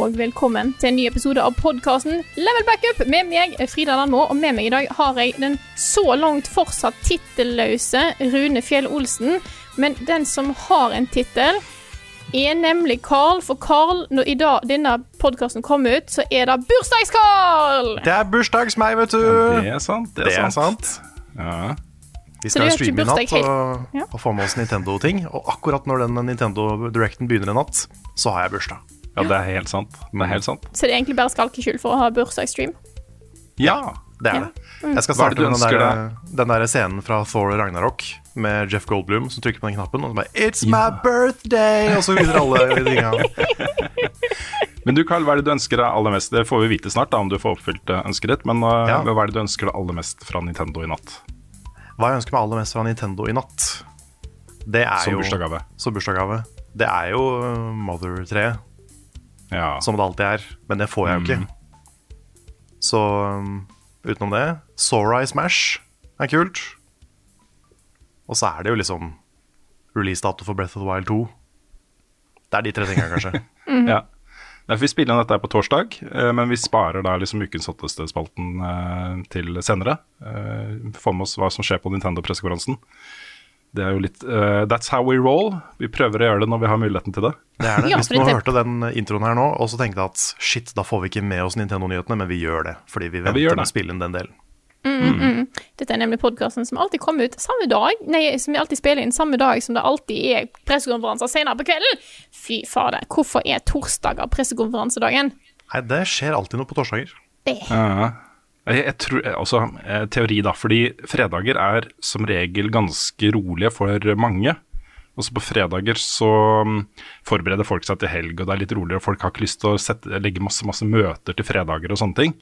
Og velkommen til en ny episode av podkasten Level Backup med meg, Frida Landmo. Og med meg i dag har jeg den så langt fortsatt tittelløse Rune Fjell Olsen. Men den som har en tittel, er nemlig Carl. For Carl, når i dag denne podkasten kom ut, så er det Bursdags-Carl! Det er bursdags meg, vet du. Det er sant. Det Det er er sant. sant. Ja. Vi skal jo streame i natt og, Ja. og få med oss Nintendo-ting. Og akkurat når den Nintendo Directen begynner i natt, så har jeg bursdag. Ja, det er helt sant. Det er helt sant. Så det er egentlig bare skalkeskjul for å ha bursdagsstream. Ja. Det er Ja. det. Jeg skal starte med den der, den der scenen fra Thor Ragnarok med Jeff Goldblum som trykker på den knappen, og så bare It's my birthday! Og så begynner alle tinga. Men du, Carl, hva er det du ønsker deg aller mest? Det får vi vite snart, da, om du får oppfylt eh, ønsket ditt. Men uh, Ja. hva er det du ønsker deg aller mest fra Nintendo i natt? Hva jeg ønsker meg aller mest fra Nintendo i natt, det er Som jo bursdagsgave. Som bursdagsgave. Det er jo uh, Mother-treet. Ja. som det alltid er. Men det får jeg jo ikke. Så um, utenom det Sora i Smash er kult. Og så er det jo liksom releasedato for Breath of the Wild 2. Det er de tre tingene, kanskje. ja. Derfor vi spiller inn dette på torsdag, eh, men vi sparer da liksom ukens hotteste spalten eh, til senere. Uh, Får med oss hva som skjer på Nintendo-pressekonferansen. Det er jo litt uh, That's how we roll. Vi prøver å gjøre det når vi har muligheten til det. Det er det. Ja, Hvis du det- hørte den introen her nå, og så tenkte at shit, da får vi ikke med oss Nintendo-nyhetene, men vi gjør det. Fordi vi Ja, venter vi med å spille inn den delen. Dette er nemlig podkasten som alltid kommer ut samme dag, nei, som vi alltid spiller inn samme dag som det alltid er pressekonferanser senere på kvelden. Fy fader, hvorfor er torsdager pressekonferansedagen? Nei, det skjer alltid noe på torsdager. Det Ja. Jeg, jeg tror, altså, eh, teori da, fordi fredager er som regel ganske rolige for mange. Også på fredager så mm, forbereder folk seg til helg, og det er litt roligere. Folk har ikke lyst til å sette, legge masse, masse møter til fredager og sånne ting.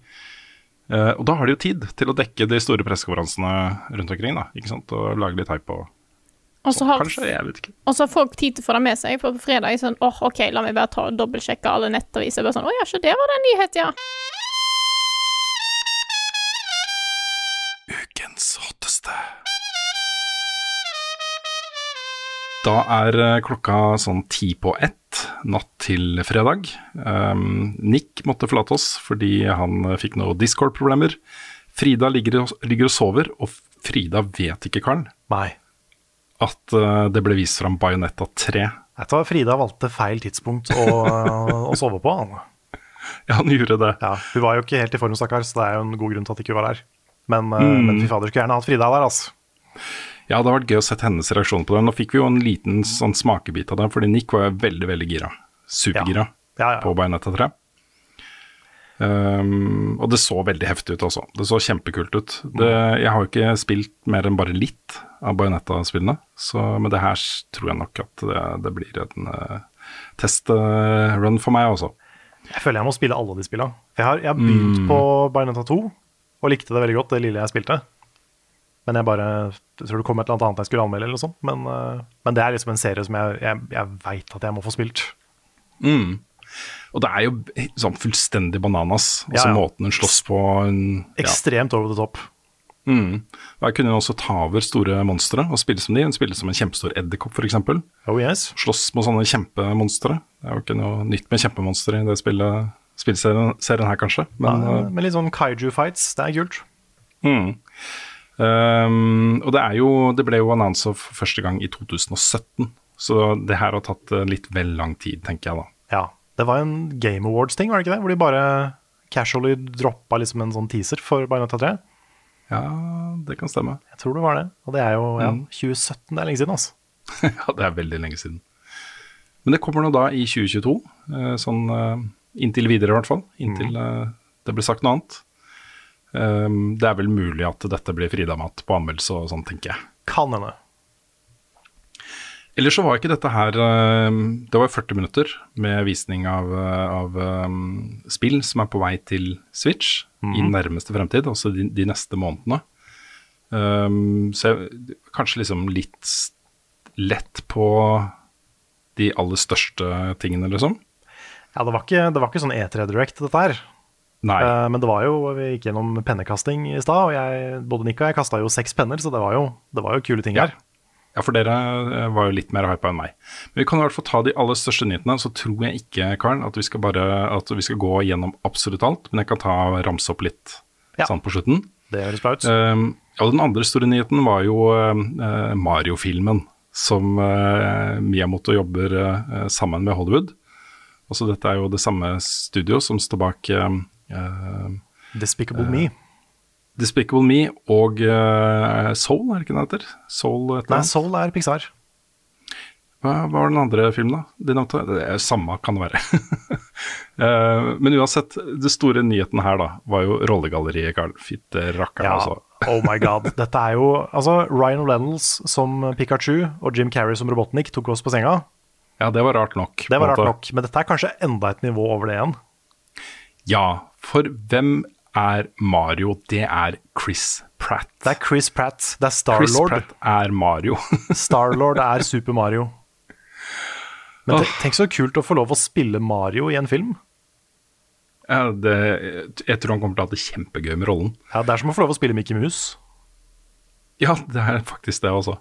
Eh, og da har de jo tid til å dekke de store pressekonferansene rundt omkring, da, ikke sant, og lage litt hype Og, Og så har, Kanskje, jeg vet ikke. og så har folk tid til å få det med seg, for på fredag er sånn åh, OK, la meg bare ta og dobbeltsjekke alle nettaviser. Bare sånn, å ja, så det var den nyheten, ja. Da er eh, klokka sånn ti på ett natt til fredag. Um, Nick måtte forlate oss fordi han eh, fikk noen Discord-problemer. Frida ligger, ligger og sover, og Frida vet ikke, Karl, Nei. at uh, det ble vist fram Bajonetta 3. Jeg tror Frida valgte feil tidspunkt å, å sove på. Han. Ja, han gjorde det. Ja, hun var jo ikke helt i form, stakkar, så det er jo en god grunn til at ikke hun var der. Men, Mm. men fy fader, skulle gjerne hatt Frida der, altså. Ja, det hadde vært gøy å sette hennes reaksjon på det. Nå fikk vi jo en liten sånn smakebit av det, fordi Nick var veldig, veldig gira. Supergira Ja, ja. på Bayonetta 3. Um, og det så veldig heftig ut også. Det så kjempekult ut. Det, jeg har jo ikke spilt mer enn bare litt av Bajonetta-spillene, men det her tror jeg nok at det, det blir en uh, testrun for meg også. Jeg føler jeg må spille alle de spillene. Jeg har, jeg har begynt Mm. på Bayonetta 2 og likte det veldig godt, det lille jeg spilte. Men jeg bare jeg tror det kom et eller annet jeg skulle anmelde, eller noe sånt. Men, eh, men det er liksom en serie som jeg, jeg, jeg veit at jeg må få spilt. Mm. Og det er jo sånn fullstendig bananas. Ja, Altså ja. måten hun slåss på. Hun, ja. Ekstremt over the top. Mm. Der kunne hun også ta over store monstre og spille som de. Hun spiller som en kjempestor edderkopp, f.eks. Oh yes. Slåss mot sånne kjempemonstre. Det er jo ikke noe nytt med kjempemonstre i det spillet, spillserien serien her, kanskje. Men, Ja, med litt sånn kaiju-fights. Det er kult. mm. Um, og det er jo Det ble jo annonsa for første gang i 2017, så det her har tatt eh, litt vel lang tid, tenker jeg da. Ja. Det var en Game Awards-ting, var det ikke det? Hvor de bare casually droppa liksom en sånn teaser for Bayonetta 3. Ja, det kan stemme. Jeg tror det var det. Og det er jo ja, Mm. 2017, det er lenge siden, altså. ja, det er veldig lenge siden. Men det kommer nå da i 2022, eh, sånn eh, inntil videre i hvert fall. Inntil mm. det blir sagt noe annet. Um, det er vel mulig at dette blir Frida-mat på anmeldelse og sånn, tenker jeg. Kan hende. Ellers så var ikke dette her eh, Det var 40 minutter med visning av, eh, av um, spill som er på vei til Switch i nærmeste fremtid, altså de, de neste månedene. Um, så jeg, kanskje liksom litt lett på de aller største tingene, liksom. Ja, det var ikke, det var ikke sånn E3 Direct, dette her. Nei. Eh, men det var jo, vi gikk gjennom pennekasting i stad, og jeg, både Nick og jeg kasta jo seks penner, så det var jo, det var jo kule ting Ja. her. Ja, for dere eh, var jo litt mer hypa enn meg. Men vi kan i hvert fall ta de aller største nyhetene. Så tror jeg ikke, Karen, at vi skal bare at vi skal gå gjennom absolutt alt. Men jeg kan ta ramse opp litt Ja. sånn på slutten. Det høres bra ut. Um, og den andre store nyheten var jo uh, Mario-filmen, som uh, Miyamoto jobber uh, sammen med Hollywood. Også dette er jo det samme studio som står bak eh, eh, Despicable Me. Despicable Me og eh, Soul, er det ikke det heter? Soul et eller Nei. Soul er Pixar. Hva var den andre filmen, da? Det er samme kan det være. Eh, men uansett, det store nyheten her, da, var jo rollegalleriet, Carl. Fitte rakkeren, Ja, altså. oh my god. Dette er jo Altså, Ryan Reynolds som Pikachu og Jim Carrey som Robotnik tok oss på senga. Ja, det var rart nok. Det var rart nok, men dette er kanskje enda et nivå over det igjen. Ja, for hvem er Mario? Det er Chris Pratt. Det er Chris Pratt, det er Chris Pratt er Mario. Starlord er Super Mario. Men oh. tenk så kult å få lov å spille Mario i en film. ja, det, jeg tror han kommer til å ha det kjempegøy med rollen. Ja, Det er som å få lov å spille Mickey Mouse. Ja, det er faktisk det, altså.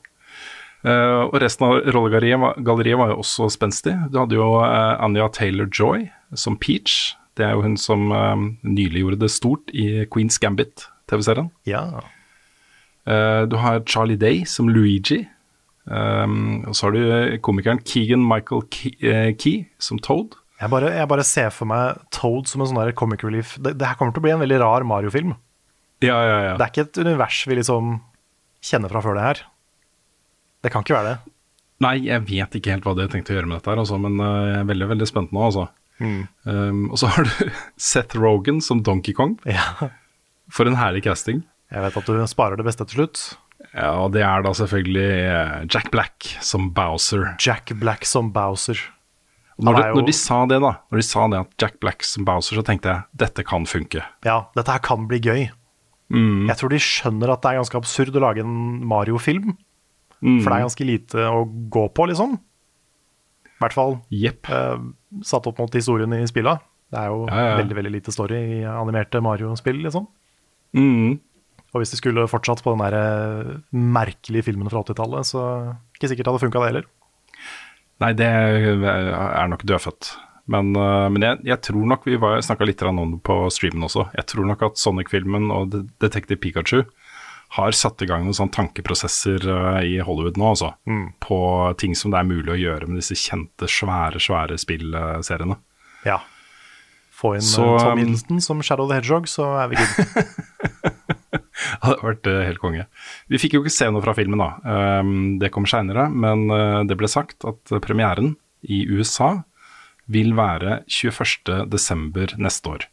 Uh, og resten av rollegalleriet var, var jo også spenstig. Du hadde jo uh, Anja Taylor-Joy som Peach. Det er jo hun som uh, nylig gjorde det stort i Queen's Gambit, TV-serien. Ja. Uh, du har Charlie Day som Luigi. Um, og så har du komikeren Keegan Michael Key, Key som Toad. Jeg bare, jeg bare ser for meg Toad som en sånn comic relief. Det, det her kommer til å bli en veldig rar Mario-film. Ja, ja, ja. Det er ikke et univers vi liksom kjenner fra før det her. Det kan ikke være det. Nei, jeg vet ikke helt hva de har tenkt å gjøre med dette, her, altså, men jeg er veldig veldig spent nå. Altså. Um, og så har du Seth Rogan som Donkey Kong. Ja. For en herlig casting. Jeg vet at du sparer det beste til slutt. Ja, Og det er da selvfølgelig eh, Jack Black som Bowser. Jack Black som Bowser. Når, de, når de sa det, da, når de sa det at Jack Black som Bowser, så tenkte jeg dette kan funke. Ja, dette her kan bli gøy. Jeg tror de skjønner at det er ganske absurd å lage en Mario-film. For det er ganske lite å gå på, liksom. I hvert fall Yep. eh, satt opp mot historien i spilla. Det er jo Ja, ja. veldig veldig lite story i animerte Mario-spill, liksom. Mm. Og hvis de skulle fortsatt på den der eh, merkelige filmen fra 80-tallet, så ikke sikkert det hadde funka, det heller. Nei, det er nok dødfødt. Men, øh, men jeg, jeg tror nok vi snakka litt om det på streamen også. Jeg tror nok at Sonic-filmen og Detective Pikachu har satt i gang noen sånne tankeprosesser øh, i Hollywood nå, altså. På ting som det er mulig å gjøre med disse kjente, svære, svære spillseriene. Ja. Få inn Så, eh, Tom um, som Shadow the Hedgehog, så er vi good. Det hadde vært eh, helt konge. Vi fikk jo ikke se noe fra filmen, da. Um, det kom seinere, men eh, det ble sagt at eh, premieren i USA vil være 21.12. neste år.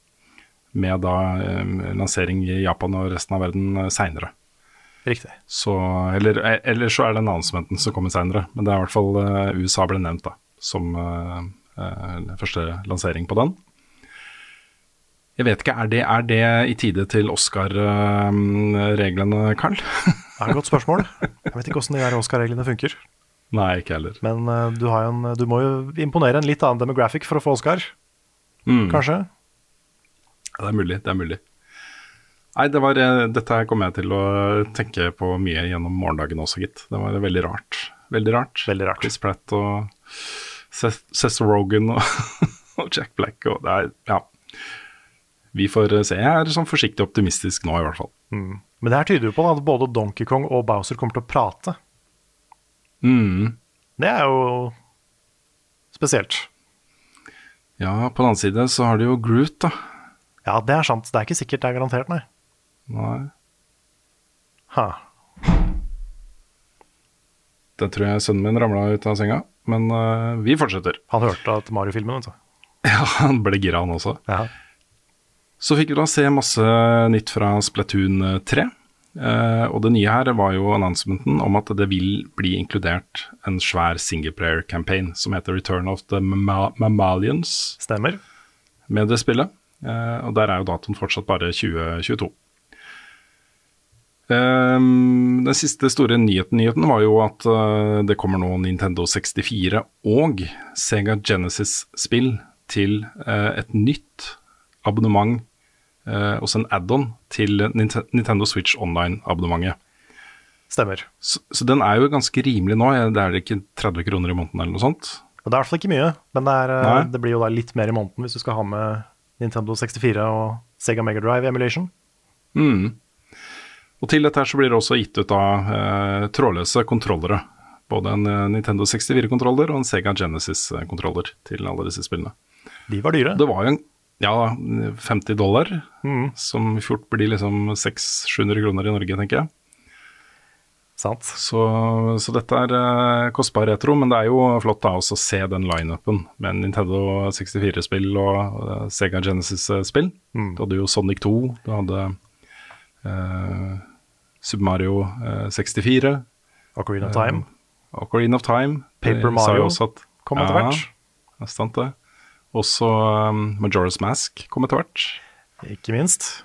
Med da eh, lansering i Japan og resten av verden seinere. Riktig. Så, eller, eh, eller så er det en annen som som kommer seinere, men det er i hvert fall uh, USA ble nevnt da, som uh, uh, første lansering på den. Jeg vet ikke, er det, er det i tide til Oscar-reglene, Carl? Det er et godt spørsmål. Jeg vet ikke åssen de der Oscar-reglene funker. Nei, ikke heller. Men eh, du, en, du må jo imponere en litt annen demographic for å få Oscar, Mm. kanskje? Ja, det er mulig, det er mulig. Nei, det var, eh, dette her kommer jeg til å tenke på mye gjennom morgendagen også, gitt. Det var veldig rart. Veldig rart. Veldig rart. Chris Pratt og Seth, Seth Rogan og, og Jack Black og det er, ja. Vi får eh, se. Jeg er sånn forsiktig optimistisk nå, i hvert fall. Men det her tyder jo på at både Donkey Kong og Bowser kommer til å prate. Mm. Det er jo spesielt. Ja, på den annen side så har du jo Groot, da. Ja, det er sant. Det er ikke sikkert det er garantert, nei. Nei. Ha. Det tror jeg sønnen min ramla ut av senga, men uh, vi fortsetter. Han hørte at Mario-filmen, vet du. Ja, han ble gira, han også. Ja. Så fikk vi da se masse nytt fra Splatoon 3. Uh, og det nye her var jo announcementen om at det vil bli inkludert en svær singleplayer-campaign som heter Return of the Mamma- Mammalians Stemmer. med det spillet. Uh, og der er jo datoen fortsatt bare 2022. Ehm, den siste store nyheten, nyheten var jo at uh, det kommer nå Nintendo 64 og Sega Genesis-spill til uh, et nytt abonnement, uh, også en add-on til Nint Nintendo Switch Online-abonnementet. Stemmer. Så, så den er jo ganske rimelig nå, det er ikke 30 kroner i måneden eller noe sånt. Det er i hvert fall ikke mye, men det, er, eh, det blir jo da litt mer i måneden hvis du skal ha med Nintendo 64 og Sega Mega Drive Emulation. Mm. Og til dette her så blir det også gitt ut av eh, trådløse kontrollere. Både en eh, Nintendo 64-kontroller og en Sega Genesis-kontroller til alle disse spillene. De var dyre. Det var jo en ja, 50 dollar, Mm. som fort blir liksom 600-700 kroner i Norge, tenker jeg. Sant. Så, så dette er eh, kostbar retro, men det er jo flott da også å se den lineupen med Nintendo 64-spill og eh, Sega Genesis-spill. Mm. Du hadde jo Sonic 2, du hadde eh, Super Mario eh, 64, Ocarina of Time Ocarina of Time. Paper de Mario at- kom etter hvert. Ja, sant det. Også um, Majora's Mask kom etter hvert. Ikke minst.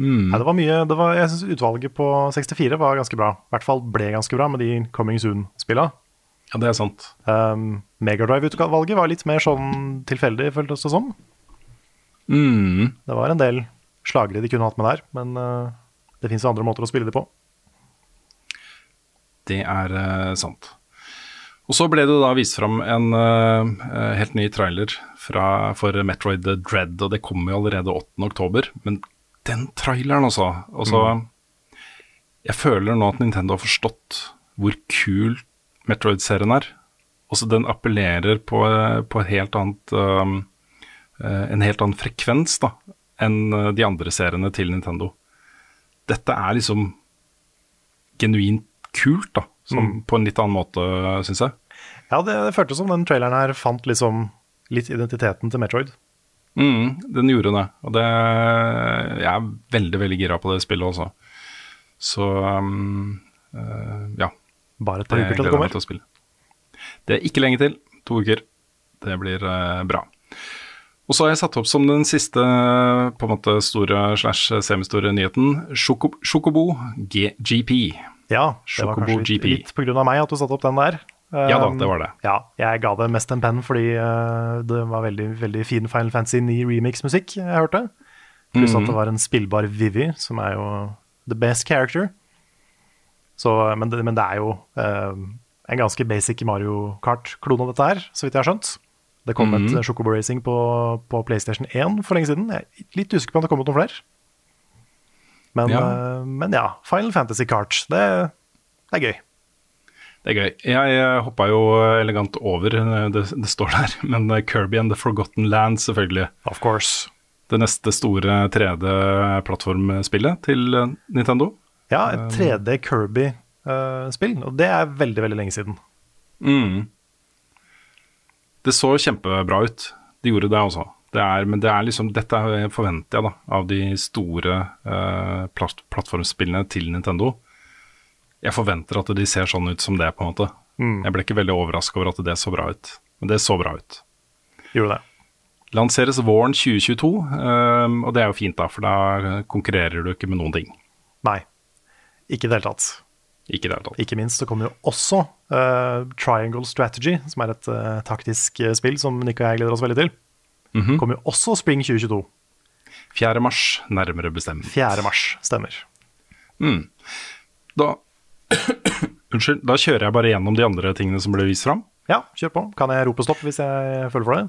Mm. Nei, det var mye, det var, jeg syns utvalget på 64 var ganske bra. I hvert fall ble ganske bra med de Coming Soon-spilla. Ja, det er sant. Um, Megadrive-utvalget var litt mer sånn tilfeldig, føltes det som. Mm. Det var en del slagere de kunne hatt med der, men uh, det fins andre måter å spille dem på. Det er eh, sant. Og så ble det da vist fram en uh, helt ny trailer fra, for Metroid Dread, og det kommer jo allerede 8. oktober. Men den traileren, altså. altså Jeg føler nå at Nintendo har forstått hvor kul Metroid-serien er. Også den appellerer på, på helt annet um, en helt annen frekvens da, enn de andre seriene til Nintendo. Dette er liksom genuint kult, da, som, på en litt annen måte, syns jeg. Ja, det, det føltes som den traileren her fant liksom litt identiteten til Metroid. Mm, den gjorde det, og det Jeg er veldig, veldig gira på det spillet også. Så um, uh, ja. Bare et par uker til det kommer. til å spille. Det er ikke lenge til. To uker. Det blir uh, bra. Og så har jeg satt opp som den siste på en måte store slash semistore nyheten Sjokobo Chocobo G GP. Ja, det var kanskje GP. litt av meg at du satte opp den der. Ja da, Um, det var det. Ja, jeg ga det mest en penn fordi uh, det var veldig, veldig fin Final Fantasy 9 remix-musikk jeg hørte. Pluss Mhm. at det var en spillbar Vivi, som er jo the best character. Så, men, det, men det er jo uh, en ganske basic Mario Kart-klone, dette her, så vidt jeg har skjønt. Det kom Mhm. et Chocobo Racing på, på PlayStation 1 for lenge siden. Jeg er litt usikker på om det kom ut noen flere. Men Ja. ja, men ja Final Fantasy Kart, det, det er gøy. Det er gøy. Jeg eh, hoppa jo elegant over, eh, det, det står der, men eh, Kirby and the Forgotten Land, selvfølgelig. Of course. Det neste store 3D-plattformspillet til eh, Nintendo. Ja, et 3D Kirby-spill, og det er veldig, veldig lenge siden. Mm. Det så kjempebra ut. De gjorde det også. Det er, men det er liksom, dette er- forventer jeg da, av de store eh, platt, plattformspillene til Nintendo. Jeg forventer at de ser sånn ut som det, på en måte. Jeg ble ikke veldig overraska over at det så bra ut. Men det så bra ut. Gjorde det. Lanseres våren 2022, eh, og det er jo fint, da, for da konkurrerer du ikke med noen ting. Nei, ikke i det hele tatt. Ikke det. Ikke minst så kommer jo også eh, Triangle Strategy, som er et eh, taktisk eh, spill som Nick og jeg gleder oss veldig til. Kommer jo også spring 2022. 4. mars, nærmere bestemt. 4. mars, stemmer. Da Unnskyld, da kjører jeg bare gjennom de andre tingene som ble vist fram. Ja, kjør på. Kan jeg rope stopp hvis jeg føler for det?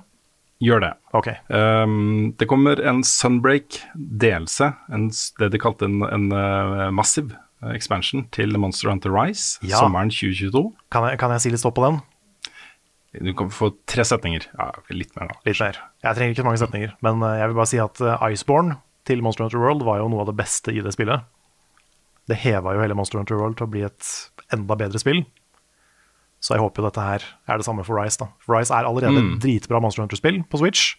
Gjør det. Ok. Um, det kommer en Sunbreak Delse, en, det de kalte en, en uh, massiv uh, expansion til Monster Hunter Rise Ja. sommeren 2022. Kan jeg, kan jeg si litt stopp på den? Du kan få tre setninger. Ja, litt mer, da. Litt mer. Jeg trenger ikke så mange setninger, men eh, jeg vil bare si at eh, Iceborne til Monster Hunter World var jo noe av det beste i det spillet. Det heva jo hele Monster Hunter World til å bli et enda bedre spill. Så jeg håper jo dette her er det samme for Rise. da. For Rise er allerede et dritbra Monster Hunter-spill på Switch.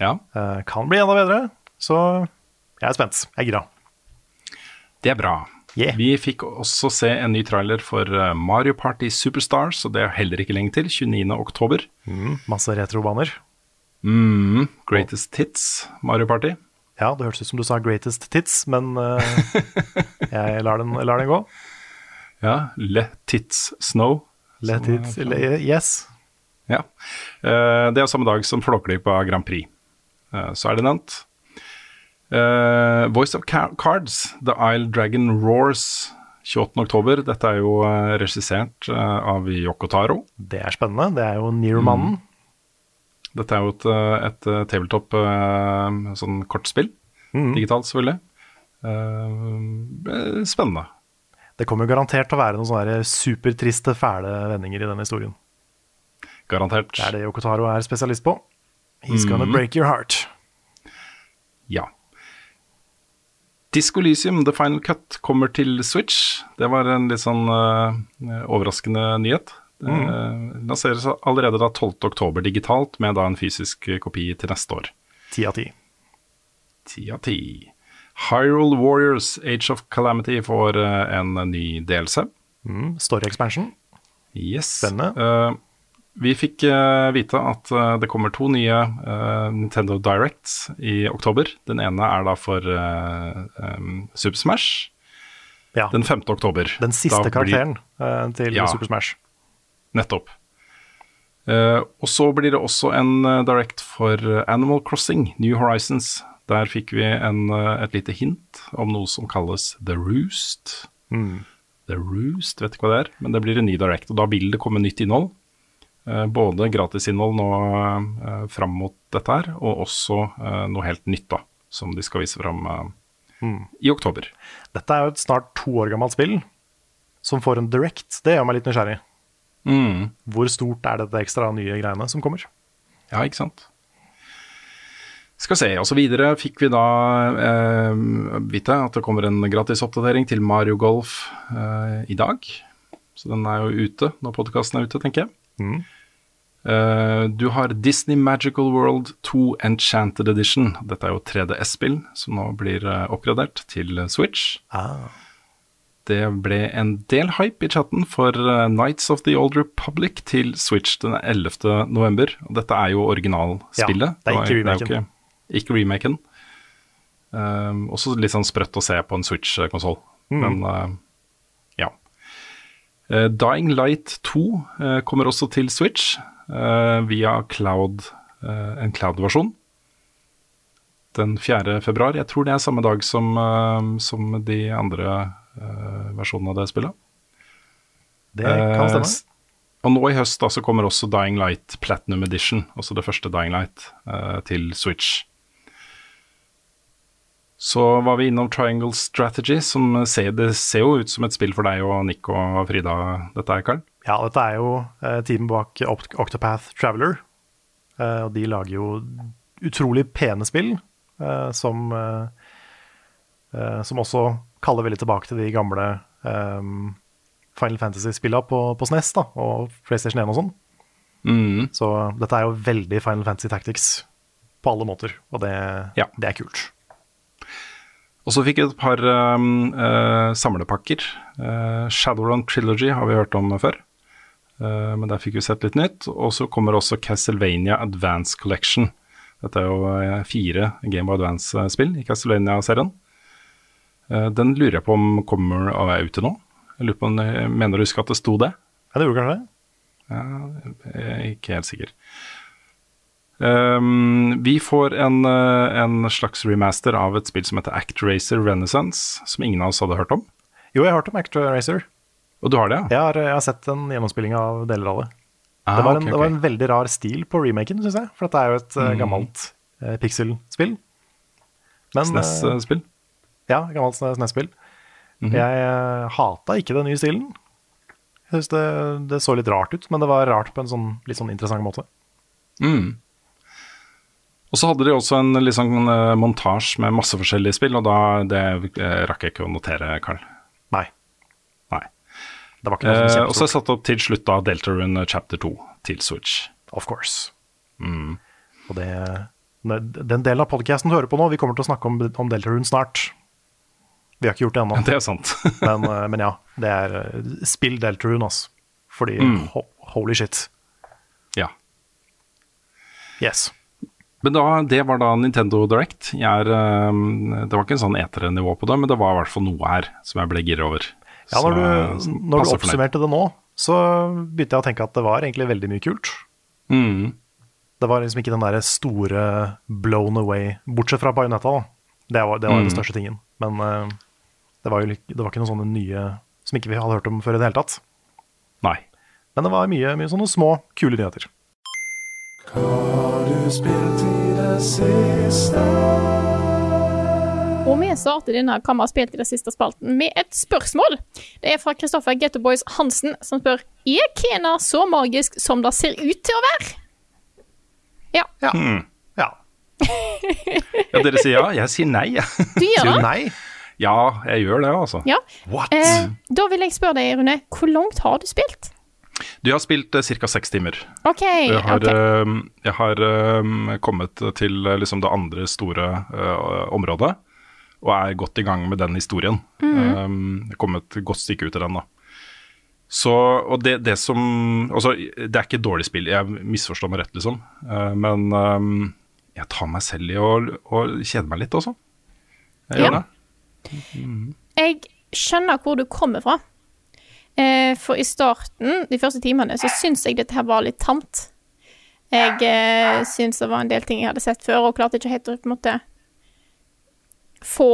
Ja, Eh, kan bli enda bedre, så jeg er spent. Jeg er gira. det er bra. Yeah. Vi fikk også se en ny trailer for eh, Mario Party Superstars, og det er heller ikke lenge til. 29. oktober. Masse retrobaner. Mm, greatest hits, Mario Party. Ja, det hørtes ut som du sa 'greatest tits', men uh, jeg lar den, lar den gå. Ja, Le Tits Snow. Le Tits le- yes. Ja. Uh, det er samme dag som Flåklypa Grand Prix. Uh, så er det nevnt. Eh, Voice of Cards, The Isle Dragon Roars, 28.10. Dette er jo uh, regissert eh, av Yoko Taro. Det er spennende. Det er jo Near-mannen. Dette er jo et, eh, et eh, tabletop eh, sånn kortspill. Digitalt, selvfølgelig. Eh, eh, spennende. Det kommer garantert til å være noen sånne supertriste, fæle vendinger i denne historien. Garantert. Det er det Yokotaro er spesialist på. He's gonna Mhm. break your heart. Ja. Disco Elysium, The Final Cut, kommer til Switch. Det var en litt sånn uh, overraskende nyhet. Det eh, lanseres allerede da 12.10 digitalt, med da en fysisk kopi til neste år. Ti av ti. Ti av ti. Hyrule Warriors Age of Calamity får uh, en ny delelse. Mm, story expansion. Yes. Spennende. Eh, vi fikk eh, vite at eh, det kommer to nye eh, Nintendo Directs i oktober. Den ene er da for Super Smash. Ja, Den den, 5. oktober. Den siste blir- karakteren til Ja. Super Smash. Nettopp. Og så blir det også en direct for Animal Crossing, New Horizons. Der fikk vi en, et lite hint om noe som kalles The Roost. Mm. The Roost, vet ikke hva det er, men det blir en ny direct. Og da vil det komme nytt innhold. Eh, både gratisinnhold nå eh, fram mot dette her, og også eh, noe helt nytt, da. Som de skal vise fram eh, Mm. i oktober. Dette er jo et snart to år gammelt spill som får en direct. Det gjør meg litt nysgjerrig. Mm. Hvor stort er dette ekstra nye greiene som kommer? Ja, ikke sant. Skal se, og så videre fikk vi da eh, vite at det kommer en gratis oppdatering til Mario Golf eh, i dag. Så den er jo ute når podkasten er ute, tenker jeg. Mm. Uh, du har Disney Magical World 2 Enchanted Edition. Dette er jo 3DS-spill som nå blir eh, oppgradert til Switch. Ah. Det ble en del hype i chatten for eh, Nights of the Old Republic til Switch den 11. november. Og dette er jo originalspillet. Ja, det er ikke remaken. Er ikke, ikke remaken. Uh, også litt sånn sprøtt å se på en Switch-konsoll. Mm. Men eh. Eh, Dying Light 2 eh, kommer også til Switch eh, via cloud, eh, en cloud-versjon. Den 4. februar. Jeg tror det er samme dag som, eh, som de andre eh, versjonene av det spillet. Det kan Eh, stemme. Og nå i høst da, så kommer også Dying Light Platinum Edition, altså det første Dying Light, eh, til Switch. Så var vi innom Triangle Strategy, som ser, det ser jo ut som et spill for deg og Nick og Frida, dette her, Karl. Ja, dette er jo eh, teamet bak Oct Octopath Traveler. Eh, og de lager jo utrolig pene spill, eh, som, eh, som også kaller veldig tilbake til de gamle Final Fantasy-spillene på, på SNES da, og PlayStation 1 og sånn. Mm. Så dette er jo veldig Final Fantasy Tactics på alle måter, og det, Ja. det er kult. Og så fikk vi et par um, uh, samlepakker. Uh, Shadowrun Trilogy har vi hørt om før, uh, men der fikk vi sett litt nytt. Og så kommer også Castlevania Advance Collection. Dette er jo fire Game of Advance-spill i Castlevania-serien. Den lurer jeg på om kommer og er ute nå. Jeg lurer på om mener du husker at det sto det? Ja, det gjorde kanskje det? Ja, jeg er ikke helt sikker. Um, vi får en, eh, en slags remaster av et spill som heter Act Racer Renaissance, som ingen av oss hadde hørt om. Jo, jeg har hørt om Act Racer. Og du har det, ja? Jeg har, jeg har sett en gjennomspilling av deler av det. Ah, det, var en, ok, det var en veldig rar stil på remaken, syns jeg. For dette er jo et Mm. eh, gammelt eh, pixel-spill. Eh, SNES-spill. ja, gammelt SNES-spill. Mhm. Jeg uh, hata ikke den nye stilen. Jeg synes det, det så litt rart ut, men det var rart på en sånn, litt sånn interessant måte. Mm. Og så hadde de også en uh, montasje med masse forskjellige spill, og da det eh, rakk jeg ikke å notere, Carl. Nei. Nei. Det var ikke noe Eh, sånn og så har jeg satt opp til slutt da Deltarune chapter 2 til Switch. Of course. Og det, den delen av podcasten du hører på nå, vi kommer til å snakke om, om Deltarune snart. Vi har ikke gjort det ennå, Det er sant. men, eh, men ja. Det er eh, spill Deltarune, altså. Fordi ho holy shit. ja. Yes. Men da, det var da Nintendo Direct. Jeg er, eh, det var ikke en sånn etere-nivå på det, men det var i hvert fall noe her som jeg ble gira over. Ja, når du, jeg- når du oppsummerte det nå, så begynte jeg å tenke at det var egentlig veldig mye kult. Mm. Det var liksom ikke den der store blown away, bortsett fra Bayonetta, da. Det var, det var Mm. den største tingen. Men uh, det, var jo, det var ikke noen sånne nye som ikke vi hadde hørt om før i det hele tatt. Nei. Men det var mye, mye sånne små, kule nyheter. Og vi starter denne Hva vi har spilt i det siste spalten med et spørsmål. Det er fra Kristoffer Gettoboys Hansen, som spør Er Kena så magisk som det ser ut til å være. Ja, Ja. Hmm. ja. Ja, dere sier ja, jeg sier nei. du gjør du det. nei? ja, jeg gjør det, altså. Ja. What? Eh, da vil jeg spørre deg, Rune, hvor langt har du spilt? Du har spilt uh, ca. seks timer. OK. Jeg har, ok. eh, jeg har eh, kommet til eh, liksom det andre store eh, området, og er godt i gang med den historien. Mhm. Eh, jeg har kommet et godt stykke ut i den, da. Så, og det, det som Altså, det er ikke et dårlig spill, jeg misforstår meg rett, liksom. Eh, men eh, jeg tar meg selv i å, å kjede meg litt også. Jeg gjør Ja. det. Jeg skjønner hvor du kommer fra. Eh, for i starten, de første timene, så syns jeg dette her var litt tamt. Jeg eh, syns det var en del ting jeg hadde sett før, og klarte ikke helt å på en måte få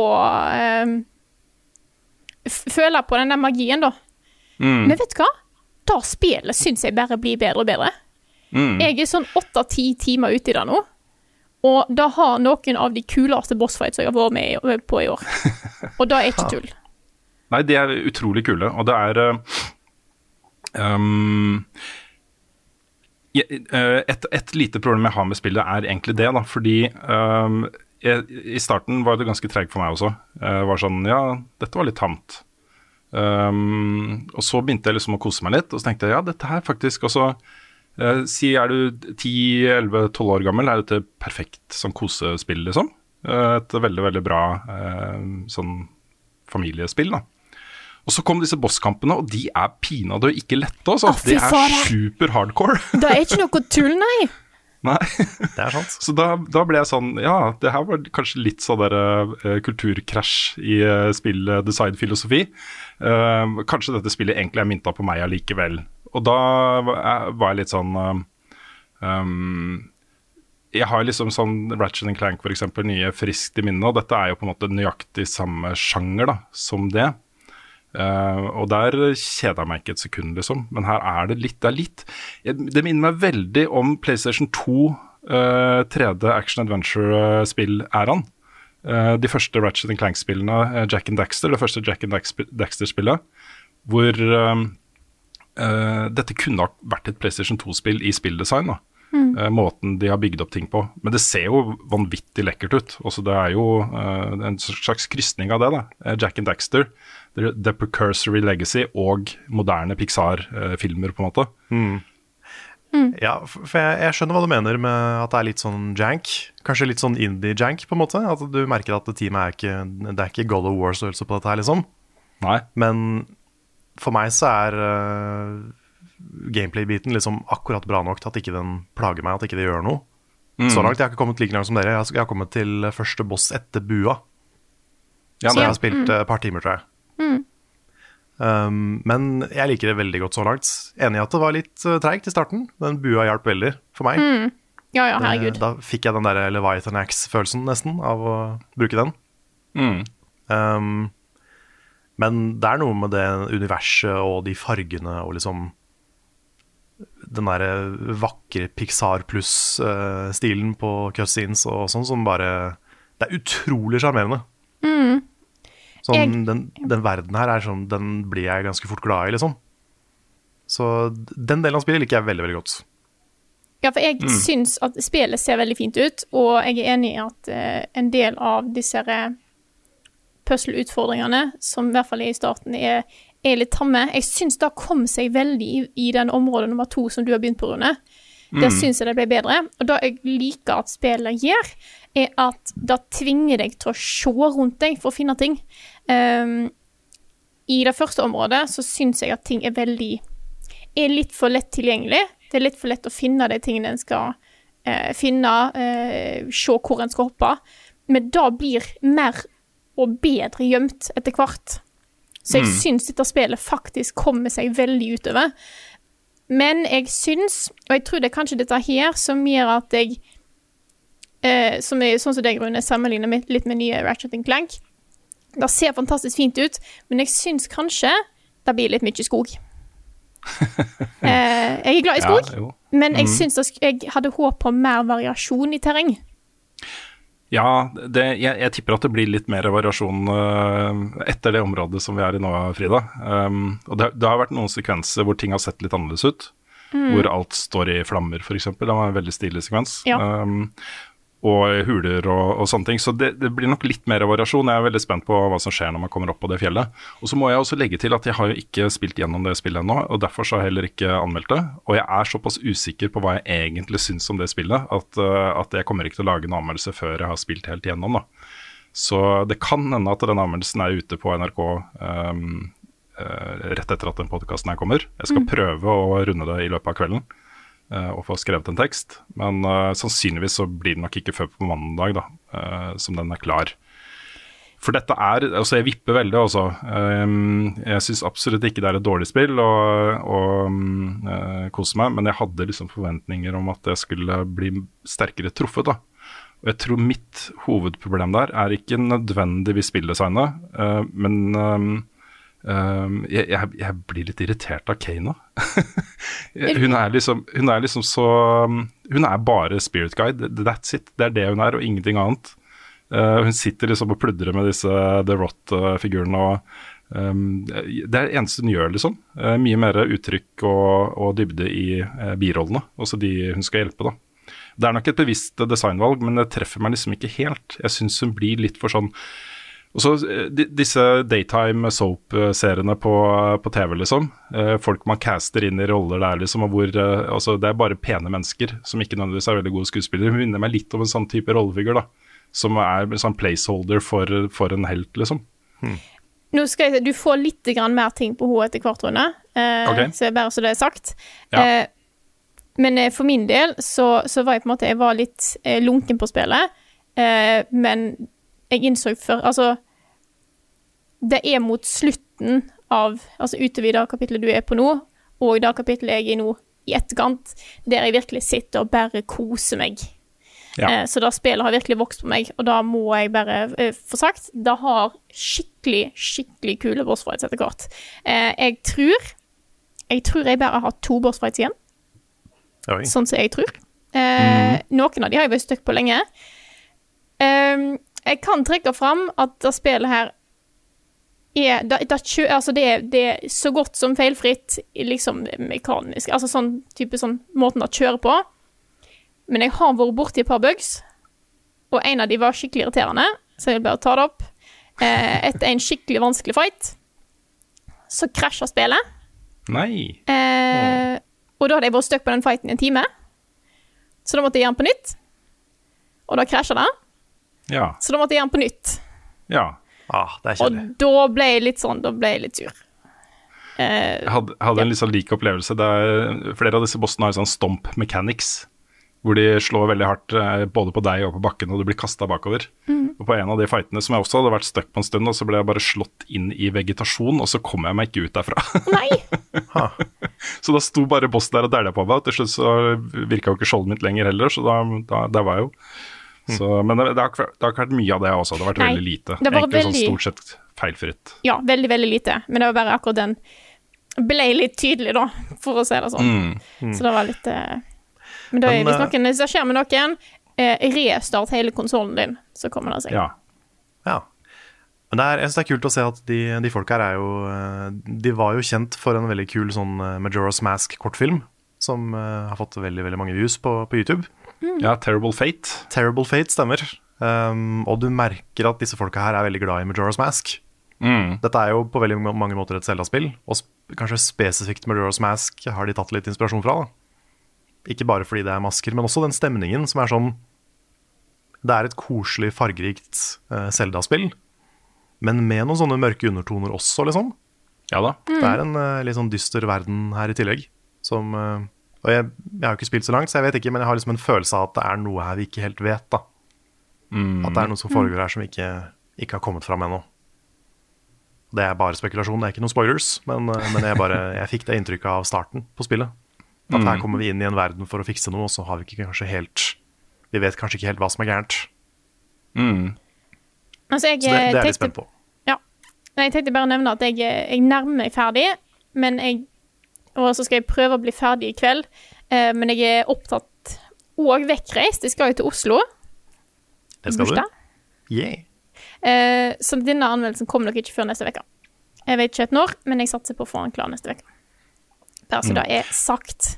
eh, Føle på den der magien, da. Mm. Men vet du hva? Da spillet syns jeg bare blir bedre og bedre. Mm. Jeg er sånn åtte-ti timer ute i det nå. Og det har noen av de kuleste bossfights jeg har vært med på i år. Og det er ikke tull. Nei, de er utrolig kule, og det er um, et, et lite problem jeg har med spillet, er egentlig det, da, fordi um, jeg, I starten var det ganske treigt for meg også. Jeg var sånn Ja, dette var litt tamt. Um, og så begynte jeg liksom å kose meg litt, og så tenkte jeg ja, dette her faktisk også uh, Si er du 10-11-12 år gammel, er dette perfekt sånn kosespill, liksom? Et veldig, veldig bra uh, sånn familiespill, da. Og så kom disse bosskampene, og de er pinadø ikke lette, altså. Ah, de er super hardcore. Det er ikke noe tull, nei. Nei. Det er sant. Så da, da ble jeg sånn Ja, det her var kanskje litt sånn der uh, kulturkrasj i uh, spill-design-filosofi. Uh, kanskje dette spillet egentlig er mynta på meg allikevel. Og da var jeg, litt sånn eh, um, Jeg har liksom sånn Ratchet Clank for eksempel, nye friskt i minnet, og dette er jo på en måte nøyaktig samme sjanger da, som det. Eh, og der kjeda jeg meg ikke et sekund, liksom. Men her er det litt Det er litt Det minner meg veldig om PlayStation 2 uh, 3D Action Adventure-spill-æraen. Uh, de første Ratchet Clank-spillene, eh, Jack and Daxter, det første Jack and Daxter-spillet, hvor dette kunne ha vært et PlayStation 2-spill i spilldesign. da. Eh, måten de har bygd opp ting på. Men det ser jo vanvittig lekkert ut. Også det er jo uh, en slags krysning av det. da. Jack and Daxter, The, The Precursory Legacy og moderne Pixar-filmer, på en måte. Ja, for jeg, jeg skjønner hva du mener med at det er litt sånn jank. Kanskje litt sånn indie-jank, på en måte. At du merker at teamet er ikke Det er ikke God of War-størrelse på dette her, liksom. Nei. Men for meg så er uh, gameplay-biten liksom akkurat bra nok til at ikke den plager meg, at ikke det gjør noe. Så langt. Jeg har ikke kommet like langt som dere. Jeg har, jeg har kommet til første boss etter bua. Ja, Så jeg har spilt et et par timer, tror jeg. Um, men jeg liker det veldig godt så langt. Enig i at det var litt uh, treigt i starten. Den bua hjalp veldig for meg. Ja, ja, herregud. Eh, Da fikk jeg den der Leviathan Axe-følelsen nesten av å bruke den. Mm. Um, men det er noe med det universet og de fargene og liksom den derre vakre Pixar pluss-stilen på cutscenes og sånn som bare Det er utrolig sjarmerende. Sånn, Jeg- den, den verden her er sånn Den blir jeg ganske fort glad i, liksom. Så den delen av spillet liker jeg veldig, veldig godt. Ja, for jeg syns at spillet ser veldig fint ut, og jeg er enig i at uh, en del av disse her puzzle-utfordringene, som i hvert fall er i starten, er, er litt tamme. Jeg syns det kom seg veldig i, i den området nummer to som du har begynt på, Rune. Der syns jeg det ble bedre. Og det jeg liker at spillet gjør, er at det tvinger deg til å se rundt deg for å finne ting. Um, I det første området så syns jeg at ting er veldig Er litt for lett tilgjengelig. Det er litt for lett å finne de tingene en skal eh, finne, eh, se hvor en skal hoppe. Men det blir mer og bedre gjemt etter hvert. Så jeg syns dette spillet faktisk kommer seg veldig utover. Men jeg syns, og jeg tror det er kanskje dette her som gjør at jeg eh, som er, Sånn som deg, Rune, sammenligner med, litt med nye Ratchet Clank. Det ser fantastisk fint ut, men jeg syns kanskje det blir litt mye skog. eh, jeg er glad i skog, Ja, men jeg syns jeg hadde håp på mer variasjon i terreng. Ja, det, jeg, jeg tipper at det blir litt mer variasjon uh, etter det området som vi er i nå, Frida. Um, og det, det har vært noen sekvenser hvor ting har sett litt annerledes ut. Hvor alt står i flammer, f.eks. Det var en veldig stilig sekvens. Ja. Um, og huler og, og sånne ting. Så det, det blir nok litt mer variasjon. Jeg er veldig spent på hva som skjer når man kommer opp på det fjellet. Og så må jeg også legge til at jeg har jo ikke spilt gjennom det spillet ennå, og derfor så har jeg heller ikke anmeldt det. Og jeg er såpass usikker på hva jeg egentlig syns om det spillet, at, øh, at jeg kommer ikke til å lage en anmeldelse før jeg har spilt helt gjennom, da. Så det kan hende at den anmeldelsen er ute på NRK um, rett etter at den podkasten her kommer. Jeg skal prøve å runde det i løpet av kvelden og få skrevet en tekst. Men øh, sannsynligvis så blir det nok ikke før på mandag da, øh, som den er klar. For dette er Altså, jeg vipper veldig, altså. Jeg syns absolutt ikke det er et dårlig spill og, og um, uh, kose meg, men jeg hadde liksom forventninger om at jeg skulle bli sterkere truffet, da. Og jeg tror mitt hovedproblem der er ikke nødvendigvis spilldesignet, men um, jeg, jeg, jeg blir litt irritert av Kana. hun, er liksom, hun er liksom så Hun er bare spirit guide. That's it. Det er det hun er, og ingenting annet. Uh, hun sitter liksom og pludrer med disse The Rot-figurene. og um, Det er det eneste hun gjør, liksom. Uh, mye mer uttrykk og, og dybde i uh, birollene, også de hun skal hjelpe. da. Det er nok et bevisst designvalg, men det treffer meg liksom ikke helt. Jeg syns hun blir litt for sånn og så eh, disse daytime soap-seriene på, på TV, liksom. Eh, folk man caster inn i roller der, liksom. Og hvor, eh, altså, det er bare pene mennesker som ikke nødvendigvis er veldig gode skuespillere. Hun minner meg litt om en sånn type rollefigur, da. Som er en sånn placeholder for, for en helt, liksom. Nå skal jeg Du får litt grann mer ting på henne etter hvert, Rune. Eh, okay. Så bare så det er sagt. Ja. Eh, men for min del så, så var jeg på en måte Jeg var litt eh, lunken på spillet. Eh, men jeg innså før Altså, det er mot slutten av Altså utover det kapittelet du er på nå, og det kapittelet jeg er i nå i etterkant, der jeg virkelig sitter og bare koser meg. Ja. Eh, så det spillet har virkelig vokst på meg, og da må jeg bare eh, få sagt Det har skikkelig, skikkelig kule bossfights etter hvert. Eh, jeg tror Jeg tror jeg bare har to bossfights igjen, Oi. sånn som jeg tror. Eh, Noen av de har jeg vært stuck på lenge. Eh, jeg kan trekke fram at det spillet her er, det, da, altså det, det er så godt som feilfritt, liksom mekanisk Altså sånn type sånn måten det kjører på. Men jeg har vært borti et par bugs, og en av de var skikkelig irriterende, så jeg vil bare ta det opp. Eh, etter en skikkelig vanskelig fight, så krasja spillet. Nei. Eh, og da hadde jeg vært stuck på den fighten i en time, så da måtte jeg gjøre den på nytt. Og da krasja det, Ja. så da måtte jeg gjøre den på nytt. ja. Ah, det er Og da ble jeg litt sånn, da ble jeg litt sur. Eh, Jeg hadde, hadde en litt sånn lik opplevelse. Det er, flere av disse bossene har sånn stomp mechanics. Hvor de slår veldig hardt eh, både på deg og på bakken, og du blir kasta bakover. Og på en av de fightene som jeg også hadde vært stuck på en stund, og så ble jeg bare slått inn i vegetasjon, og så kom jeg meg ikke ut derfra. nei! så da sto bare bossen der og dælja på meg, og til slutt så virka jo ikke skjoldet mitt lenger heller, så da, da der var jeg jo. Så, men det, det, har, det har ikke vært mye av det også, det har vært Nei, veldig lite. det var Egentlig sånn stort sett feilfritt. Ja, veldig, veldig lite. Men det var bare akkurat den ble litt tydelig, da, for å si det sånn. Så det var litt eh, Men da, Men, hvis, eh, noen, hvis det skjer med noen, eh, restart hele konsollen din, så kommer det seg. Ja. Ja. Men det er, jeg synes det er kult å se at de, de folka her er jo eh, De var jo kjent for en veldig kul sånn Majora's Mask-kortfilm. Som har fått veldig veldig mange views på, på YouTube. Ja, Terrible Fate. Terrible Fate stemmer. Um, og du merker at disse folka her er veldig glad i Majora's Mask. Mm. Dette er jo på veldig mange måter et Zelda-spill, og sp kanskje spesifikt Majora's Mask har de tatt litt inspirasjon fra. da. Ikke bare fordi det er masker, men også den stemningen som er sånn Det er et koselig, fargerikt eh, Zelda-spill, men med noen sånne mørke undertoner også, liksom. Ja da. Det er en uh, litt sånn dyster verden her i tillegg. Som, eh, og jeg, jeg har jo ikke spilt så langt, så jeg vet ikke, men jeg har liksom en følelse av at det er noe her vi ikke helt vet. da. At det er noe som foregår her som ikke, ikke har kommet fram ennå. Det er bare spekulasjon, det er ikke noen spoilers, men, eh, men jeg, bare, jeg fikk det inntrykket av starten på spillet. At her kommer vi inn i en verden for å fikse noe, og så har vi ikke kanskje helt Vi vet kanskje ikke helt hva som er gærent. Mm. Altså, jeg, Så det, det er jeg litt spent på. ja. Jeg tenkte bare å nevne at jeg, jeg nærmer meg ferdig, men jeg Og så skal jeg prøve å bli ferdig i kveld, eh, men jeg er opptatt og vekkreist. Jeg skal jo til Oslo. Det skal du. Bursdag. Yeah. Eh, så denne anmeldelsen kommer nok ikke før neste uke. Jeg vet ikke helt når, men jeg satser på å få den klar neste uke. Bare så det er sagt.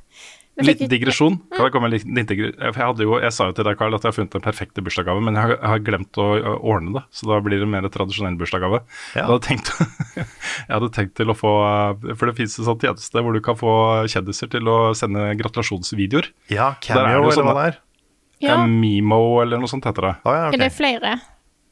Fikk- digresjon. Kan jeg komme en liten digre- jeg, hadde jo, jeg sa jo til deg, Carl, at jeg har funnet den perfekte bursdagsgave, men jeg har, jeg har glemt å ordne det. Så da blir det mer tradisjonell bursdagsgave. Ja. Jeg, hadde tenkt, jeg hadde tenkt til å få For det fins en sånn tjeneste hvor du kan få kjendiser til å sende gratulasjonsvideoer. Ja, Der er det Cameo, eller hva det er. Ja, Mimo eller noe sånt heter det. Å, ja, er det flere?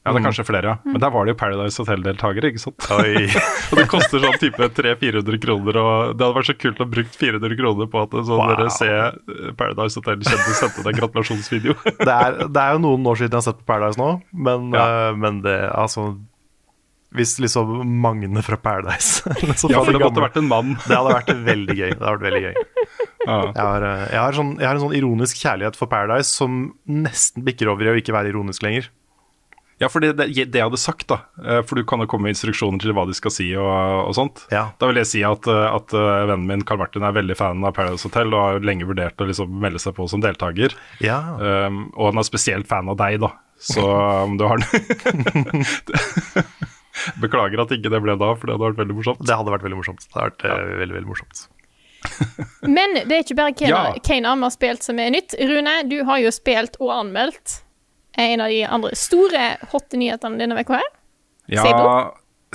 Ja, det er kanskje flere, ja. Men der var det jo Paradise Hotel-deltakere, ikke sant. Oi. Og det koster sånn type 300-400 kroner, og det hadde vært så kult å bruke 400 kroner på at så sånn Wow. dere se eh, Paradise Hotel-kjendis sendte deg gratulasjonsvideo. det, er, det er jo noen år siden jeg har sett på Paradise nå, men, Ja. uh, men det altså Hvis liksom Magne fra Paradise så ja, for det måtte vært en mann. Det hadde vært veldig gøy. Det hadde vært veldig gøy. Ja. Jeg har, eh, jeg, har sånn, jeg har en sånn ironisk kjærlighet for Paradise som nesten bikker over i å ikke være ironisk lenger. Ja, for det, det, det jeg hadde sagt, da, eh, for du kan jo komme med instruksjoner til hva de skal si og, og sånt. Ja. Da vil jeg si at, eh, at eh, vennen min Carl Martin er veldig fan av Paradise Hotel og har lenge vurdert å liksom melde seg på som deltaker. Ja. Um, og han er spesielt fan av deg, da. Så om du har Beklager at ikke det ble da, for det hadde vært veldig morsomt. Det hadde vært veldig morsomt. Det hadde vært ja. veldig, veldig morsomt. Men det er ikke bare Kane, Ja. Vi har spilt som er nytt. Rune, du har jo spilt og anmeldt en av de andre store hotte nyhetene denne uka her. Ja, Sable?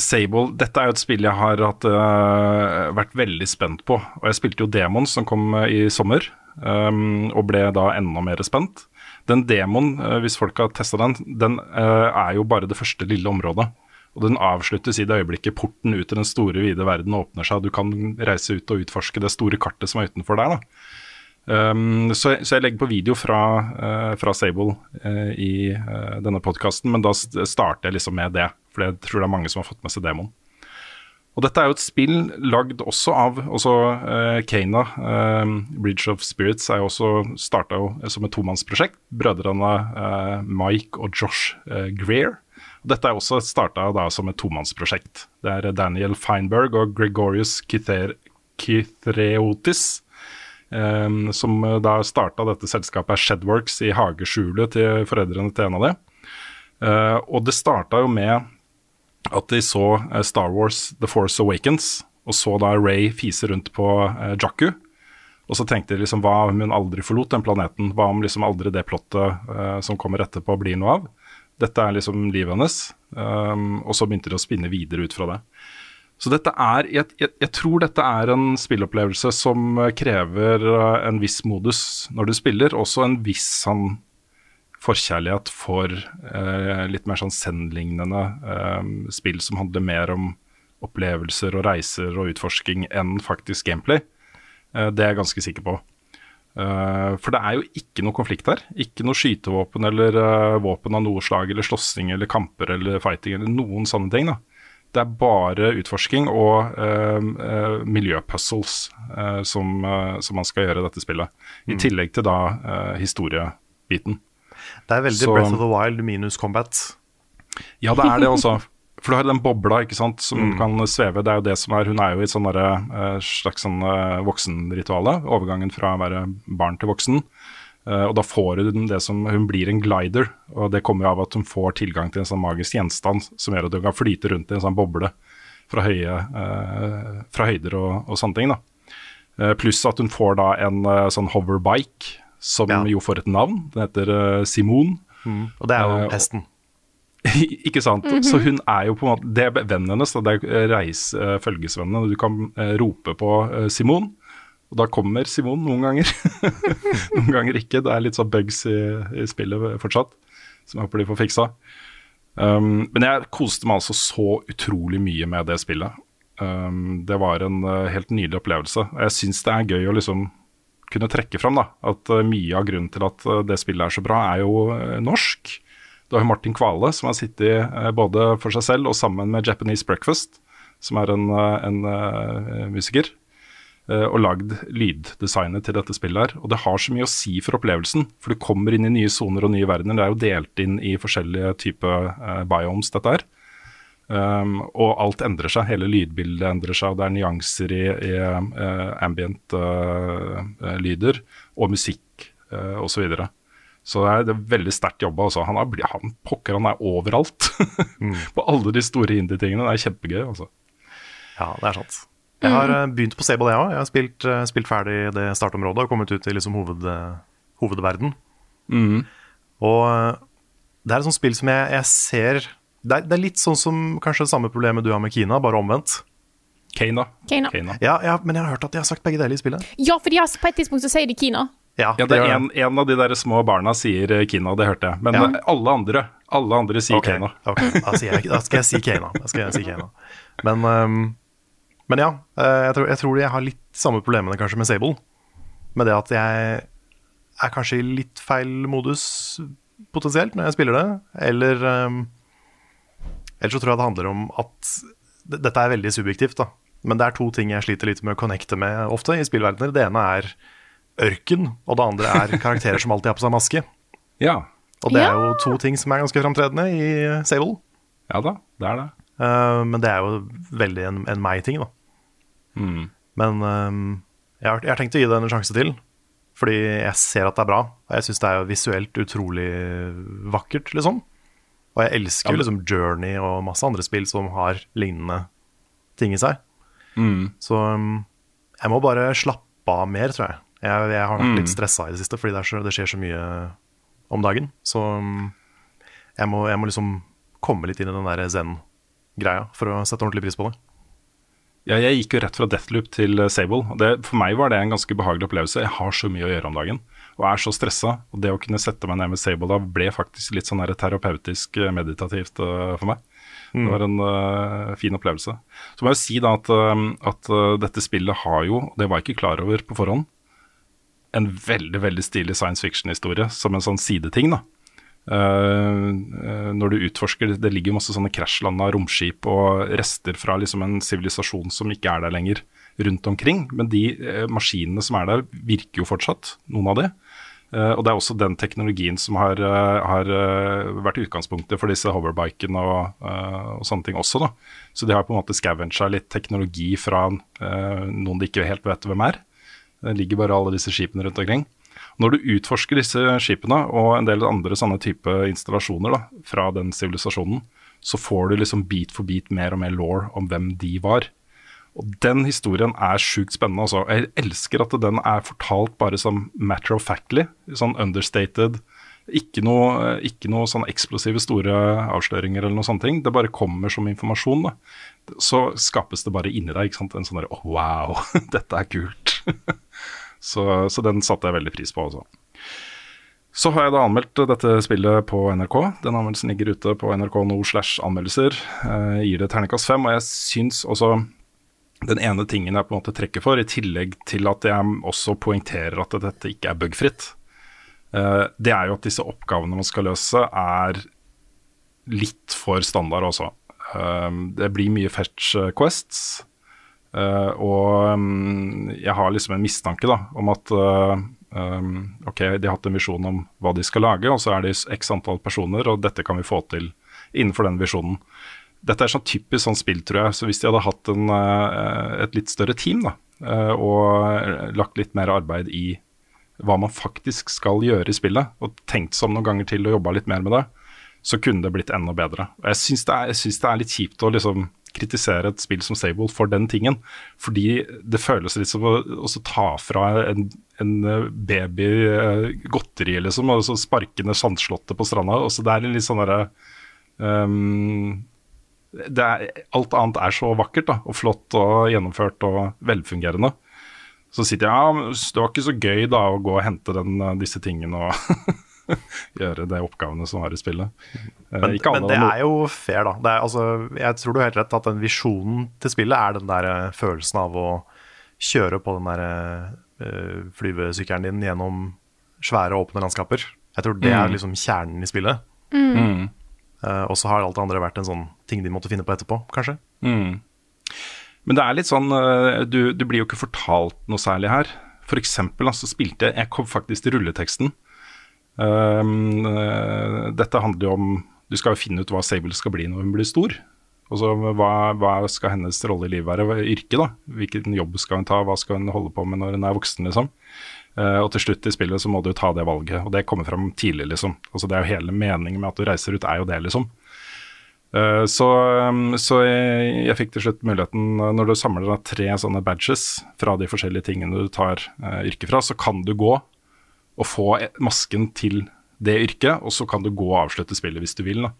Sable. Dette er jo et spill jeg har hatt, uh, vært veldig spent på. Og jeg spilte jo Demon, som kom øh, i sommer, um, og ble da enda mer spent. Den demoen, øh, hvis folk har testa den, den er jo bare det første lille området. Og den avsluttes i det øyeblikket porten ut til den store, vide verden åpner seg. og Du kan reise ut og utforske det store kartet som er utenfor der. da. Um, så, så jeg legger på video fra, uh, fra Sable uh, i uh, denne podkasten, men da starter jeg liksom med det. For jeg tror det er mange som har fått med seg demoen. Og dette er jo et spill lagd også av også Kana. Bridge of Spirits er jo også starta som et tomannsprosjekt. Brødrene Mike og Josh Greer. Og dette er også starta som et tomannsprosjekt. Det er Daniel Feinberg og Gregorius Kither Kithreotis som uh, da starta dette selskapet Shedworks i hageskjulet til foreldrene til en av dem. Uh, og det starta jo med at de så uh, Star Wars The Force Awakens, og så da Ray fise rundt på uh, Jakku. Og så tenkte de liksom hva om hun aldri forlot den planeten? Hva om liksom aldri det plottet som kommer etterpå, blir noe av? Dette er liksom livet hennes. Um, og så begynte de å spinne videre ut fra det. Så dette er, jeg, jeg, jeg tror dette er en spillopplevelse som krever eh, en viss modus når du spiller, også en viss sånn forkjærlighet for eh, litt mer sånn Zen-lignende eh, spill som handler mer om opplevelser og reiser og utforsking enn faktisk gameplay. Eh, det er jeg ganske sikker på. Eh, for det er jo ikke noe konflikt her. Ikke noe skytevåpen eller eh, våpen av noe slag, eller slåssing eller kamper eller fighting eller noen sånne ting. da. Det er bare utforsking og uh, miljøpuzzles uh, som, uh, som man skal gjøre i dette spillet. I tillegg til da historiebiten. Det er veldig Så- Breath of the Wild minus combat. Ja, det er det også. For du har den bobla ikke sant, som kan sveve. Det er jo det som er, Hun er jo i et sånn slags sånn voksenrituale. Overgangen fra å være barn til voksen. Eh, og da får hun det som Hun blir en glider, og det kommer jo av at hun får tilgang til en sånn magisk gjenstand som gjør at hun kan flyte rundt i en sånn boble fra, høye, eh, fra høyder og, og sånne ting. da. Eh, pluss at hun får da en sånn hoverbike, som Ja. jo får et navn. Den heter Simon. Og det er jo hesten. pesten. Ikke sant. Så hun er jo på en måte Det er vennen hennes, det er reis, følgesvennene. Du kan rope på Simon, og da kommer Simon noen ganger. noen ganger ikke. Det er litt sånn bugs i, i spillet fortsatt, som jeg håper de får fiksa. Um, men jeg koste meg altså så utrolig mye med det spillet. Um, det var en uh, helt nydelig opplevelse. Og Jeg syns det er gøy å liksom kunne trekke fram da, at uh, mye av grunnen til at uh, det spillet er så bra, er jo norsk. Du har jo Martin Kvale, som har sittet både for seg selv og sammen med Japanese Breakfast, som er en, en musiker, og lagd lyddesignet til dette spillet her. Og det har så mye å si for opplevelsen, for du kommer inn i nye soner og nye verdener. Det er jo delt inn i forskjellige typer eh, biomes, dette her. Um, og alt endrer seg, hele lydbildet endrer seg, og det er nyanser i, i uh, ambient uh, eh, lyder og musikk uh, osv. Så, videre. så det er, det er veldig sterkt jobba. Altså. Han, er, han pokker, han er overalt. På alle de store indie-tingene. Det er kjempegøy. Altså. Ja, det er sant. Jeg har eh, begynt på Sable, jeg òg. Jeg har spilt, eh, spilt ferdig det startområdet og kommet ut i liksom hoved, hovedverden. hovedverden. Og eh, det er et sånt spill som jeg, jeg ser det er, det er litt sånn som kanskje det samme problemet du har med Kina, bare omvendt. Kina. Kina. Kina. Ja, ja, men jeg har hørt at de har sagt begge deler i spillet. Ja, for de har, på et tidspunkt så sier de Kina. Ja, Ja, det er en, en av de der små barna sier eh, Kina, det hørte jeg. Men Ja. eh, alle andre alle andre sier okay. Kina. ok, da, sier jeg, da skal jeg si Kina. Da skal jeg si Kina. Men, ehm, men ja, eh, jeg tror, jeg tror jeg har litt samme problemene kanskje med Sable. Med det at jeg er kanskje i litt feil modus potensielt når jeg spiller det. Eller um, Eller så tror jeg det handler om at Dette er veldig subjektivt, da. Men det er to ting jeg sliter litt med å connecte med ofte i spillverdener. Det ene er ørken, og det andre er karakterer som alltid har på seg maske. Ja. Og det er jo to ting som er ganske framtredende i Sable. ja da, det er det. Uh, men det er jo veldig en, en meg-ting, da. Mm. Men um, jeg, har, jeg har tenkt å gi det en sjanse til. Fordi jeg ser at det er bra. Og jeg syns det er jo visuelt utrolig vakkert, liksom. Og jeg elsker jo ja, liksom Journey og masse andre spill som har lignende ting i seg. Mm. Så um, jeg må bare slappe av mer, tror jeg. Jeg, jeg har vært Mm. litt stressa i det siste, fordi det, så, det skjer så mye om dagen. Så um, jeg, må, jeg må liksom komme litt inn i den der zen-greia for å sette ordentlig pris på det. Ja, jeg gikk jo rett fra Deathloop til eh, Sable. og Det, for meg var det en ganske behagelig opplevelse. Jeg har så mye å gjøre om dagen og er så stressa. Og det å kunne sette meg ned med Sable da ble faktisk litt sånn terapeutisk eh, meditativt eh, for meg. Det var en uh, fin opplevelse. Så må jeg jo si da at, at uh, dette spillet har jo, det var jeg ikke klar over på forhånd, en veldig veldig stilig science fiction-historie som en sånn sideting. da. Eh, når du utforsker Det ligger masse sånne krasjlanda romskip og rester fra liksom en sivilisasjon som ikke er der lenger, rundt omkring. Men de uh, maskinene som er der, virker jo fortsatt, noen av de. Uh, og det er også den teknologien som har, har vært utgangspunktet for disse hoverbikene og, og sånne ting også. da. Så de har på en måte scavenga litt teknologi fra noen de ikke helt vet hvem er. Det ligger bare alle disse skipene rundt omkring. Når du utforsker disse skipene og en del andre sånne type installasjoner da, fra den sivilisasjonen, så får du liksom bit for bit mer og mer law om hvem de var. Og den historien er sjukt spennende. Altså. Jeg elsker at den er fortalt bare som matter of factly, sånn understated. Ikke noe, ikke noe sånn eksplosive store avsløringer eller noe sånne ting. Det bare kommer som informasjon. Da. Så skapes det bare inni deg ikke sant? en sånn derre oh, wow, dette er kult. så, så den satte jeg veldig pris på, altså. Så har jeg da anmeldt dette spillet på NRK. Den anmeldelsen ligger ute på nrk.no slash anmeldelser. Jeg gir det terningkast fem, og jeg syns også den ene tingen jeg på en måte trekker for, i tillegg til at jeg også poengterer at dette ikke er bugfritt, eh, det er jo at disse oppgavene man skal løse, er litt for standard også. Eh, Det blir mye fetch quests, eh, og um, jeg har liksom en mistanke da, om at uh, um, ok, de har hatt en visjon om hva de skal lage, og så er det x antall personer, og dette kan vi få til innenfor den visjonen. Dette er sånn typisk sånn spill, tror jeg. Så hvis de hadde hatt en, uh, et litt større team, da, og lagt litt mer arbeid i hva man faktisk skal gjøre i spillet, og tenkt seg om noen ganger til og jobba litt mer med det, så kunne det blitt enda bedre. Og Jeg syns det, det er litt kjipt å liksom kritisere et spill som Sable for den tingen, fordi det føles litt som å også ta fra en, en baby eh, godteri, liksom, og så sparke ned sandslottet på stranda. og så Det er litt sånn derre Um, alt annet er så vakkert da, og flott og gjennomført og velfungerende. Så sitter jeg ja, det var ikke så gøy da å gå og hente den, eh, disse tingene og gjøre de oppgavene som er i spillet. Eh, Men, ikke men det er jo fair, da. Det er, altså, jeg tror du har helt rett at den visjonen til spillet er den der eh, følelsen av å kjøre på den der uh, flyvesykkelen din gjennom svære, åpne landskaper. Jeg tror det er Mm. liksom kjernen i spillet. Mm. Uh, og så har alt det andre vært en sånn ting de måtte finne på etterpå, kanskje. Mm. Men det er litt sånn du, du blir jo ikke fortalt noe særlig her. For eksempel altså, spilte jeg kom faktisk til rulleteksten. Um, eh, dette handler jo om Du skal jo finne ut hva Sable skal bli når hun blir stor. Og så hva, hva skal hennes rolle i livet være? Hva- Yrke, da. Hvilken jobb skal hun ta? Hva skal hun holde på med når hun er voksen, liksom? Eh, og til slutt i spillet så må du ta det valget, og det kommer fram tidlig, liksom. Altså Det er jo hele meningen med at du reiser ut, er jo det, liksom. Eh, Så, um, så jeg, jeg fikk til slutt muligheten, når du samler tre sånne badges fra de forskjellige tingene du tar uh, yrke fra, så kan du gå og få masken til det yrket, og så kan du gå og avslutte spillet hvis du vil. da.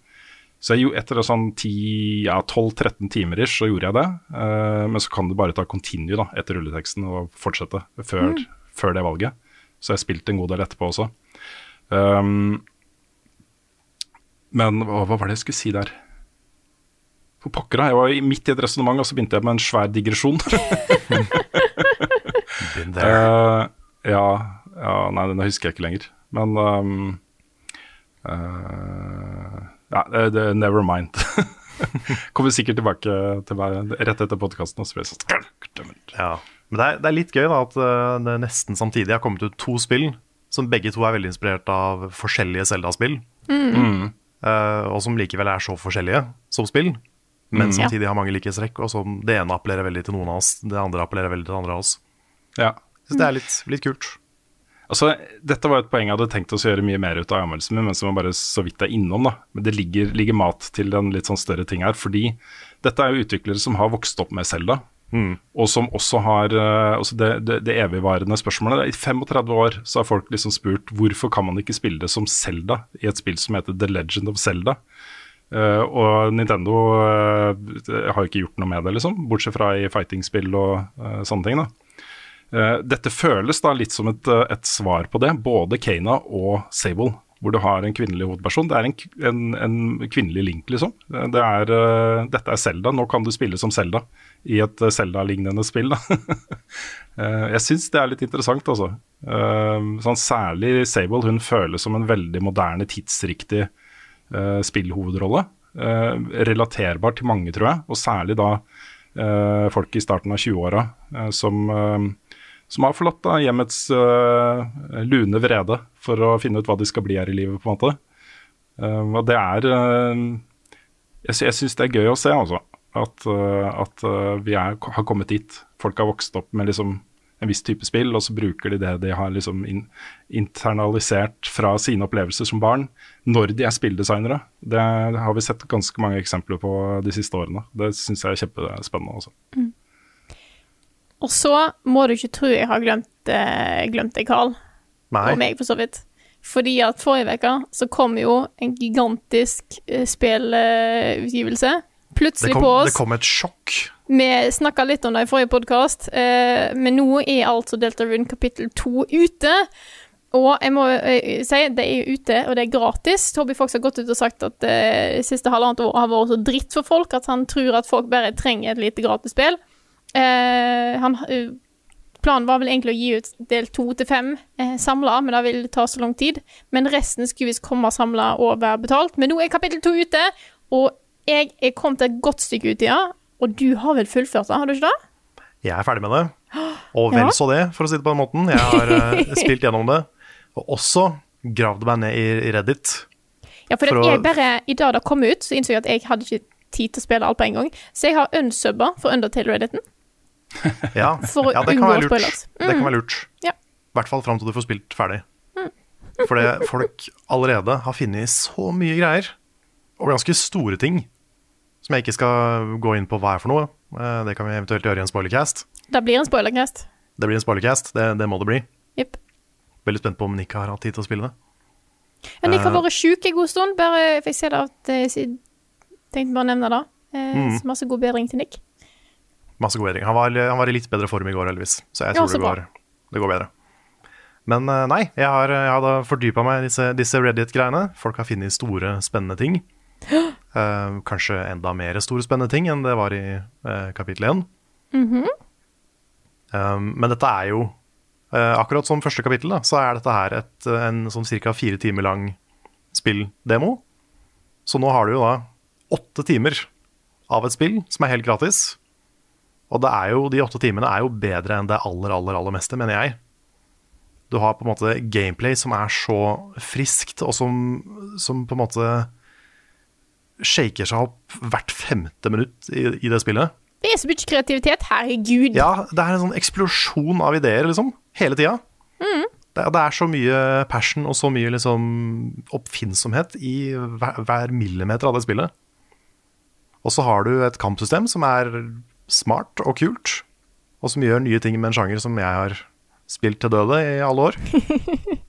Så jeg, etter sånn ja, 12-13 timer ish, så gjorde jeg det. Uh, men så kan du bare ta continue da, etter rulleteksten og fortsette før, før det valget. Så jeg spilte en god del etterpå også. Um, men hva, hva var det jeg skulle si der? For pokker da, jeg var midt i et resonnement, og så begynte jeg med en svær digresjon. uh. Ja, ja, nei, den husker jeg ikke lenger. Men um, uh, Ja, det, det, never mind. Kommer sikkert tilbake til meg rett etter podkasten. Ja. Men det er, det er litt gøy da at eh, det nesten samtidig har kommet ut to spill som begge to er veldig inspirert av forskjellige Zelda-spill. Mm. eh, og som likevel er så forskjellige som spill, men Mm. samtidig har mange likhetstrekk. Og som det ene appellerer veldig til noen av oss, det andre appellerer veldig til andre av oss. Ja. Så det er litt, litt kult. Altså, dette var et poeng jeg hadde tenkt oss å gjøre mye mer ut av anmeldelsen min, men som jeg bare så vidt er innom. da. Men det ligger, ligger mat til en litt sånn større ting her. Fordi dette er jo utviklere som har vokst opp med Selda. Og som også har eh, altså det, det, det evigvarende spørsmålet. I 35 år så har folk liksom spurt hvorfor kan man ikke spille det som Selda i et spill som heter The Legend of Zelda. Uh, og Nintendo uh, har jo ikke gjort noe med det, liksom. Bortsett fra i fighting-spill og uh, sånne ting. da. Eh, dette føles da litt som et, eh, et svar på det, både Kana og Sable, hvor du har en kvinnelig hovedperson. Det er en, en, en kvinnelig link, liksom. Eh, Det er, dette er Selda. Nå kan du spille som Selda i et Zelda-lignende spill. Da. Jeg syns det er litt interessant, altså. Sånn, særlig Sable. Hun føles som en veldig moderne, tidsriktig spillhovedrolle. Relaterbar til mange, tror jeg, og særlig da folk i starten av 20-åra eh, som, som har forlatt da, hjemmets uh, lune vrede for å finne ut hva de skal bli her i livet, på en måte. Uh, og det er uh, Jeg, jeg syns det er gøy å se, altså. At, at vi er, har kommet dit. Folk har vokst opp med liksom en viss type spill, og så bruker de det de har liksom in, internalisert fra sine opplevelser som barn, når de er spilldesignere. Det har vi sett ganske mange eksempler på de siste årene. Det syns jeg er kjempespennende. Altså. Og så må du ikke tro jeg har glemt, eh, glemt deg, Carl. Nei. Og meg, for så vidt. Fordi at forrige uke så kom jo en gigantisk eh, spillutgivelse. Det Plutselig kom, på det kom et sjokk. Vi snakka litt om det i forrige podkast, eh, men nå er altså Delta Rune kapittel 2 ute. Og jeg må eh, si det er ute, og det er gratis. Toby Fox har gått ut og sagt at eh, siste halvannet år har vært så dritt for folk at han tror at folk bare trenger et lite gratis spill. Eh, han, eh, planen var vel egentlig å gi ut del to til fem eh, samla, men det ville ta så lang tid. Men resten skulle visst komme samla og være betalt. Men nå er kapittel to ute, og jeg er kommet et godt stykke ut i det. Og du har vel fullført det, har du ikke det? Jeg er ferdig med det. Og vel så det, for å si det på den måten. Jeg har eh, spilt gjennom det. Og også gravd meg ned i, Reddit. Ja, for, For å- jeg bare, I dag det kom ut, så innså jeg at jeg hadde ikke tid til å spille alt på en gang. Så jeg har unsubba for Undertale-Redditen. Ja, For å ja det kan unngå være lurt. Det kan Mm. være lurt. Ja. I hvert fall fram til du får spilt ferdig. Fordi folk allerede har funnet så mye greier, og ganske store ting, som jeg ikke skal gå inn på hva er for noe. Eh, Det kan vi eventuelt gjøre i en spoilercast. Det blir en spoilercast. Det blir en spoilercast, det, det må det bli. Yep. Veldig spent på om Nick har hatt tid til å spille det. Ja, Nick har Eh. vært sjuk en god stund, bare fikk ser det at eh, Tenkte bare å nevne det. Eh, Mm. Så masse god bedring til Nick. Masse god bedring. Han var, han var i litt bedre form i går, heldigvis. Så jeg Ja, tror så det, går, det går bedre. Men eh, nei, jeg har, jeg har fordypa meg i disse, disse Reddit-greiene. Folk har funnet store, spennende ting. Uh, kanskje enda mer store, spennende ting enn det var i uh, kapittel én. Mhm. Um, men dette er jo uh, Akkurat som første kapittel, da, så er dette her et, en sånn ca. fire timer lang spilldemo. Så nå har du jo da åtte timer av et spill som er helt gratis. Og det er jo, de åtte timene er jo bedre enn det aller, aller, aller meste, mener jeg. Du har på en måte gameplay som er så friskt, og som, som på en måte shaker seg opp hvert femte minutt i, i det spillet. Det er så mye kreativitet. Herregud. Ja, det er en sånn eksplosjon av ideer, liksom. Hele tida. Det, det er så mye passion og så mye liksom oppfinnsomhet i hver, hver millimeter av det spillet. Og så har du et kampsystem som er smart og kult, og som gjør nye ting med en sjanger som jeg har spilt til døde i alle år.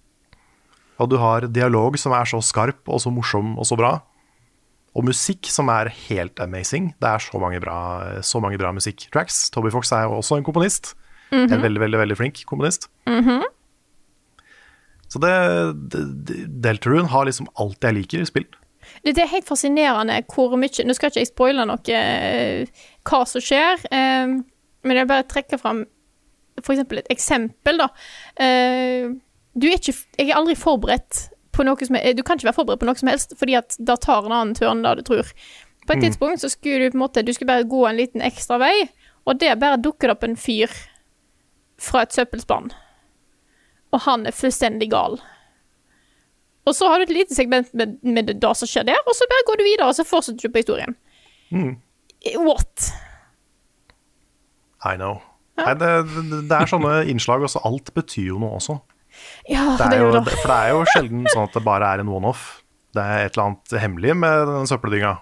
og du har dialog som er så skarp og så morsom og så bra. Og musikk som er helt amazing. Det er så mange bra, så mange bra musikktracks. Toby Fox er jo også en komponist. En veldig, veldig veldig flink komponist. Så det, det, det Deltarune har liksom alt jeg liker i spill. Det er helt fascinerende hvor mye Nå skal ikke jeg spoile noe eh, hva som skjer, eh, men jeg bare trekke fram eksempel et eksempel, da. Eh, du er ikke Jeg er aldri forberedt på noe som er Du kan ikke være forberedt på noe som helst, fordi at da tar en annen turn da du tror. På et tidspunkt så skulle du på en måte Du skulle bare gå en liten ekstra vei, og der bare dukker det opp en fyr fra et søppelspann. Og han er fullstendig gal. Og så har du et lite segment med, med det som skjer der, og så bare går du videre, og så fortsetter du på historien. What? I know. Nei, det, det, er sånne innslag, også alt betyr jo noe også. Ja, Det det jo det. for det er jo sjelden sånn at det bare er en one-off. Det er et eller annet hemmelig med den søppeldynga.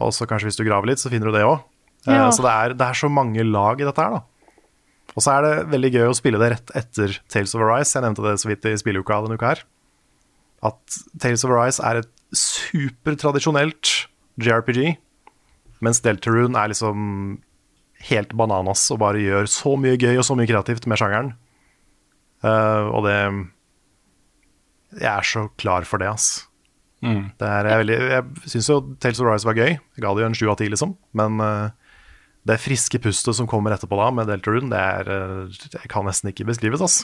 Og så kanskje hvis du graver litt, så finner du det òg. Mhm. Ja. Så det er, det er så mange lag i dette her, da. Og så er det veldig gøy å spille det rett etter Tales of Arise. Jeg nevnte det så vidt i spilleuka denne uka her. At Tales of Arise er et supertradisjonelt JRPG, mens Deltarune er liksom helt bananas og bare gjør så mye gøy og så mye kreativt med sjangeren. Uh, og det Jeg er så klar for det, ass. Det er, jeg veldig, jeg syns jo Tales of Rise var gøy. Jeg ga det jo en sju av ti, liksom. Men uh, det friske pustet som kommer etterpå da, med Deltarune, det er uh, Det kan nesten ikke beskrives, ass.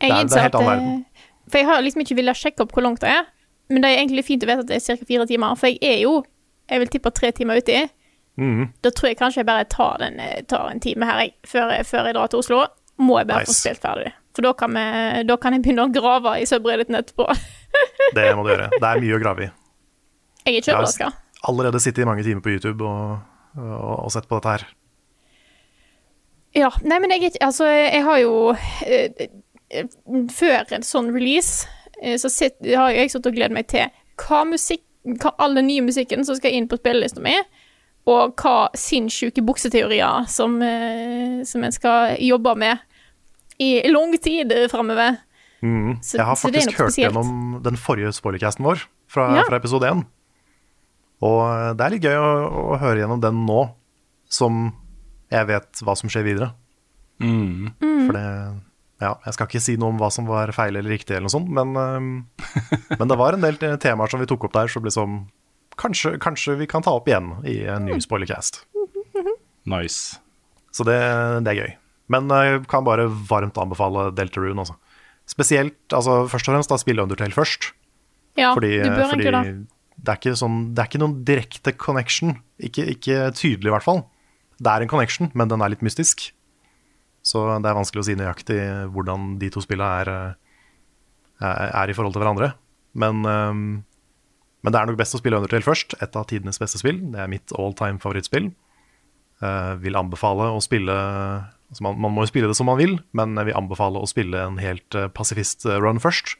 Jeg det er- det er helt annen eh, verden. For jeg har liksom ikke villet sjekke opp hvor langt det er, men det er egentlig fint å vite at det er ca. fire timer, for jeg er jo Jeg vil tippe tre timer uti. Mm. Da tror jeg kanskje jeg bare tar, den, eh, tar en time her, jeg, før, før jeg drar til Oslo. Må jeg bare få spilt ferdig. For da kan, vi, da kan jeg begynne å grave i subredditen etterpå. Det må du gjøre. Det er mye å grave i. Jeg er ikke overraska. allerede sittet i mange timer på YouTube og, og, og sett på dette her. Ja, nei, men jeg Altså, jeg har jo eh, eh, Før en sånn release, eh, så sitt, har jeg sittet og gledet meg til hva musikk hva all den nye musikken som skal inn på spillelista mi, og hva sinnssyke bukseteorier som, eh, som en skal jobbe med i lang tid framover. Mm. Jeg har så det er faktisk hørt spesielt. gjennom den forrige spoilercasten vår fra, Ja. fra episode 1. Og det er litt gøy å, å høre gjennom den nå, som jeg vet hva som skjer videre. Mm. For det Ja, jeg skal ikke si noe om hva som var feil eller riktig, eller noe sånt, men, øhm, men det var en del temaer som vi tok opp der, som liksom Kanskje, kanskje vi kan ta opp igjen i en ny spoilercast. Nice. Så det, det er gøy. Men jeg kan bare varmt anbefale Deltarune, altså. Spesielt, altså først og fremst da spille Undertale først. Ja, Fordi, du bør fordi egentlig det. det, er ikke sånn, det er ikke noen direkte connection. Ikke, ikke tydelig, i hvert fall. Det er en connection, men den er litt mystisk. Så det er vanskelig å si nøyaktig hvordan de to spillene er, eh, er, er i forhold til hverandre. Men, ehm, men det er nok best å spille Undertale først. Et av tidenes beste spill. Det er mitt all time favorittspill. Jeg vil anbefale å spille altså man, man må jo spille det som man vil, men jeg vil anbefale å spille en helt uh, pasifist-run først.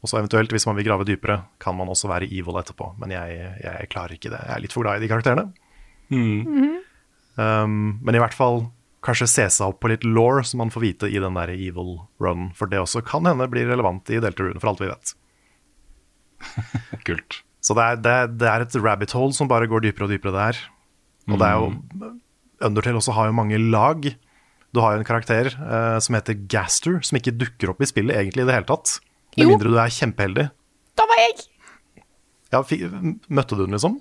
Og så eventuelt, hvis man vil grave dypere, kan man også være evil etterpå. Men jeg, jeg klarer ikke det. Jeg er litt for glad i de karakterene. Um, men i hvert fall kanskje se seg opp på litt law, som man får vite i den der evil run. For det også kan hende blir relevant i Deltarune, for alt vi vet. Kult. Så det er, det, det er et rabbit hole som bare går dypere og dypere der. Og det er jo Undertale også har jo mange lag. Du har jo en karakter eh, som heter Gaster, som ikke dukker opp i spillet egentlig i det hele tatt. Med Jo. mindre du er kjempeheldig. Da var jeg! Ja, møtte du den, liksom?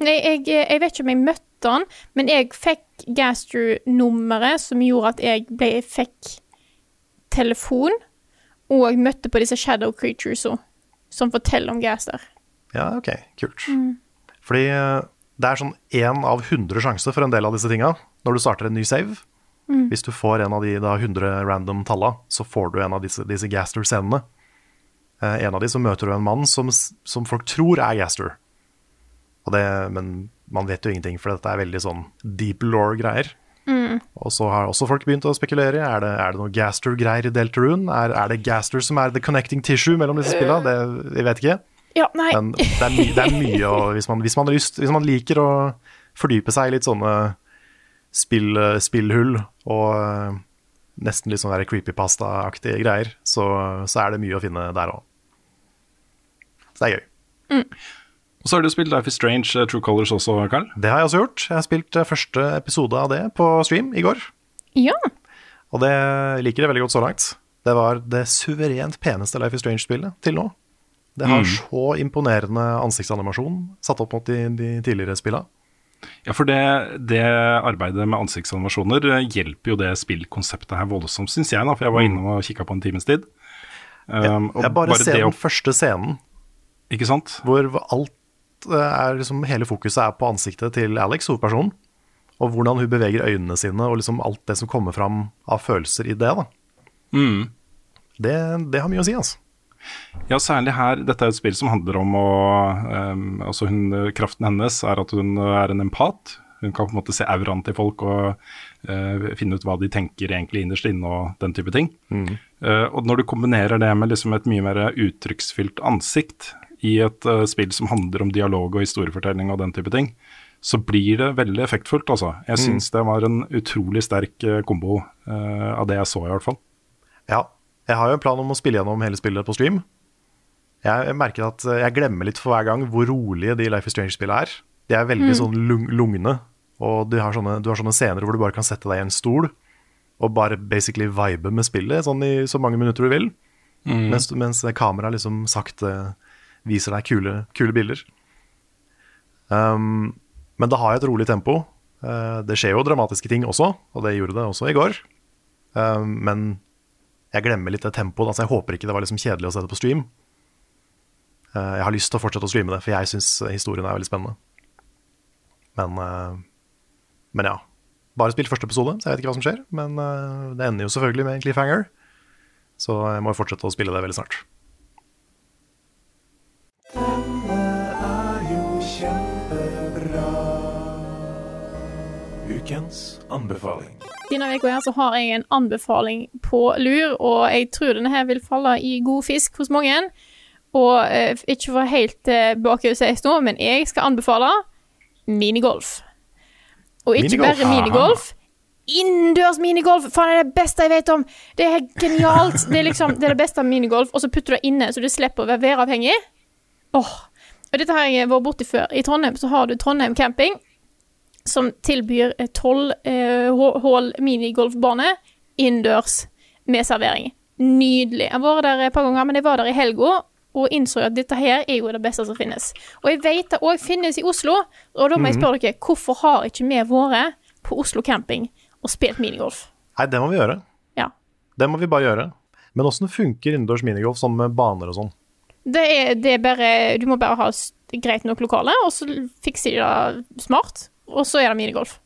Nei, jeg, jeg vet ikke om jeg møtte han, men jeg fikk Gastro-nummeret som gjorde at jeg ble, fikk telefon, og møtte på disse shadow creatures som forteller om Gaster. Ja, ok, kult. Fordi eh, det er sånn én av 100 sjanse for en del av disse tinga når du starter en ny save. Hvis du får en av de da 100 random talla, så får du en av disse, disse Gaster-scenene. Eh, en av de så møter du en mann som, som folk tror er Gaster. Det, men man vet jo ingenting, for dette er veldig sånn deep law-greier. Og så har også folk begynt å spekulere. Er det, er det noe Gaster-greier i Deltarune? Er, er det Gaster som er the connecting tissue mellom disse spillene? Det, jeg vet ikke. Ja, nei. Men det er, my, det er mye å hvis man, hvis, man lyst, hvis man liker å fordype seg i litt sånne spill, spillhull og eh, nesten litt sånn creepypasta-aktige greier, så, så er det mye å finne der òg. Så det er gøy. Og så har du spilt Life is Strange eh, True Colors også, Carl. Det har jeg også gjort. Jeg har spilt eh, første episode av det på stream i går. Ja. Og det liker jeg veldig godt så langt. Det var det suverent peneste Life is Strange-spillet til nå. Det har så imponerende ansiktsanimasjon satt opp mot de, de tidligere spilla. Ja, for det, det arbeidet med ansiktsanimasjoner eh, hjelper jo det spillkonseptet her voldsomt, syns jeg, da. For jeg var inne og kikka på en times tid. Um, jeg, Jeg bare, ser den første scenen Ikke sant? hvor alt er liksom Hele fokuset er på ansiktet til Alex, hovedpersonen. Og hvordan hun beveger øynene sine, og liksom alt det som kommer fram av følelser i det. da Mm. Det, det har mye å si, altså. Ja, særlig her. Dette er et spill som handler om å um, Altså, hun, kraften hennes er at hun er en empat. Hun kan på en måte se auraen til folk og uh, finne ut hva de tenker egentlig innerst inne og den type ting. Eh, og når du kombinerer det med liksom et mye mer uttrykksfylt ansikt i et uh, spill som handler om dialog og historiefortelling og den type ting, så blir det veldig effektfullt, altså. Jeg syns det var en utrolig sterk eh, kombo uh, av det jeg så, i hvert fall. Ja. Jeg har jo en plan om å spille gjennom hele spillet på stream. Jeg jeg merker at jeg glemmer litt for hver gang hvor rolige de Life is Strange-spillene er. De er veldig sånn lung lugne, og du har, sånne, du har sånne scener hvor du bare kan sette deg i en stol og bare basically vibe med spillet sånn i så mange minutter du vil. Mens, mens kameraet liksom sakte viser deg kule, kule bilder. Um, men det har et rolig tempo. Uh, det skjer jo dramatiske ting også, og det gjorde det også i går. Um, men jeg glemmer litt det tempoet. Altså jeg håper ikke det var liksom kjedelig å se det på stream. Uh, jeg har lyst til å fortsette å streame det, for jeg syns historien er veldig spennende. Men, eh, men ja. Bare spilt første episode, så jeg vet ikke hva som skjer. Men det ender jo selvfølgelig med en cliffhanger. Så jeg må fortsette å spille det veldig snart. Ukens anbefaling. Denne uka her så har jeg en anbefaling på lur, og jeg tror denne her vil falle i god fisk hos mange. Og eh, ikke for helt eh, bakhuset nå, men jeg skal anbefale minigolf. Og ikke Minigolf? bare minigolf. Innendørs minigolf! Faen, det er det beste jeg vet om! Det er genialt. Det er liksom, det er det beste av minigolf, og så putter du det inne, så du slipper å være væravhengig. Åh. Og dette har jeg vært borti før. I Trondheim så har du Trondheim camping, som tilbyr tolv eh, hull minigolfbane innendørs med servering. Nydelig. Jeg har vært der et par ganger, men jeg var der i helga og innså at dette her er jo det beste som finnes. Og jeg vet det òg finnes i Oslo, og da må jeg spørre dere, hvorfor har ikke vi vært på Oslo camping og spilt minigolf? Nei, det må vi gjøre. Ja. Det må vi bare gjøre. Men åssen funker innendørs minigolf sånn med baner og sånn? Det er, det er bare Du må bare ha greit nok lokale, og så fikser de det smart, og så er det minigolf.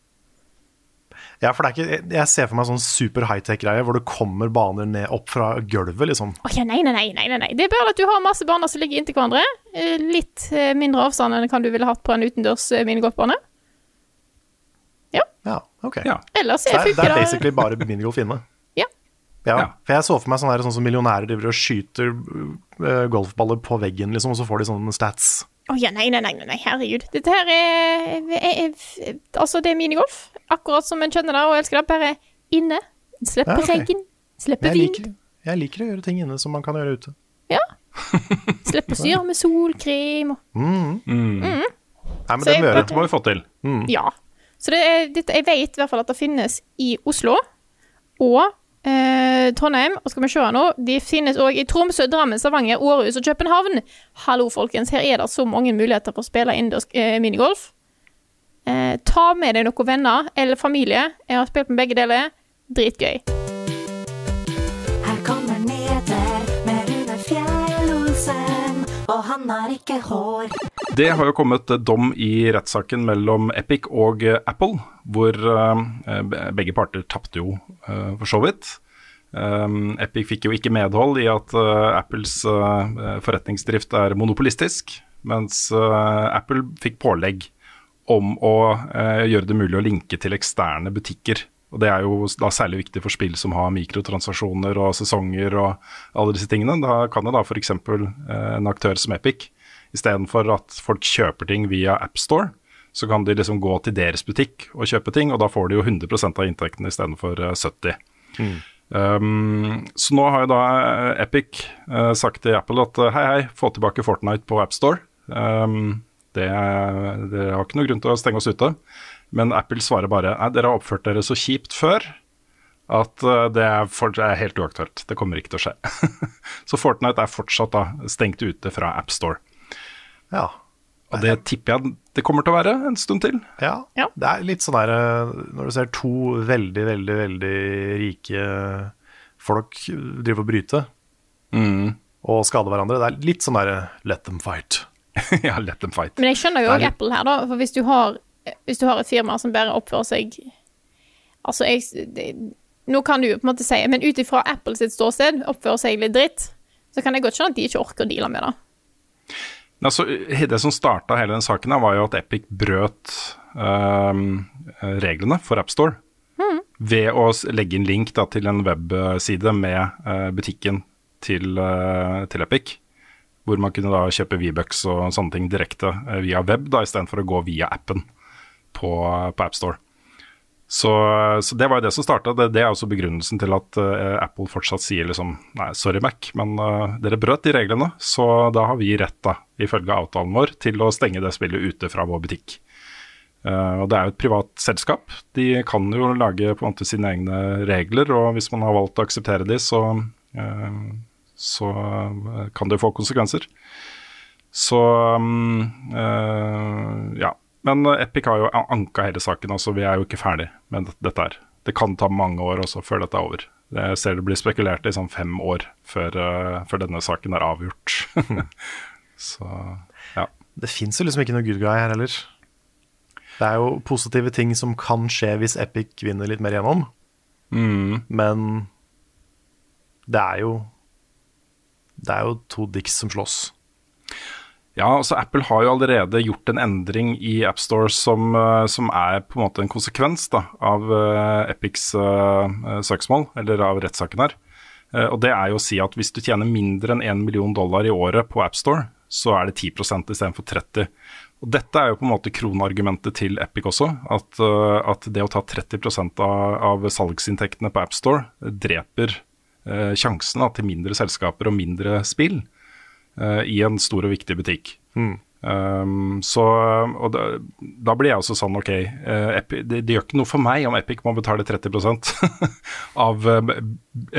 Ja, for det er ikke, jeg ser for meg sånn super high-tech-greie hvor det kommer baner ned opp fra gulvet, liksom. Oh, ja, nei, nei, nei, nei, nei. Det er bare at du har masse baner som ligger inntil hverandre. Eh, Litt eh, mindre avstand enn kan du ville hatt på en utendørs eh, minigolfbane. Ja, ok. Ja. Ellers er det det er basically bare minigolf inne. Ja. Ja, Ja. for jeg så for meg sånn, der, sånn som millionærer driver og skyter golfballer på veggen, liksom, og så får de sånne stats. Å ja, nei, nei, nei, nei, herregud. Dette her er, er, er Altså, det er minigolf. Akkurat som en kjønner det og elsker det. Bare inne. Slipper Ja, okay. regn. Slipper Jeg vind. liker, jeg liker å gjøre ting inne som man kan gjøre ute. Ja. Slipper syr med solkrem og Nei, men det må. Dette må vi få til. Ja. Så det er, dette, jeg vet i hvert fall at det finnes i Oslo og eh, Trondheim. Og skal vi se nå, de finnes òg i Tromsø, Drammen, Stavanger, Århus og København. Hallo, folkens. Her er det så mange muligheter for å spille innendørs eh, minigolf. Eh, ta med deg noen venner eller familie. Jeg har spilt med begge deler. Dritgøy. Og han har ikke hår. Det har jo kommet eh, dom i rettssaken mellom Epic og eh, Apple, hvor eh, begge parter tapte jo for så vidt. Um, Epic fikk jo ikke medhold i at Apples forretningsdrift er monopolistisk, mens Apple fikk pålegg om å gjøre det mulig å linke til eksterne butikker. Og Det er jo da særlig viktig for spill som har mikrotransaksjoner og sesonger og alle disse tingene. Da kan det da f.eks. Eh, en aktør som Epic, istedenfor at folk kjøper ting via AppStore, så kan de liksom gå til deres butikk og kjøpe ting, og da får de jo 100% av inntektene istedenfor eh, 70 Um, så nå har jo da eh, Epic eh, sagt til Apple at hei, hei, få tilbake Fortnite på AppStore. Um, det, det har ikke noe grunn til å stenge oss ute. Men Apple svarer bare nei, dere har oppført dere så kjipt før at eh, det er, for, det er helt uaktuelt. Det kommer ikke til å skje. så Fortnite er fortsatt da stengt ute fra AppStore. Ja. Og det tipper jeg det kommer til å være en stund til. Ja. Ja. Det er litt sånn der eh, Når du ser to veldig, veldig, veldig rike folk drive og bryte og skade hverandre, det er litt sånn derre let them fight. ja, let them fight. Men jeg skjønner jo òg Apple her, da. For hvis du har, hvis du har et firma som bare oppfører seg Altså, jeg det, Nå kan du jo på en måte si Men ut ifra Apples ståsted oppfører seg litt dritt, så kan jeg godt skjønne at de ikke orker å deale med det. Altså, det som starta hele den saken, var jo at Epic brøt øhm, reglene for AppStore ved å legge inn link da, til en webside med øh, butikken til, øh, til Epic. Hvor man kunne da kjøpe V-bucks og sånne ting direkte øh, via web, da, istedenfor å gå via appen på, på AppStore. Så, så det var jo det som starta. Det, det er også begrunnelsen til at uh, Apple fortsatt sier liksom Nei, sorry, Mac, men uh, dere brøt de reglene, så da har vi rett, da, ifølge avtalen vår, til å stenge det spillet ute fra vår butikk. Uh, og det er jo et privat selskap. De kan jo lage på en måte sine egne regler, og hvis man har valgt å akseptere de, så, så kan det få konsekvenser. Så um, ja. Men eh, Epic har jo anka hele saken, altså vi er jo ikke ferdig med dette her. Det kan ta mange år også før dette er over. Jeg ser det blir spekulert i sånn fem år før, eh, før denne saken er avgjort. Så ja. Det fins jo liksom ikke noe good guy her heller. Det er jo positive ting som kan skje hvis Epic vinner litt mer gjennom, men det er jo Det er jo to dicks som slåss. Ja, altså Apple har jo allerede gjort en endring i AppStore som, eh, som er på en måte en konsekvens da, av eh, Epics uh, søksmål, eller av rettssaken her. Uh, og det er jo å si at hvis du tjener mindre enn 1 million dollar i året på AppStore, så er det 10% istedenfor 30 Og Dette er jo på en måte kronargumentet til Epic også, at, uh, at det å ta 30 av, av salgsinntektene på AppStore dreper sjansen da, til mindre selskaper og mindre spill i en stor og viktig butikk. Um, så, og da, da blir jeg også sånn, ok, uh, Epi, det, det gjør ikke noe for meg om Epic må betale 30 av eh,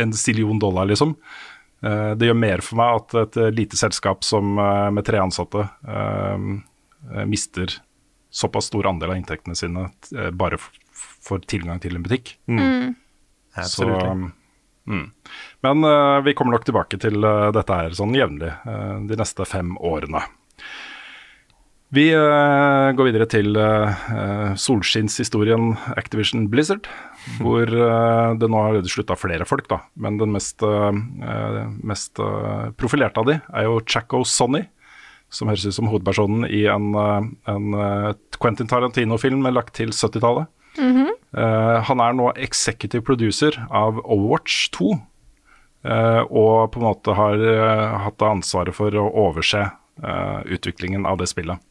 en stillion dollar, liksom. Uh, det gjør mer for meg at et eh, lite selskap som, uh, med tre ansatte eh, eh, mister såpass stor andel av inntektene sine eh, bare for, for tilgang til en butikk. Så, Absolutt. Mm. Men eh, vi kommer nok tilbake til eh, dette her sånn jevnlig eh, de neste fem årene. Vi går videre til uh, solskinnshistorien Activision Blizzard, hvor eh, det nå har slutta flere folk, da. Men den mest, mest profilerte av de er jo Chaco Sonny, som høres ut som hovedpersonen i en, en Quentin Tarantino-film lagt til 70-tallet. Eh, han er nå executive producer av Overwatch 2, eh, og på en måte har eh, hatt ansvaret for å overse eh, utviklingen av det spillet.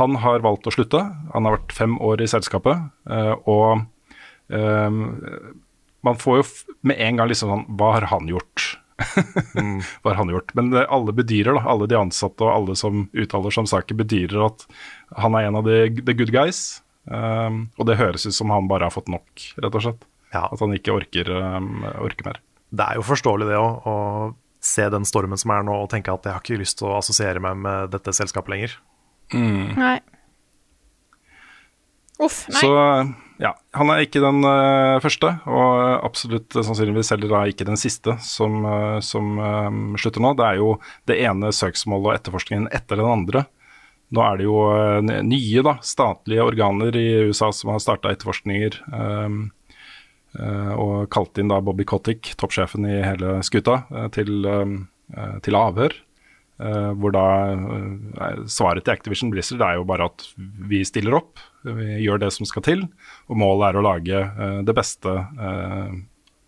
Han har valgt å slutte. Han har vært fem år i selskapet. eh, og eh, man får jo med en gang liksom sånn Hva har han gjort? hva har han gjort. Men det, alle bedyrer, da, alle de ansatte og alle som uttaler seg om saken, bedyrer at han er en av de, the good guys. Um, og det høres ut som han bare har fått nok, rett og slett. Ja. At han ikke orker, um, orker mer. Det er jo forståelig det òg, å se den stormen som er nå og tenke at jeg har ikke lyst til å assosiere meg med dette selskapet lenger. Nei. Uff, nei. Så ja, han er ikke den uh, første, og absolutt sannsynligvis heller da ikke den siste som, uh, som um, slutter nå. Det er jo det ene søksmålet og etterforskningen etter den andre. Nå er det jo uh, nye da, statlige organer i USA som har starta etterforskninger. eh, og kalt inn da Bobby Kotick, toppsjefen i hele skuta, eh, til, eh, til avhør. Eh, hvor da eh, svaret til Activision Blizzard er jo bare at vi stiller opp, vi gjør det som skal til, og målet er å lage eh, det beste, eh,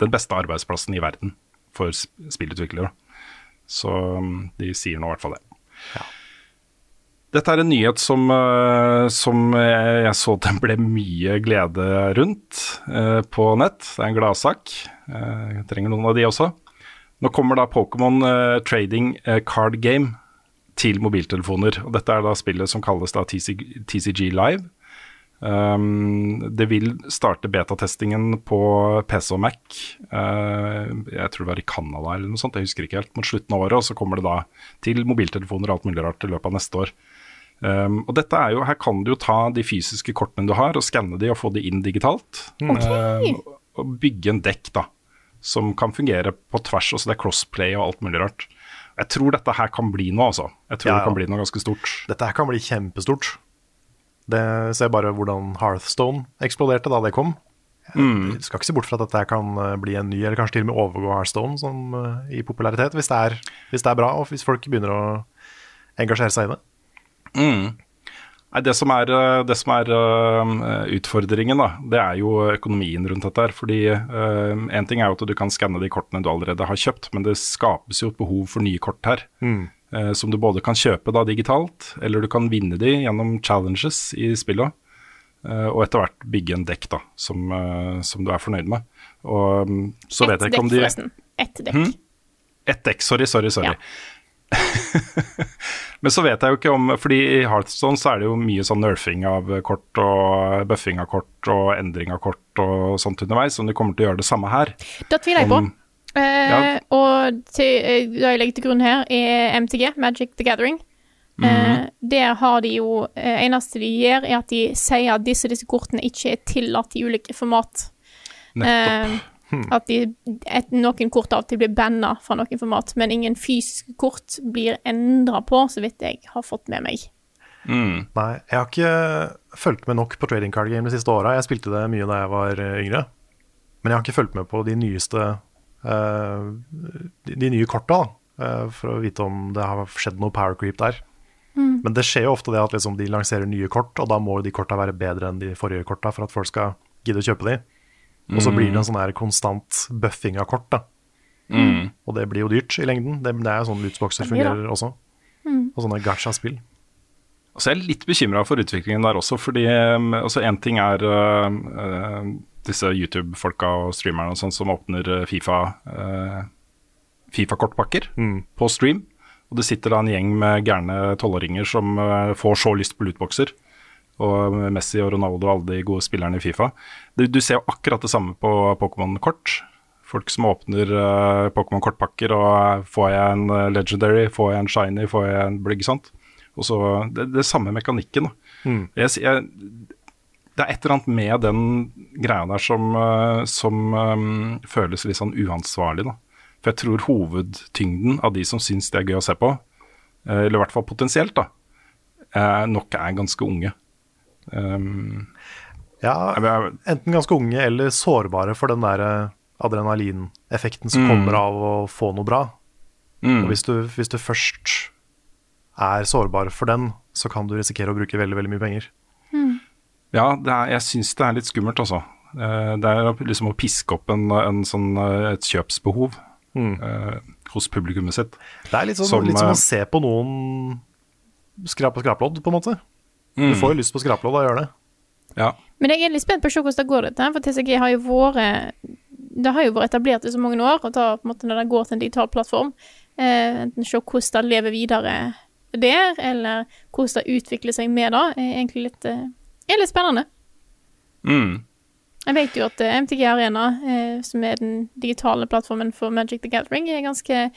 den beste arbeidsplassen i verden for sp- spillutviklere. Så mm, de sier nå i hvert fall det. Dette er en nyhet som, eh, som jeg, så det ble mye glede rundt eh, på nett. Det er en gladsak. Eh, jeg trenger noen av de også. Nå kommer da Pokémon Trading Card Game til mobiltelefoner. og Dette er da spillet som kalles da TCG, Live. Um, det vil starte betatestingen på PC og Mac. jeg tror det var i Canada eller noe sånt, jeg husker ikke helt. Mot slutten av året, og så kommer det da til mobiltelefoner og alt mulig rart i løpet av neste år. Um, og dette er jo, Her kan du jo ta de fysiske kortene du har, og skanne de og få de inn digitalt. Um, og bygge en dekk da, som kan fungere på tvers. Også det er crossplay og alt mulig rart. Jeg tror dette her kan bli noe, altså. Jeg tror Ja, det kan bli noe ganske stort. Dette her kan bli kjempestort. Det ser bare hvordan Hearthstone eksploderte da det kom. Jeg skal ikke se bort fra at dette her kan eh, bli en ny, eller kanskje til og med overgå Hearthstone som, uh, i popularitet, hvis det, er, hvis det er bra, og hvis folk begynner å engasjere seg i det. Nei, det som er, eh, det som er eh, utfordringen, da, det er jo økonomien rundt dette. her, fordi uh, En ting er jo at du kan skanne de kortene du allerede har kjøpt, men det skapes jo et behov for nye kort her. eh, som du både kan kjøpe da digitalt, eller du kan vinne de gjennom challenges i spillet. Uh, og etter hvert bygge en dekk da, som, eh, som du er fornøyd med. Og um, så vet jeg ikke om dekk, forresten. Ett dekk. Ett dekk, sorry, sorry, sorry. Ja. Men så vet jeg jo ikke om Fordi i Hearthstone så er det jo mye sånn nerfing av kort og buffing av kort og endring av kort og sånt underveis, om de kommer til å gjøre det samme her. Det tviler jeg på. Om- Eh, Ja. Og til, eh, det jeg legger til grunn her, er MTG, Magic the Gathering. Mhm. Eh, der har de jo eh, Eneste de gjør, er at de sier at disse disse kortene ikke er tillatt i ulike format. Nettopp. Eh, at de, et, noen kort av og til blir banna fra noen format, men ingen fysiske kort blir endra på, så vidt jeg har fått med meg. Mm. Nei, jeg har ikke fulgt med nok på trading card game de siste åra. Jeg spilte det mye da jeg var eh, yngre. Men jeg har ikke fulgt med på de nyeste uh, de, de nye korta, eh, for å vite om det har skjedd noe power creep der. Men det skjer jo ofte det at liksom de lanserer nye kort, og da må de korta være bedre enn de forrige korta for at folk skal gidde å kjøpe de. Og så blir det en sånn her konstant buffing av kort, da. Mm. Og det blir jo dyrt i lengden. Det, det er jo sånn lootboxer fungerer også. Og sånne gacha-spill. Og så er jeg litt bekymra for utviklingen der også, fordi um, altså en ting er uh, uh, disse YouTube-folka og streamerne og sånn som åpner uh, Fifa uh, Fifa-kortpakker på stream. Og det sitter da en gjeng med gærne tolvåringer som uh, får så lyst på lootboxer. Og Messi og Ronaldo og alle de gode spillerne i Fifa. Du, du ser jo akkurat det samme på Pokémon-kort. Folk som åpner uh, Pokémon-kortpakker, og uh, får jeg en uh, legendary, får jeg en shiny, får jeg en bligg, sant. Og så det, det er samme mekanikken. Da. Jeg, jeg, det er et eller annet med den greia der som, som um, føles litt sånn uansvarlig. Da. For jeg tror hovedtyngden av de som syns det er gøy å se på, eller i hvert fall potensielt, da, nok er ganske unge. Um, Ja, enten ganske unge eller sårbare for den der eh, adrenalineffekten som Mm. kommer av å få noe bra. mm, Og hvis du, hvis du først er sårbar for den, så kan du risikere å bruke veldig, veldig mye penger. Ja, det er, jeg syns det er litt skummelt, altså. Eh, Det er liksom å piske opp en, en sånn, eh, et kjøpsbehov eh, hos publikummet sitt. Det er litt, sånn, Som, litt som å se på noen skrape skraplodd, på en måte. Mm. Du får jo lyst på skraplåd av å gjøre det. Ja. Men jeg er litt spent på å se hvordan det går, dette. For TCG har jo vært det har jo vært etablert i så mange år, og da, på en måte, når det går til en digital plattform, eh, enten se hvordan det lever videre der, eller hvordan det utvikler seg med det, er egentlig litt, eh, er litt spennende. Mm. Jeg vet jo at eh, MTG Arena, eh, som er den digitale plattformen for Magic the Gathering, er ganske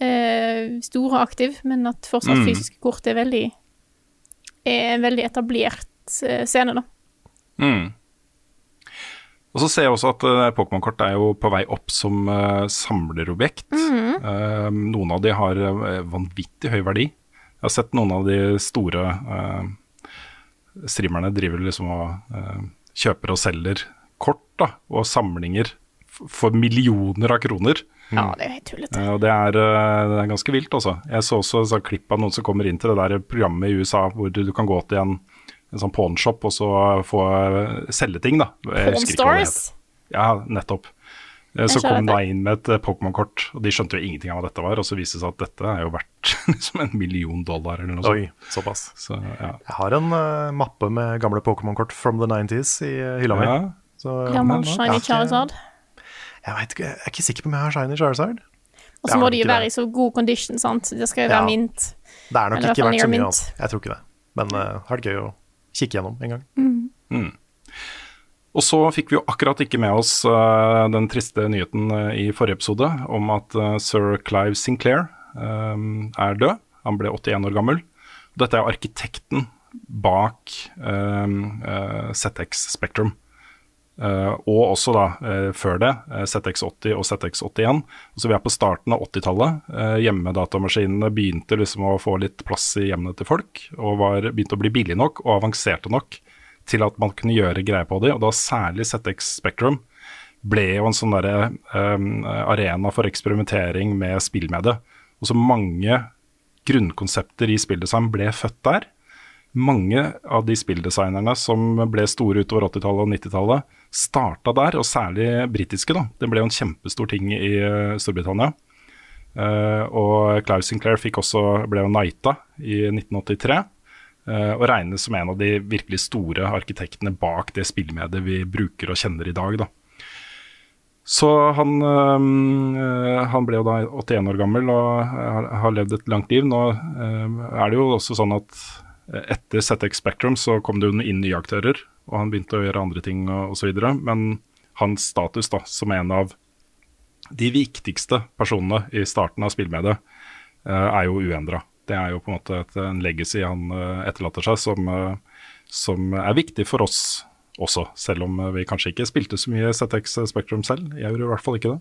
eh, stor og aktiv, men at fortsatt Mm. fysiske kort er veldig er en veldig etablert eh, scene, da. Mm. Og så ser jeg også at uh, Pokémon-kort er jo på vei opp som uh, samlerobjekt. Mm -hmm. uh, noen av de har eh, vanvittig høy verdi. Jeg har sett noen av de store eh, streamerne driver liksom og eh, kjøper og selger kort da, og samlinger for millioner av kroner. Ja, det er jo helt tullete. Ja, det er, eh, det er ganske vilt, altså. Jeg så også et klipp av noen som kommer inn til det der programmet i USA hvor du kan gå til en, en sånn pawnshop og så få eh, selge ting, da. Heter. Ja, nettopp. Eh, Så kom da inn med et Pokémon-kort, og de skjønte jo ingenting av hva dette var. Og så viste det seg at dette er jo verdt liksom en million dollar eller noe sånt. Oi, såpass. Så, ja. Jeg har en uh, mappe med gamle Pokémon-kort from the 90s i hylla mi. Ja. Så, Gammel jeg shiny Charizard. Charizard. Jeg, vet ikke, jeg er ikke sikker på om jeg har shiny Charizard. Og så må de jo være det. i så god condition, sant. Det skal jo være Ja. mint. Det er nok Eller ikke vært så mye. Altså. Jeg tror ikke det. Men uh, har det gøy å kikke gjennom en gang. Mm. Og så fikk vi jo akkurat ikke med oss uh, den triste nyheten uh, i forrige episode om at sir Clive Sinclair er død. Han ble 81 år gammel. Dette er jo arkitekten bak ZX Spectrum. Eh, og også da, eh, før det, eh, ZX80 og ZX81. Så vi er på starten av 80-tallet. Uh, hjemmedatamaskinene begynte liksom å få litt plass i hjemmene til folk, og var, begynte å bli billige nok og avanserte nok til at man kunne gjøre greier på de, og da særlig ZX Spectrum ble jo en sånn derre um, arena for eksperimentering med spillmedie. Og så mange grunnkonsepter i spilldesign ble født der. Mange av de spilldesignerne som ble store utover 80-tallet og 90-tallet, starta der, og særlig britiske. da. Det ble jo en kjempestor ting i eh, Storbritannia. Eh, og Clive Sinclair fikk også, ble jo knighta i 1983. eh, og regnes som en av de virkelig store arkitektene bak det spillmediet vi bruker og kjenner i dag. da. Så han, han ble jo da 81 år gammel og har, levd et langt liv. Nå er det jo også sånn at etter ZX Spectrum så kom det jo inn nye aktører, og han begynte å gjøre andre ting og osv. Men hans status da, som en av de viktigste personene i starten av spillmediet, øh, er jo uendra. Det er jo på en måte et, en legacy han øh, etterlater seg som, øh, som er viktig for oss også, selv om vi kanskje ikke spilte så mye ZX Spectrum selv. Jeg gjorde i hvert fall ikke det.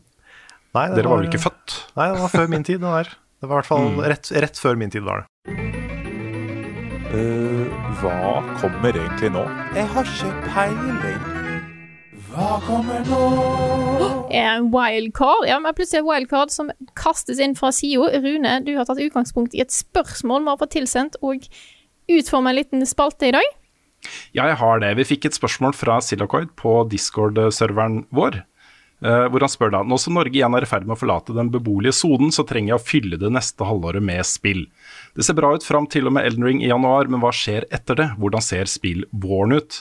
Nei, det Dere var vel ikke født? Nei, det var før min tid. Det, der. det var i hvert fall Mm. rett, rett før min tid var det. Eh, hva kommer egentlig nå? Jeg har ikke peiling. Hva kommer nå? Er en wildcard? Ja, men plutselig en wildcard som kastes inn fra sida. Rune, du har tatt utgangspunkt i et spørsmål vi har fått tilsendt, og utforma en liten spalte i dag. Ja, jeg har det. Vi fikk et spørsmål fra Silacoid på Discord-serveren vår. eh, hvor han spør da Nå som Norge igjen er i ferd med å forlate den beboelige sonen, så trenger jeg å fylle det neste halvåret med spill. Det ser bra ut fram til og med Elden Ring i januar, men hva skjer etter det? Hvordan ser spillvåren ut?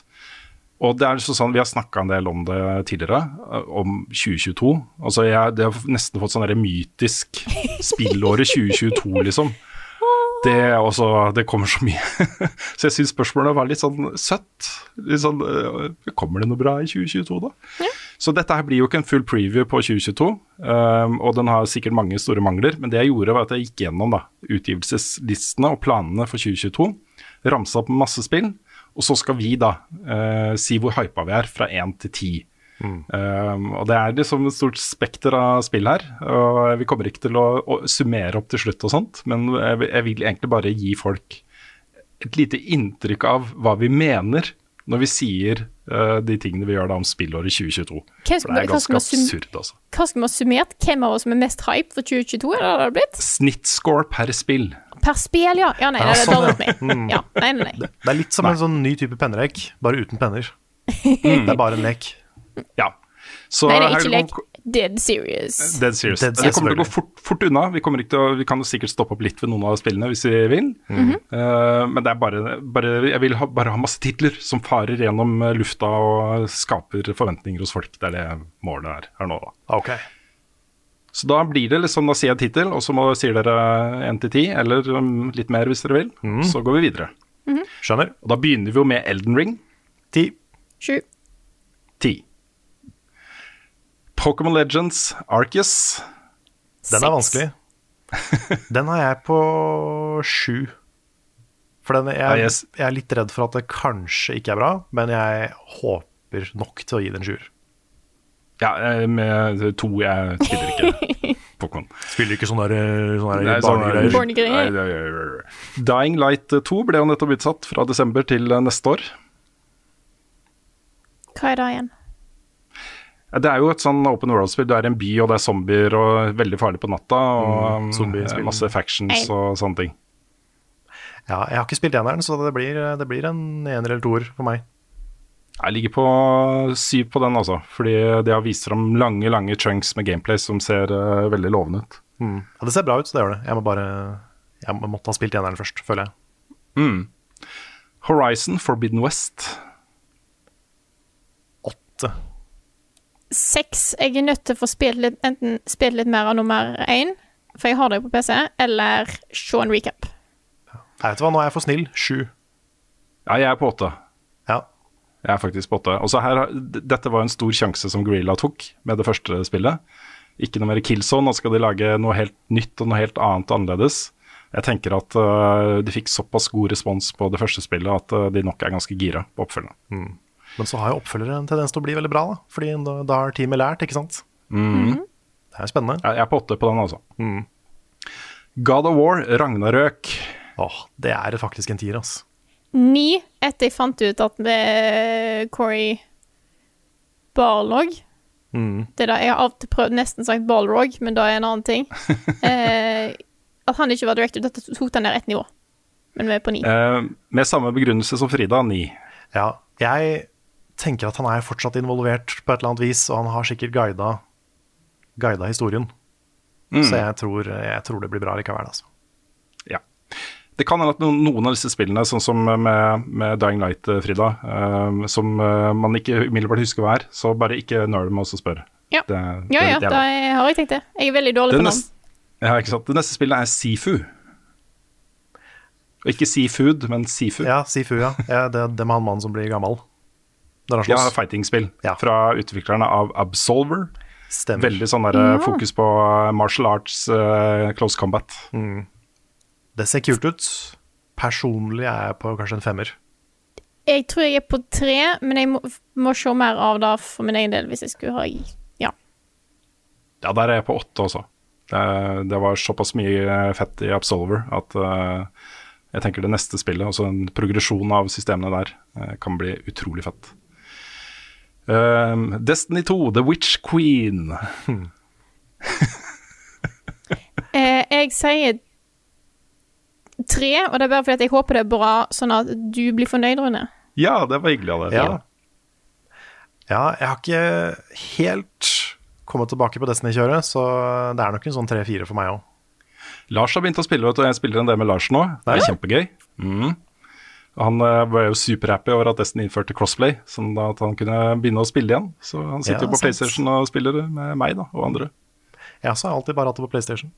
Og det er sånn, Vi har snakka en del om det tidligere, eh, om 2022. Altså jeg, Det har nesten fått sånn mytisk spillåret 2022, liksom. Det, også, det kommer så mye. så jeg syns spørsmålet var litt sånn søtt. Litt sånn, øh, Kommer det noe bra i 2022, da? Så dette her blir jo ikke en full preview på 2022, um, og den har sikkert mange store mangler. Men det jeg gjorde, var at jeg gikk gjennom da, utgivelseslistene og planene for 2022. Ramsa opp masse spill, og så skal vi da uh, si hvor hypa vi er fra én til ti. Um, og Det er liksom et stort spekter av spill her. og Vi kommer ikke til å, å summere opp til slutt, og sånt, men jeg, jeg vil egentlig bare gi folk et lite inntrykk av hva vi mener når vi sier de tingene vi gjør da om spillåret 2022. Hvem For det er ganske absurd, altså. Hva skal vi ha summert? Hvem av oss som er mest hype for 2022? eller har det det blitt? Snittscore per spill. Per spill, ja. Ja, nei, Ja, det er sånn, dårlig ja. med. Mm. Nei, nei, nei. Det er litt som en sånn ny type pennerek, bare uten penner. Det er bare en lek. Ja. Så Nei, det er ikke lek. Dead serious. Dead Serious. Dead det kommer til å gå fort, fort unna. Vi, ikke til å, vi kan jo sikkert stoppe opp litt ved noen av spillene hvis vi vil. Mm -hmm. uh, men det er bare, bare Jeg vil ha, bare ha masse titler som farer gjennom eh, lufta og skaper forventninger hos folk. Det er det målet er her nå, da. Ok. Så da blir det liksom, da sier jeg tittel, og så må, sier dere 1 til 10, eller um, litt mer hvis dere vil. Så går vi videre. Skjønner. Og da begynner vi jo med Elden Ring. Ti. Sju. 10. Pokémon Legends Arceus. Den er vanskelig. Den har jeg på sju. For den, jeg, yes. jeg er litt redd for at det kanskje ikke er bra, men jeg håper nok til å gi det en sjuer. Ja, eh, med to Jeg spiller ikke Pokémon. Spiller ikke sånne, der, sånne sånn- barnegreier. Er- Dying Light 2 ble jo nettopp utsatt fra desember til eh, neste år. Hva er det igjen? Det er jo et sånn open world-spill. Du er i en by, og det er zombier, og veldig farlig på natta. Og Mm, um, masse factions og sånne ting. Ja, jeg har ikke spilt eneren, så det blir, det blir en ener eller toer for meg. Jeg ligger på syv på den, altså. Fordi de har vist fram lange lange chunks med gameplay som ser uh, veldig lovende ut. Mm. Ja, det ser bra ut, så det gjør det. Jeg må bare Jeg måtte ha spilt eneren først, føler jeg. Mm. Horizon Forbidden West. Åtte. Seks. Jeg er nødt til å få spilt litt, enten spilt litt mer av nummer én, for jeg har det jo på PC, eller se en recap. Jeg vet hva, nå er jeg for snill. Sju. Ja, jeg er på åtte. Ja. Jeg er faktisk på åtte. Og så her, dette var en stor sjanse som Gorilla tok med det første spillet. Ikke noe mer Killzone, nå skal de lage noe helt nytt og noe helt annet annerledes. Jeg tenker at uh, de fikk såpass god respons på det første spillet at uh, de nok er ganske gira på oppfølgeren. Men så har jo oppfølgere en tendens til å bli veldig bra, da. Fordi da, da har teamet lært, ikke sant. Mhm. Det er spennende. Jeg jeg er på åtte på den, altså. Mm. God of War, Ragnarøk. Åh, det er faktisk en tier, altså. Ni etter jeg fant ut at med Corey Barlog Mm. det der, Jeg har alltid prøvd nesten sagt Balrog, men da er en annen ting. eh, at han ikke var director, dette tok den ned ett nivå. Men vi er på ni. Eh, med samme begrunnelse som Frida, ni. Ja, jeg tenker at han er fortsatt involvert på et eller annet vis, og han har sikkert guida, guida historien. Mm. Så jeg tror, jeg tror det blir bra likevel, altså. Ja. Det kan hende at noen, av disse spillene, sånn som med, med Dying Light, eh, Frida, uh, som uh, man ikke umiddelbart husker hva er, så bare ikke nøl med oss og spør. Ja. Det, Ja ja, det- det er da har jeg tenkt det. Jeg er veldig dårlig det, på navn. ja, ikke sant? det neste spillet er Sifu. Og ikke seafood, men Sifu. Ja, Sifu, ja. ja det, det med han mannen som blir gammel. Der han Ja, fighting-spill Ja. fra utviklerne av Absolver. Stemmer. Veldig sånn der, ja. fokus på eh, martial arts, uh, close combat. Det ser kult ut. Personlig er jeg på kanskje en femmer. Jeg tror jeg er på tre, men jeg må, må se mer av det for min egen del hvis jeg skulle ha Ja. Ja, der er jeg på åtte også. Det, det var såpass mye fett i Absolver at uh, jeg tenker det neste spillet, altså en progresjon av systemene der, eh, kan bli utrolig fett. Um, Destiny 2, The Witch Queen. Eh, jeg sier tre, og det er bare fordi at jeg håper det er bra, sånn at du blir fornøyd, Rune. Ja, det var hyggelig av deg. Ja. ja, jeg har ikke helt kommet tilbake på Destiny-kjøret, så det er nok en sånn tre-fire for meg òg. Lars har begynt å spille, vet du, og jeg spiller en del med Lars nå. Det er kjempegøy. Mm. Han eh, var jo superhappy over at Destiny innførte crossplay, sånn at han kunne begynne å spille igjen. Så han sitter Ja, jo på sant. PlayStation og spiller med meg da, og andre. Jeg også har alltid bare hatt det på PlayStation.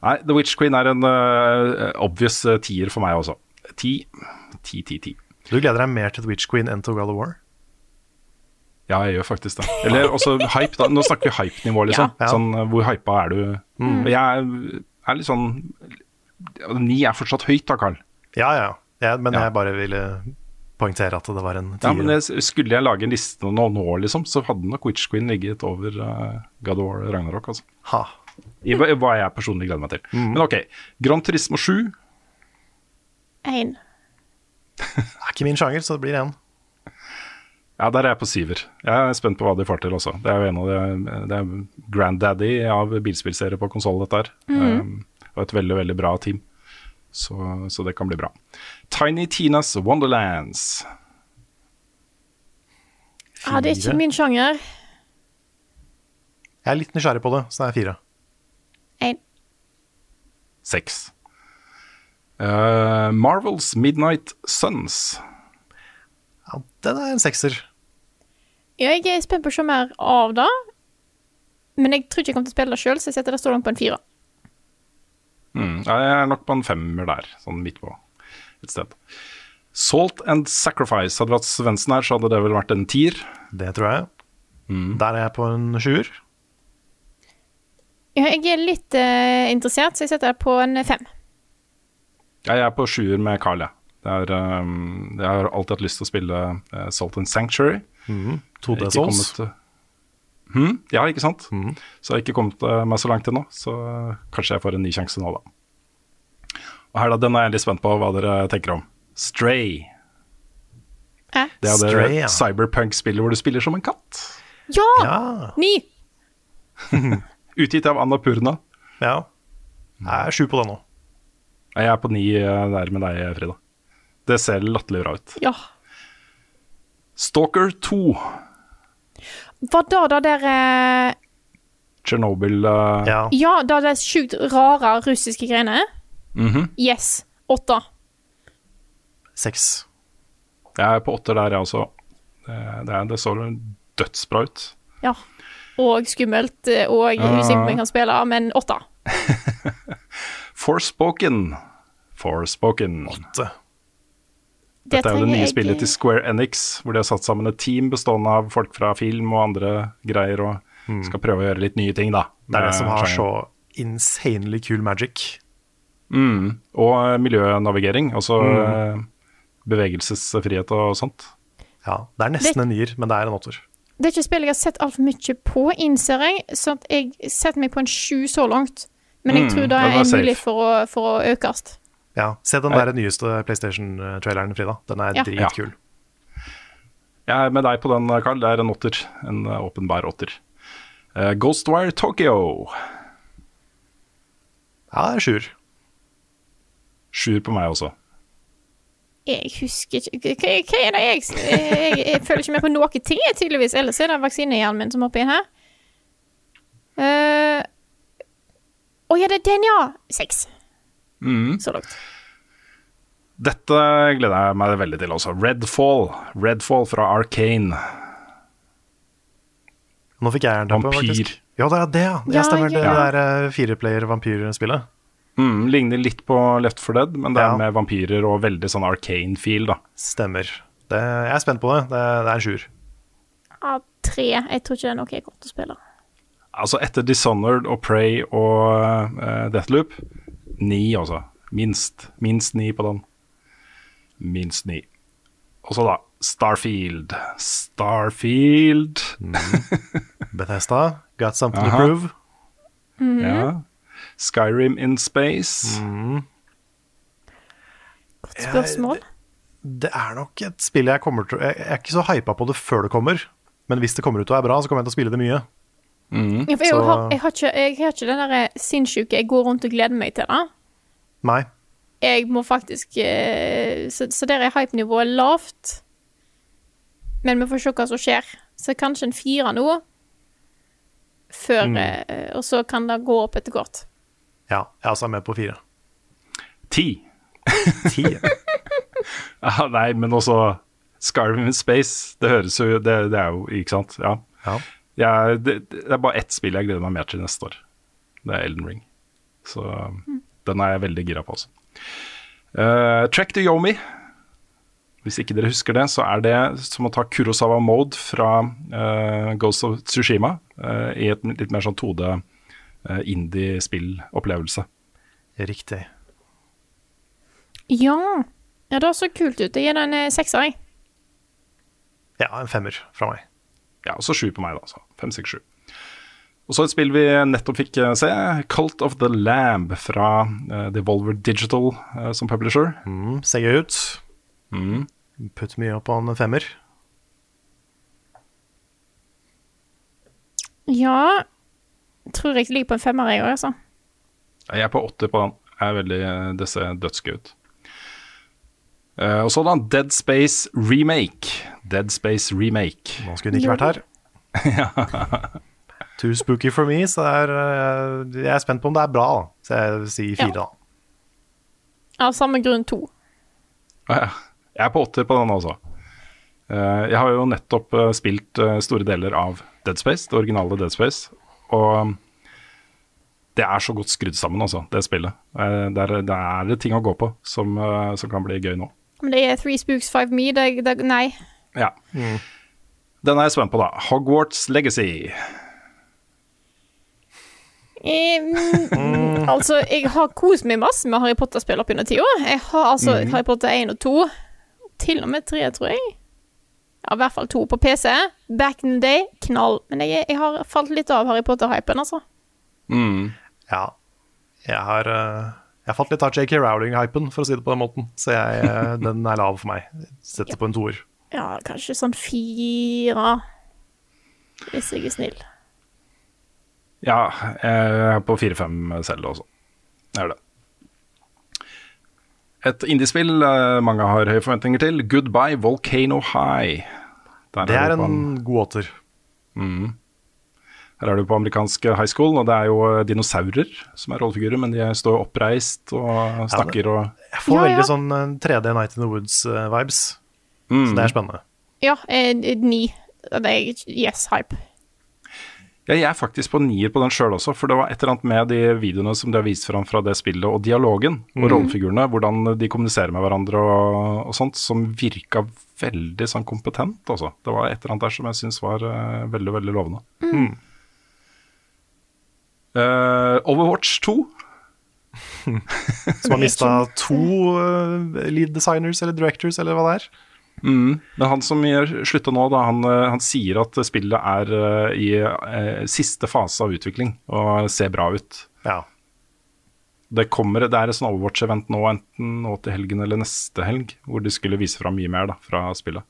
Nei, The Witch Queen er en uh, obvious eh, tier for meg også. Ti, ti, ti, ti. Du gleder deg mer til The Witch Queen enn til God of War? Ja, jeg gjør faktisk det. Eller også hype, da. Nå snakker vi hype-nivå, liksom. Ja. Ja. Sånn, hvor hypa er du? Mm. Jeg er litt sånn Ni er fortsatt høyt da, Carl. Ja, ja. ja men Ja. jeg bare ville poengtere at det var en Ja, men jeg, Skulle jeg lage en liste nå, nå liksom, så hadde nok Witch Queen ligget over uh, God of War Ragnarok. Altså. ha. I hva jeg personlig gleder meg til. Mm. Men ok, Grand Turismo 7. Én. Det er ikke min sjanger, så det blir én. Ja, der er jeg på siver. Jeg er spent på hva de får til også. Det er jo en av de, det er granddaddy av bilspillserier på konsoll, dette her. Um, og et veldig, veldig bra team. Så, så det kan bli bra. Tiny Tinas Wonderlands. Ja, det er ikke min sjanger. Jeg er litt nysgjerrig på det, så det er fire. En. Seks. Uh, Marvels Midnight Suns. Ja, den er en sekser. Ja, jeg er spent på å se mer av det. Men jeg tror ikke jeg kommer til å spille det sjøl, så jeg setter det så langt på en fire. Mm, jeg er nok på en femmer der, sånn midt på et sted. Salt and Sacrifice. Hadde det vært Svendsen her, så hadde det vel vært en tier. Det tror jeg. Der er jeg på en sjuer. Ja, jeg er litt uh, interessert, så jeg setter deg på en fem. Ja, jeg er på sjuer med Carl, jeg. Det er, um, jeg har alltid hatt lyst til å spille uh, Salt and Sanctuary. Mm. 2D Souls. kommet, eh, Hm? Ja, ikke sant? Så jeg har ikke kommet eh, meg så langt ennå, så eh, kanskje jeg får en ny sjanse nå, da. Og her da, Den er jeg litt spent på hva dere tenker om. Stray. Hæ? Det er det ja. cyberpunk-spillet hvor du spiller som en katt. Ja! Ja. Ni! Utgitt av Anna Purna. ja. Jeg er sju på det nå. Jeg er på ni eh, der med deg, Frida. Det ser latterlig bra ut. Ja. Stalker 2. Var det det der Tsjernobyl Chernobyl eh, Ja. Ja, det der sjukt rare russiske greiene? mhm. Yes. Åtte. Seks. Jeg er på åtter der, jeg også. Det, det, det så dødsbra ut. Ja. Og skummelt, eh, og jeg er usikker på om jeg kan spille, men åtte. Forspoken. Forspoken. Åtte. Dette er jo det nye jeg- spillet til Square Enix, hvor de har satt sammen et team bestående av folk fra film og andre greier, og skal prøve å gjøre litt nye ting, da. Det er det som har så insanely cool magic. mm. Og eh, miljønavigering, altså Mm. eh, bevegelsesfrihet og sånt. Ja, det er nesten Det- en nier, men det er en åtter. Det er ikke spill jeg har sett altfor mye på, innser jeg, så at jeg setter meg på en sju så langt. Men jeg Mm, tror det ja, det er er mulig for å, for å økes. Ja, Se den der nyeste PlayStation-traileren, Frida. Den er Ja. dritkul. Jeg er med deg på den, Carl. Det er en åtter. En eh, åpenbar åtter. Uh, Ghostwire Tokyo. Ja, det er sjuer. Sjuer på meg også. Jeg husker ikke Hva, hva er det jeg Jeg, jeg føler ikke med på noe ting, tydeligvis. Ellers er det vaksinehjernen min som hopper inn her. Å uh, oh, ja, det er den, ja! Seks. Mm. Så langt. Dette gleder jeg meg veldig til også. Redfall. Redfall fra Arcane. Nå fikk jeg jernteppe, Vampyr. faktisk. Ja, det er det, ja. Ja, Ja, stemmer. Det, ja. det der uh, fireplayer-vampyrspillet. Mm, ligner litt på Left 4 Dead, men det er Ja. med vampyrer og veldig sånn Arcane-feel, da. Stemmer. Det, jeg er spent på det. Det, det er en sjuer. Av tre. Jeg tror ikke det er noe jeg kommer til å spille. Altså etter Dishonored og Prey og uh, Deathloop, ni altså. Minst. Minst ni på den. Minst ni. Og så da Starfield. Starfield. Bethesda, got something Aha. to prove. Ja. Skyrim in space. Godt spørsmål. Det er nok et spill jeg kommer til Jeg jeg er ikke så hypa på det før det kommer, men hvis det kommer ut og er bra, så kommer jeg til å spille det mye. Ja, for jeg, Så- har, jeg, har ikke, jeg har ikke den der sinnssyke Jeg går rundt og gleder meg til det. Nei. Jeg må faktisk eh, Så, så der er hypenivået lavt. Men vi får se hva som skjer. Så kanskje en fire nå. Før mm. Og så kan det gå opp etter hvert. Ja, jeg også er med på fire. Ti. Ti? Ja, nei, men også Skyrim in space. Det høres jo Det, det er jo Ikke sant? Ja. Ja. Jeg, det, det er bare ett spill jeg gleder meg mer til neste år. Det er Elden Ring. Så den er jeg veldig gira på også. Uh, Track to Yomi. Hvis ikke dere husker det, så er det som å ta Kurosawa Mode fra uh, Ghost of Tsushima uh, i et litt mer sånn 2D uh, indie-spillopplevelse. Riktig. Ja. ja, det så kult ut. Jeg gir den en sekser, jeg. Ja, en femmer fra meg. Ja, og så sju på meg, da. Så fem, seks, sju. Og så et spill vi nettopp fikk eh, se, Cult of the Lamb fra uh, Devolver Digital uh, som publisher. Mm, ser gøy ut. Mm. Putt mye opp på en femmer. Ja Tror jeg ligger på en femmer, jeg òg, altså. Jeg er på åtte på den. Jeg er veldig, det ser dødsgøy ut. Eh, og så da Dead Space Remake. Dead Space Remake. Nå skulle den ikke vært her. too spooky for me, så er, eh, jeg er spent på om det er bra. da. Så jeg sier fire, Ja. da. Av samme grunn to. Ah, ja. Jeg er på åtter på den også. Eh, jeg har jo nettopp spilt store deler av Dead Space, det originale Dead Space. Og um, det er så godt skrudd sammen, altså, det spillet. Det, er, det er ting å gå på som, som kan bli gøy nå. Men det er Three Spooks Five Me. Det, det, nei. Ja. Den er jeg spent på, da. Hogwarts Legacy. Um, mm, altså, jeg har kost meg masse med Harry Potter-spill opp gjennom tida. Jeg har altså mm. Harry Potter 1 og 2. Til og med 3, tror jeg. Ja, i hvert fall 2 på PC. Back in the day, knall. Men jeg, jeg har falt litt av Harry Potter-hypen, altså. Mm. Ja. Jeg har, eh, jeg har fått litt av JK Rowling-hypen, for å si det på den måten. Så jeg, eh, den er lav for meg. Setter på en toer. Ja, kanskje sånn fire, hvis jeg er snill. Ja, jeg er på 4-5 selv også. Det er det. Et indiespill eh, mange har høye forventninger til. Goodbye Volcano High. Der Det er er en god åtter. Mm. Her er du på amerikansk high school, og det er jo eh, dinosaurer som er rollefigurer, men de står oppreist og snakker og Jeg får Ja, ja. veldig sånn eh, 3D Night in the Woods-vibes. Mm. Så det er spennende. Ja, eh, ni. Det er yes, hype. Ja, jeg er faktisk på nier på den sjøl også, for det var et eller annet med de videoene som de har vist fram fra det spillet, og dialogen og Mm. rollefigurene, hvordan de kommuniserer med hverandre og, og sånt, som virka veldig sånn kompetent, altså. Det var et eller annet der som jeg syns var uh, veldig, veldig lovende. Mm. Eh, Overwatch 2. Som har mista to eh, lead designers eller directors, eller hva det er. Mm. Men han som slutta nå, da, han, eh, han sier at spillet er uh, i uh, siste fase av utvikling og ser bra ut. Ja. Det, kommer, det er et sånn Overwatch-event nå, enten nå til helgen eller neste helg, hvor de skulle vise fram mye mer da, fra spillet.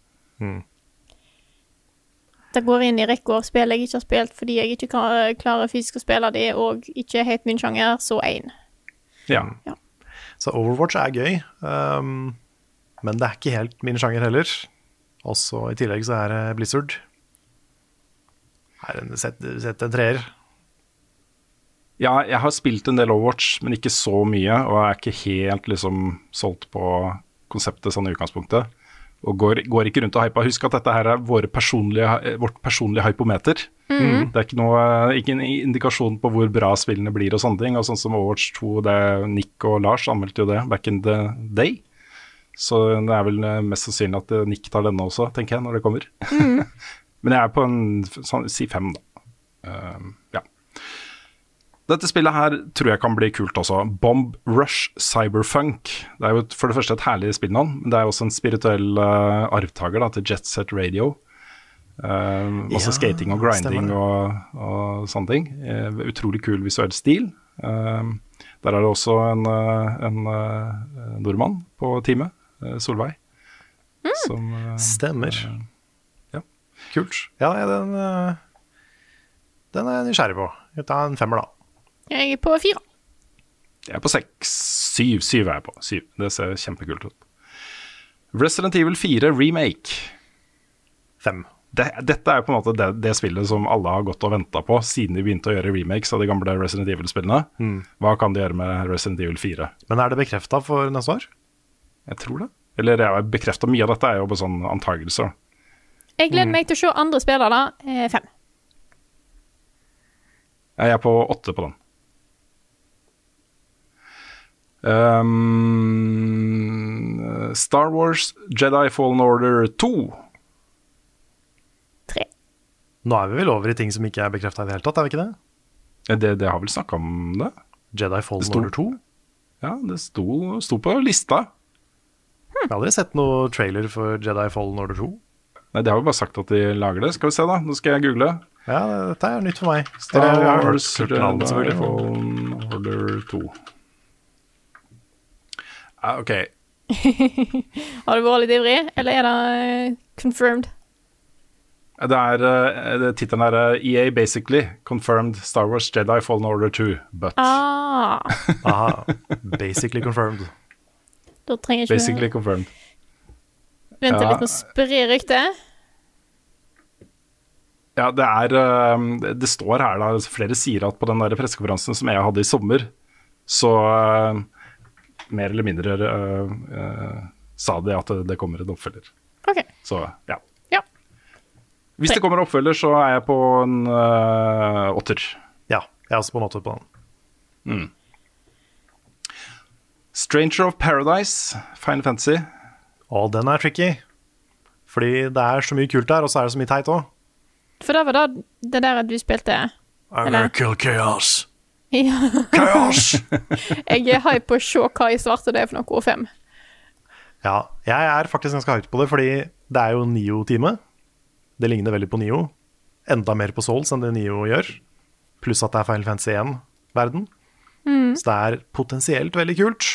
Det går inn i rekka av spill jeg ikke har spilt fordi jeg ikke kan- klarer fysisk å spille det, og ikke helt min sjanger, så én. Ja. Så Overwatch er gøy, um, men det er ikke helt min sjanger heller. Også i tillegg så er det Blizzard. Er en, sett, sett en treer. ja, jeg har spilt en del Overwatch, men ikke så mye, og jeg er ikke helt liksom solgt på konseptet sånn i utgangspunktet. Og går, går ikke rundt og hyper. Husk at dette her er personlige, vårt personlige hypometer. Mm. Det er ikke, noe, ikke en indikasjon på hvor bra spillene blir og sånne ting. Og sånn som Overwatch 2, det Nick og Lars anmeldte jo det back in the day. Så det er vel eh, mest sannsynlig at eh, Nick tar denne også, tenker jeg, når det kommer. Men jeg er på en sånn, si fem, da. Eh, ja. Dette spillet her tror jeg kan bli kult også. Bomb Rush Cyberfunk. Det er jo for det første et herlig spillnavn, men det er jo også en spirituell uh, arvtaker til Jet Set Radio. Uh, også Ja, skating og grinding og, og sånne ting. Uh, utrolig kul visuell stil. Uh, der er det også en, en nordmann på teamet, Solveig. Som, eh, Stemmer. ja. Kult. Ja, den, den er jeg nysgjerrig på. Tar en femmer, da. Jeg er på fire. Jeg er på seks. Syv. Syv er jeg på. Syv. Det ser kjempekult ut. Resident Evil 4 remake. Fem. Det, dette er jo på en måte det, det spillet som alle har gått og venta på siden de begynte å gjøre remakes av de gamle Resident Evil-spillene. Hva kan de gjøre med Resident Evil 4? Men er det bekrefta for neste år? Jeg tror det. Eller jeg bekrefta mye av dette, er jo på sånn antagelser. Jeg gleder meg til å se andre spillere. da. fem. Jeg er på åtte på den. Um, Star Wars Jedi Fallen Order 2. Tre. Nå er vi vel over i ting som ikke er bekrefta i det hele tatt, er vi ikke det? Det, det har vel snakka om det? Jedi Fallen Det sto- Order 2? Ja, det sto, sto på lista. Jeg har aldri sett noe trailer for Jedi Fallen Order 2. Nei, De har jo bare sagt at de lager det. Skal vi se, da. Nå skal jeg google. Ja, dette er nytt for meg. Star Wars Jedi. Fallen Order 2. Ja, ok. Har du vært litt ivrig, eller er det eh, confirmed? Det er uh, Tittelen er eh, EA basically confirmed Star Wars Jedi Fallen Order 2, but Ah, Aha, basically confirmed. da trenger ikke Basically confirmed. vi vente Ja. litt med å spre ryktet. Ja, det er eh, det- står her, da. Flere sier at på den pressekonferansen som jeg hadde i sommer, så eh, mer eller mindre uh, uh, sa de at det, kommer en oppfølger. OK. Så ja. Ja. Hvis det kommer en oppfølger, så er jeg på en uh, åtter. Ja, jeg er også på en åtter på den. Stranger of Paradise, Final Fantasy. Og den er tricky. Fordi det er så mye kult der, og så er det så mye teit òg. For det var da det der at du spilte I'm Eller- gonna kill chaos. Ja. Chaos! Jeg er hype på å se hva i svarte det er for noe O5. ja, jeg er faktisk ganske hype på det, fordi det er jo Nio-time. Det ligner veldig på Nio. Enda mer på Souls enn det Nio gjør. Pluss at det er Final Fantasy 1-verden. Så det er potensielt veldig kult.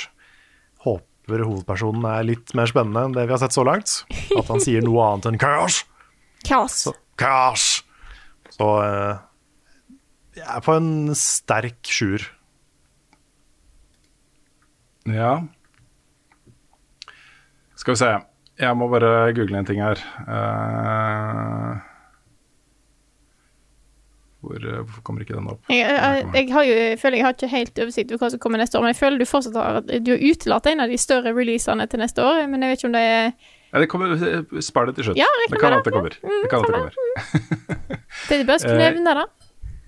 Håper hovedpersonen er litt mer spennende enn det vi har sett så langt. At han sier noe annet enn chaos. Kaos. Chaos! Så eh, jeg er på en sterk sjuer. Ja. Skal vi se. Jeg må bare google en ting her. Uh, hvor, eh, hvorfor kommer ikke den opp? Jeg, jeg, jeg, har jo, jeg føler jeg har ikke helt oversikt over hva som kommer neste år, men jeg føler du fortsatt har Du har utelatt en av de større releasene til neste år, men jeg vet ikke om det er Ja, det kommer, Spar det til slutt. Ja, det kan at det kommer. Det kan at det kommer. Det er bare å Eh, nevne det.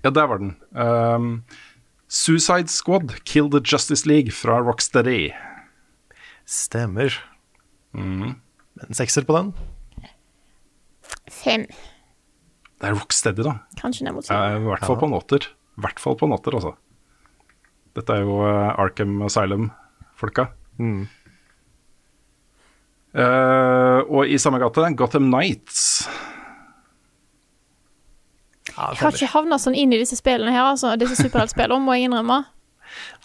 Ja, der var den. Um, Suicide Squad, Kill the Justice League fra Rocksteady. Stemmer. En sekser på den. Fem. Det er Rocksteady, da. Kanskje ned mot Ja. I hvert fall på en åtter. I hvert fall på en åtter, altså. Dette er jo eh, Arkham Asylum-folka. Eh, og i samme gate, Gotham Nights. Jeg har ikke havna sånn inn i disse spillene her, altså. Disse superheltspillene, må jeg innrømme.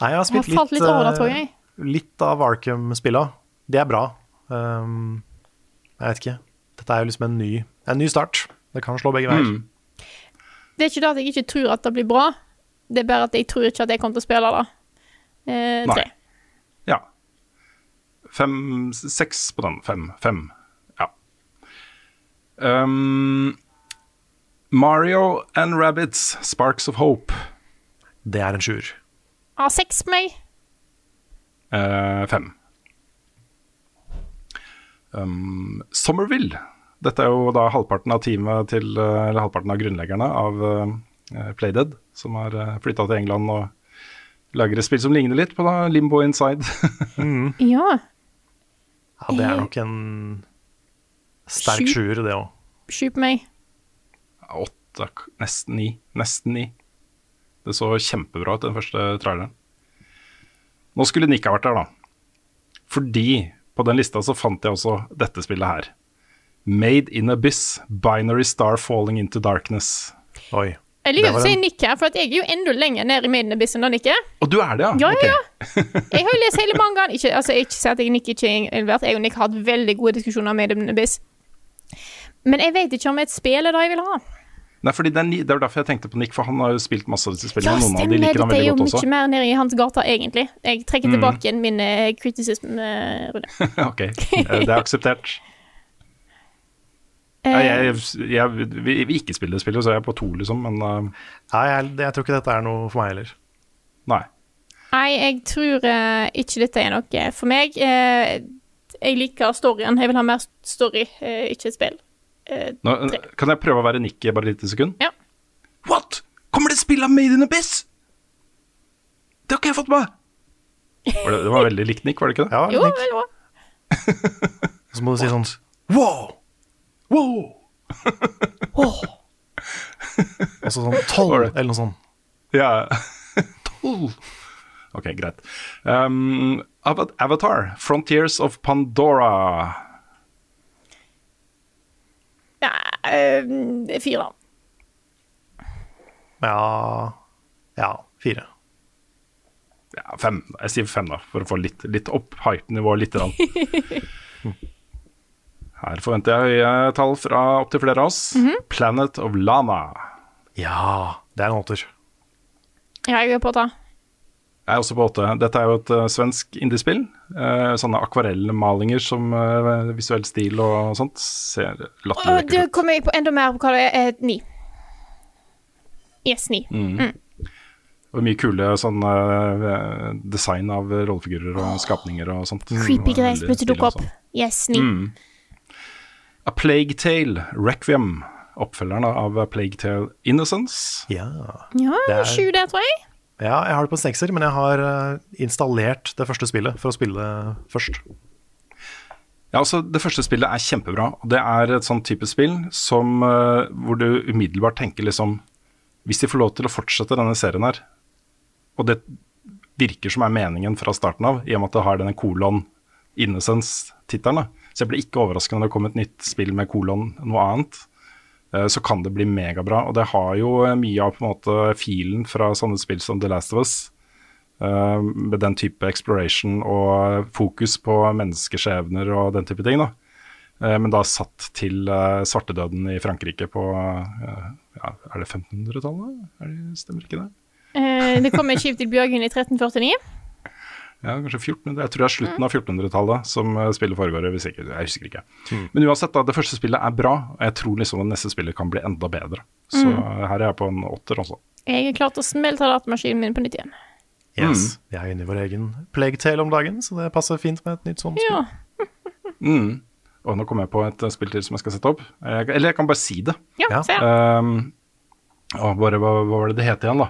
Nei, jeg har spilt Jeg har litt, litt over det, tror jeg. eh, litt av Arkham-spillene. Det er bra. Um, jeg vet ikke. Dette er jo liksom en ny, en ny start. Det kan slå begge veier. Mm. Det er ikke det at jeg ikke tror at det blir bra, det er bare at jeg tror ikke at jeg kommer til å spille det. Eh, Nei. Ja. Fem Seks på den. Fem. Fem. Ja. Um, Mario and Rabbits, Sparks of Hope. Det er en sjuer. Ah, seks på meg. Eh, fem. Um, Somerville. Dette er jo da halvparten av teamet til eh, Eller halvparten av grunnleggerne av uh, Playdead, som har uh, flytta til England og lager et spill som ligner litt på da Limbo Inside. Ja. Ja, det er nok en sterk Sju. sjuer, det òg. Sju på meg. Åtte, nesten ni. Nesten ni. Det så kjempebra ut, den første traileren. Nå skulle Nick ha vært der, da. Fordi på den lista så fant jeg også dette spillet her. Made in Abyss, Binary Star Falling into Darkness. Oi. Jeg lurer liker var å si en- Nick her, for at jeg er jo enda lenger ned i Maiden Abyss enn han er. Og du er det, ja? Ja, ja, Ok. ja. Jeg har jo lest hele mangaen. Ikke, altså, ikke si at jeg Nick ikke er involvert. Jeg og Nick har hatt veldig gode diskusjoner med Maiden Abyss. Men jeg vet ikke om et spill er det jeg vil ha. Nei, fordi det er, jo det er derfor jeg tenkte på Nick, for han har jo spilt masse av disse spillene. Ja, Noen av de liker han veldig godt også. Det er jo mye mer nede i hans gata, egentlig. Jeg trekker Mm. tilbake igjen min uh, criticism, uh, Rune. ok, eh, det er akseptert. Eh, Ja, jeg, jeg, vi, vi ikke spille det spillet, så jeg er på to, liksom, men Nei, jeg, jeg tror ikke dette er noe for meg heller. nei. Nei, jeg tror ikke dette er noe for meg. Eh, jeg liker storyen. Jeg vil ha mer story, eh, ikke et spill. Eh, Nå, kan jeg prøve å være Nick i bare et lite sekund? Ja. What? Kommer det spill av Made in Abyss? Det har ikke jeg fått med meg! Var det, det var veldig likt Nick, var det ikke det? Ja, Jo, Nick. veldig bra. Så må du si sånn wow! Wow! Altså sånn tolv, Var det? eller noe sånt. Ja. Tolv. Ok, greit. Um, Avatar, Frontiers of Pandora. Ja, øh, fire. Ja Ja, fire. Ja, fem. Jeg sier fem, da, for å få litt, litt opp hype-nivået litt. Grann. Her forventer jeg høye tall fra opptil flere av oss. Planet of Lana. Ja, det er en åtter. Ja, jeg er på det. Jeg er også på åtte. Dette er jo et uh, svensk indiespill. Uh, sånne akvarellmalinger som uh, visuell stil og sånt ser latterlig lekkert ut. kommer jeg på enda mer på hva det er. Ni. Yes, ni. Mm. Og mye kule sånn design av rollefigurer og skapninger og sånt. Creepy greier som plutselig dukker opp. Yes, ni. Mm. A Plague Tale, Requiem. Oppfølgeren av A Plague Tale Innocence. Ja. Ja, Det sju der, tror jeg. Ja, jeg har det på sekser, men jeg har eh, installert det første spillet for å spille først. Ja, altså Det første spillet er kjempebra. og Det er et sånn type spill som, eh, hvor du umiddelbart tenker liksom Hvis de får lov til å fortsette denne serien her, og det virker som er meningen fra starten av, i og med at det har denne kolon Innocence-tittelen, så jeg ble ikke overrasket når det kom et nytt spill med kolon noe annet. Eh, Så kan det bli megabra. Og det har jo eh, mye av på en måte filen fra sånne spill som The Last of Us. eh, med den type exploration og fokus på menneskeskjebner og den type ting. da. Men da satt til svartedøden i Frankrike på ja, Er det 1500-tallet? Er Stemmer ikke det? Eh, det kom et skip til Bjørgvin i 1349. Ja, kanskje 1400. Jeg tror det er slutten av 1400-tallet som eh, spillet foregår. Hvis ikke, jeg husker ikke. Men uansett, da, det første spillet er bra, og jeg tror liksom det neste spillet kan bli enda bedre. Så Mm. her er jeg på en åtter også. Jeg er klar til å smelte datamaskinen min på nytt igjen. Yes. Vi er inne i vår egen Plague om dagen, så det passer fint med et nytt sånt spill. Ja. Mm. Og nå kommer jeg på et eh, spill til som jeg skal sette opp. Jeg, eller jeg kan bare si det. Ja, Ja. se. Um, å, bare, hva, hva var det det het igjen, da?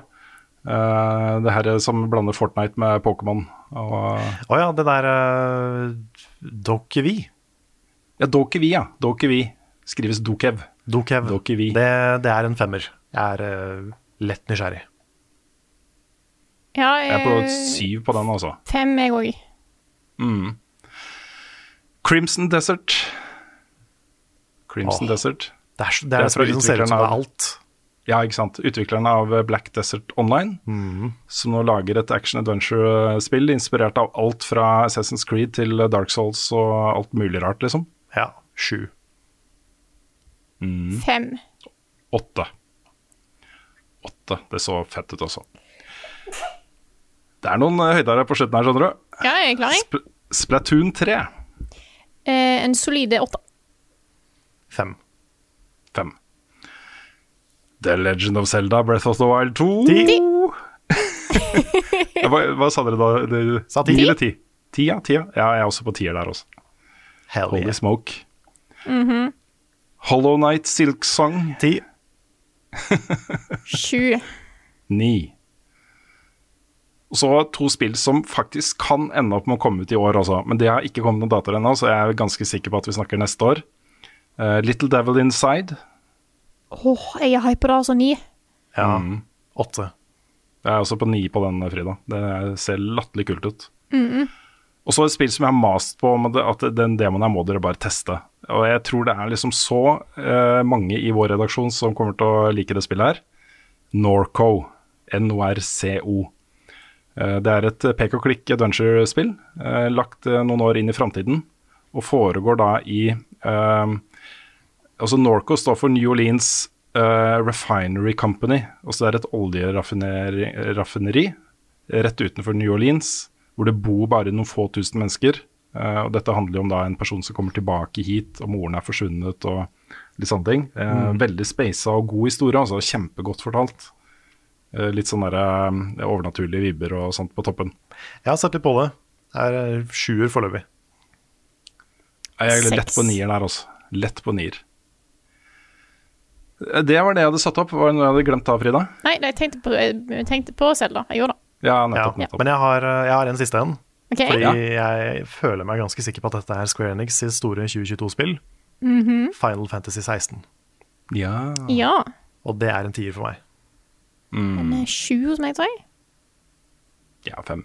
Eh, det her som blander Fortnite med Pokémon. Å oh, ja, det der uh, Dokevi. ja, Dokevi, ja. Dokevi. Skrives Dokev. Dokev. Dokevi. Det, det er en femmer. Jeg er uh, lett nysgjerrig. ja Jeg er på eh, syv på den, altså. Fem, jeg òg. Mm. Crimson Desert. Crimson oh, Desert. Det er, det er, Det er fra spill som ser ut som det utvikleren er av- alt. Ja, ikke sant. Utviklerne av Black Desert Online, som nå lager et action adventure-spill inspirert av alt fra Assassin's Creed til Dark Souls og alt mulig rart, liksom. Ja, sju. Fem. Åtte. Åtte. Det så fett ut også. Det er noen eh, høyder her på slutten her, skjønner du. Ja, jeg er klar, jeg. Sp Splatoon 3. Eh, en solide åtte. Fem. Fem. The Legend of Zelda, Breath of the Wild 2. Ti. Hva, hva sa dere da? Det- Sa ti. Eller ti? Ti, ja. Ti, ja. ja. Jeg er også på tier der også. Hell Holy yeah. smoke. Hollow Night Silk Song. Ti. Sju. Ni. Og så to spill som faktisk kan ende opp med å komme ut i år også. Men det har ikke kommet noen datoer ennå, så jeg er ganske sikker på at vi snakker neste år. Uh, Little Devil Inside. Åh, jeg er hypa da, altså ni. Ja. Mm. Åtte. Jeg er også på ni på den, Frida. Det ser latterlig kult ut. Og så et spill som jeg har mast på om at den demoen her må dere bare teste. Og jeg tror det er liksom så uh, mange i vår redaksjon som kommer til å like det spillet her. Norco. N-O-R-C-O. Eh, det er et pek og klikk adventure-spill, uh, lagt noen år inn i framtiden, og foregår da i Altså Norco står for New Orleans uh, Refinery Company. Og så er det et oljeraffineri rett utenfor New Orleans, hvor det bor bare noen få tusen mennesker. Uh, og dette handler jo om da en person som kommer tilbake hit, og moren er forsvunnet og litt sånne ting. Eh, Veldig speisa og god historie, altså kjempegodt fortalt. Uh, litt sånn der, eh, overnaturlige vibber og sånt på toppen. Jeg har sett litt på det. Det er eh, sjuer foreløpig. Jeg er lett på nier der også. Lett på nier. Det var det jeg hadde satt opp. Var det noe jeg hadde glemt da, Frida? Nei, jeg tenkte på, jeg tenkte på Zelda. Jeg gjorde det. Ja, Ja. nettopp. nettopp. Men jeg har, eh, jeg har en siste en. Okay. Fordi Ja. jeg føler meg ganske sikker på at dette er Square Enix sitt store 2022-spill. Final Fantasy 16. Ja. Ja. Og det er en tier for meg. En eh, sju hos meg, tror jeg. Ja, fem.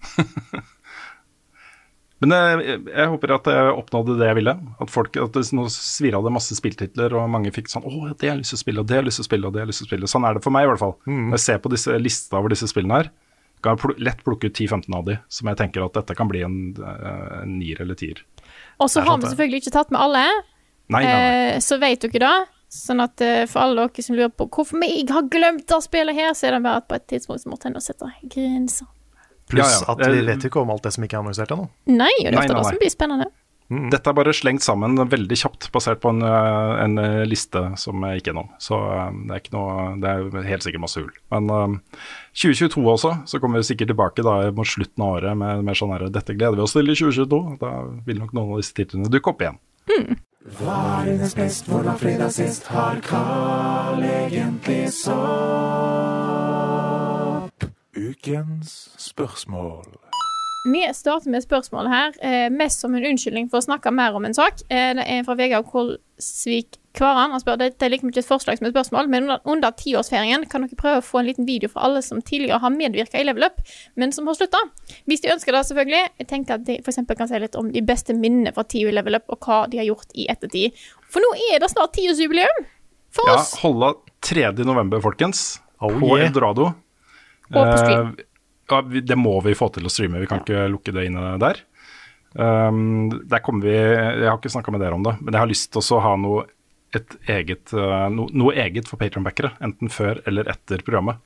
Men jeg, jeg håper at jeg oppnådde det jeg ville. At folk, at det, Nå svirra det masse spilltitler, og mange fikk sånn 'Å, det har jeg lyst til å spille, og det har jeg lyst til å spille', og det har jeg lyst til å spille. Sånn er det for meg, i hvert fall. Når jeg ser på disse lista over disse spillene her, kan jeg pl lett plukke ut 10-15 av de som jeg tenker at dette kan bli en, eh, en nier eller tier. Og så har vi selvfølgelig ikke tatt med alle. Nei, nei, nei. Eh, så vet dere da. Sånn at eh, for alle dere som lurer på hvorfor vi jeg har glemt det spillet her, så er det bare at på et tidspunkt så måtte en sette grenser. Pluss Ja, ja. at vi Eh, vet jo ikke om alt det som ikke er annonsert ennå. Nei, og det er ofte det som blir spennende. Dette er bare slengt sammen veldig kjapt, basert på en, eh, en eh, liste som jeg gikk gjennom. Så det er ikke noe Det er helt sikkert masse hull. Men um, 2022 også, så kommer vi sikkert tilbake da mot slutten av året med mer sånn her Dette gleder vi oss til i 2022. Da vil nok noen av disse titlene dukke opp igjen. Hva er dines best, hvor var fredag sist? Har Carl egentlig sopp? Ukens spørsmål. Vi starter med spørsmål her, eh, mest som en unnskyldning for å snakke mer om en sak. Eh, det er fra Vegard Kolsvik Kvaran. Han spør dette er like mye et forslag som et spørsmål, men under, under tiårsferien kan dere prøve å få en liten video fra alle som tidligere har medvirka i Level Up, men som har slutta. Hvis de ønsker det, selvfølgelig. Jeg tenker at de f.eks. kan si litt om de beste minnene fra tida i Level Up, og hva de har gjort i ettertid. For nå er det snart tiårsjubileum for Ja, oss. Holda 3. november, folkens. Oh, på yeah. Eldorado. Og på stream. Eh, ja, det må vi få til å streame, vi kan ikke lukke det inne der. Um, der kommer vi Jeg har ikke snakka med dere om det, men jeg har lyst til å ha noe, et eget, eh, no, noe eget for Patronbackere. Enten før eller etter programmet.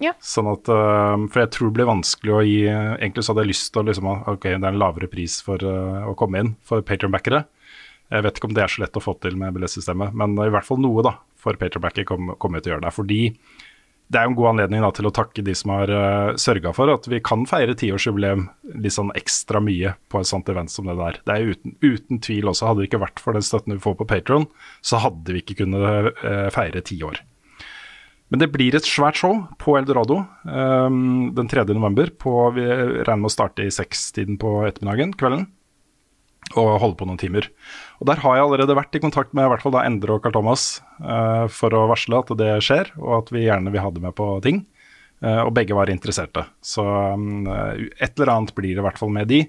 ja. Sånn at, eh, For jeg tror det blir vanskelig å gi Egentlig så hadde jeg lyst til å liksom Ok, det er en lavere pris for å komme inn for Patronbackere. Jeg vet ikke om det er så lett å få til med billettsystemet, men i hvert fall noe da for Patronbacker kommer kom jeg til å gjøre det. Fordi det er jo en god anledning da, til å takke de som har uh, sørga for at vi kan feire tiårsjubileum litt sånn ekstra mye på et sånt event som det der. Det er uten, uten tvil også, hadde det ikke vært for den støtten vi får på Patron, så hadde vi ikke kunnet uh, feire tiår. Men det blir et svært show på Eldorado um, den 3. november. På, vi regner med å starte i sekstiden på ettermiddagen, kvelden, og holde på noen timer. Og Der har jeg allerede vært i kontakt med i hvert fall da Endre og Carl Thomas uh, for å varsle at det skjer, og at vi gjerne vil ha det med på ting. Uh, og begge var interesserte. Så um, et eller annet blir det i hvert fall med de.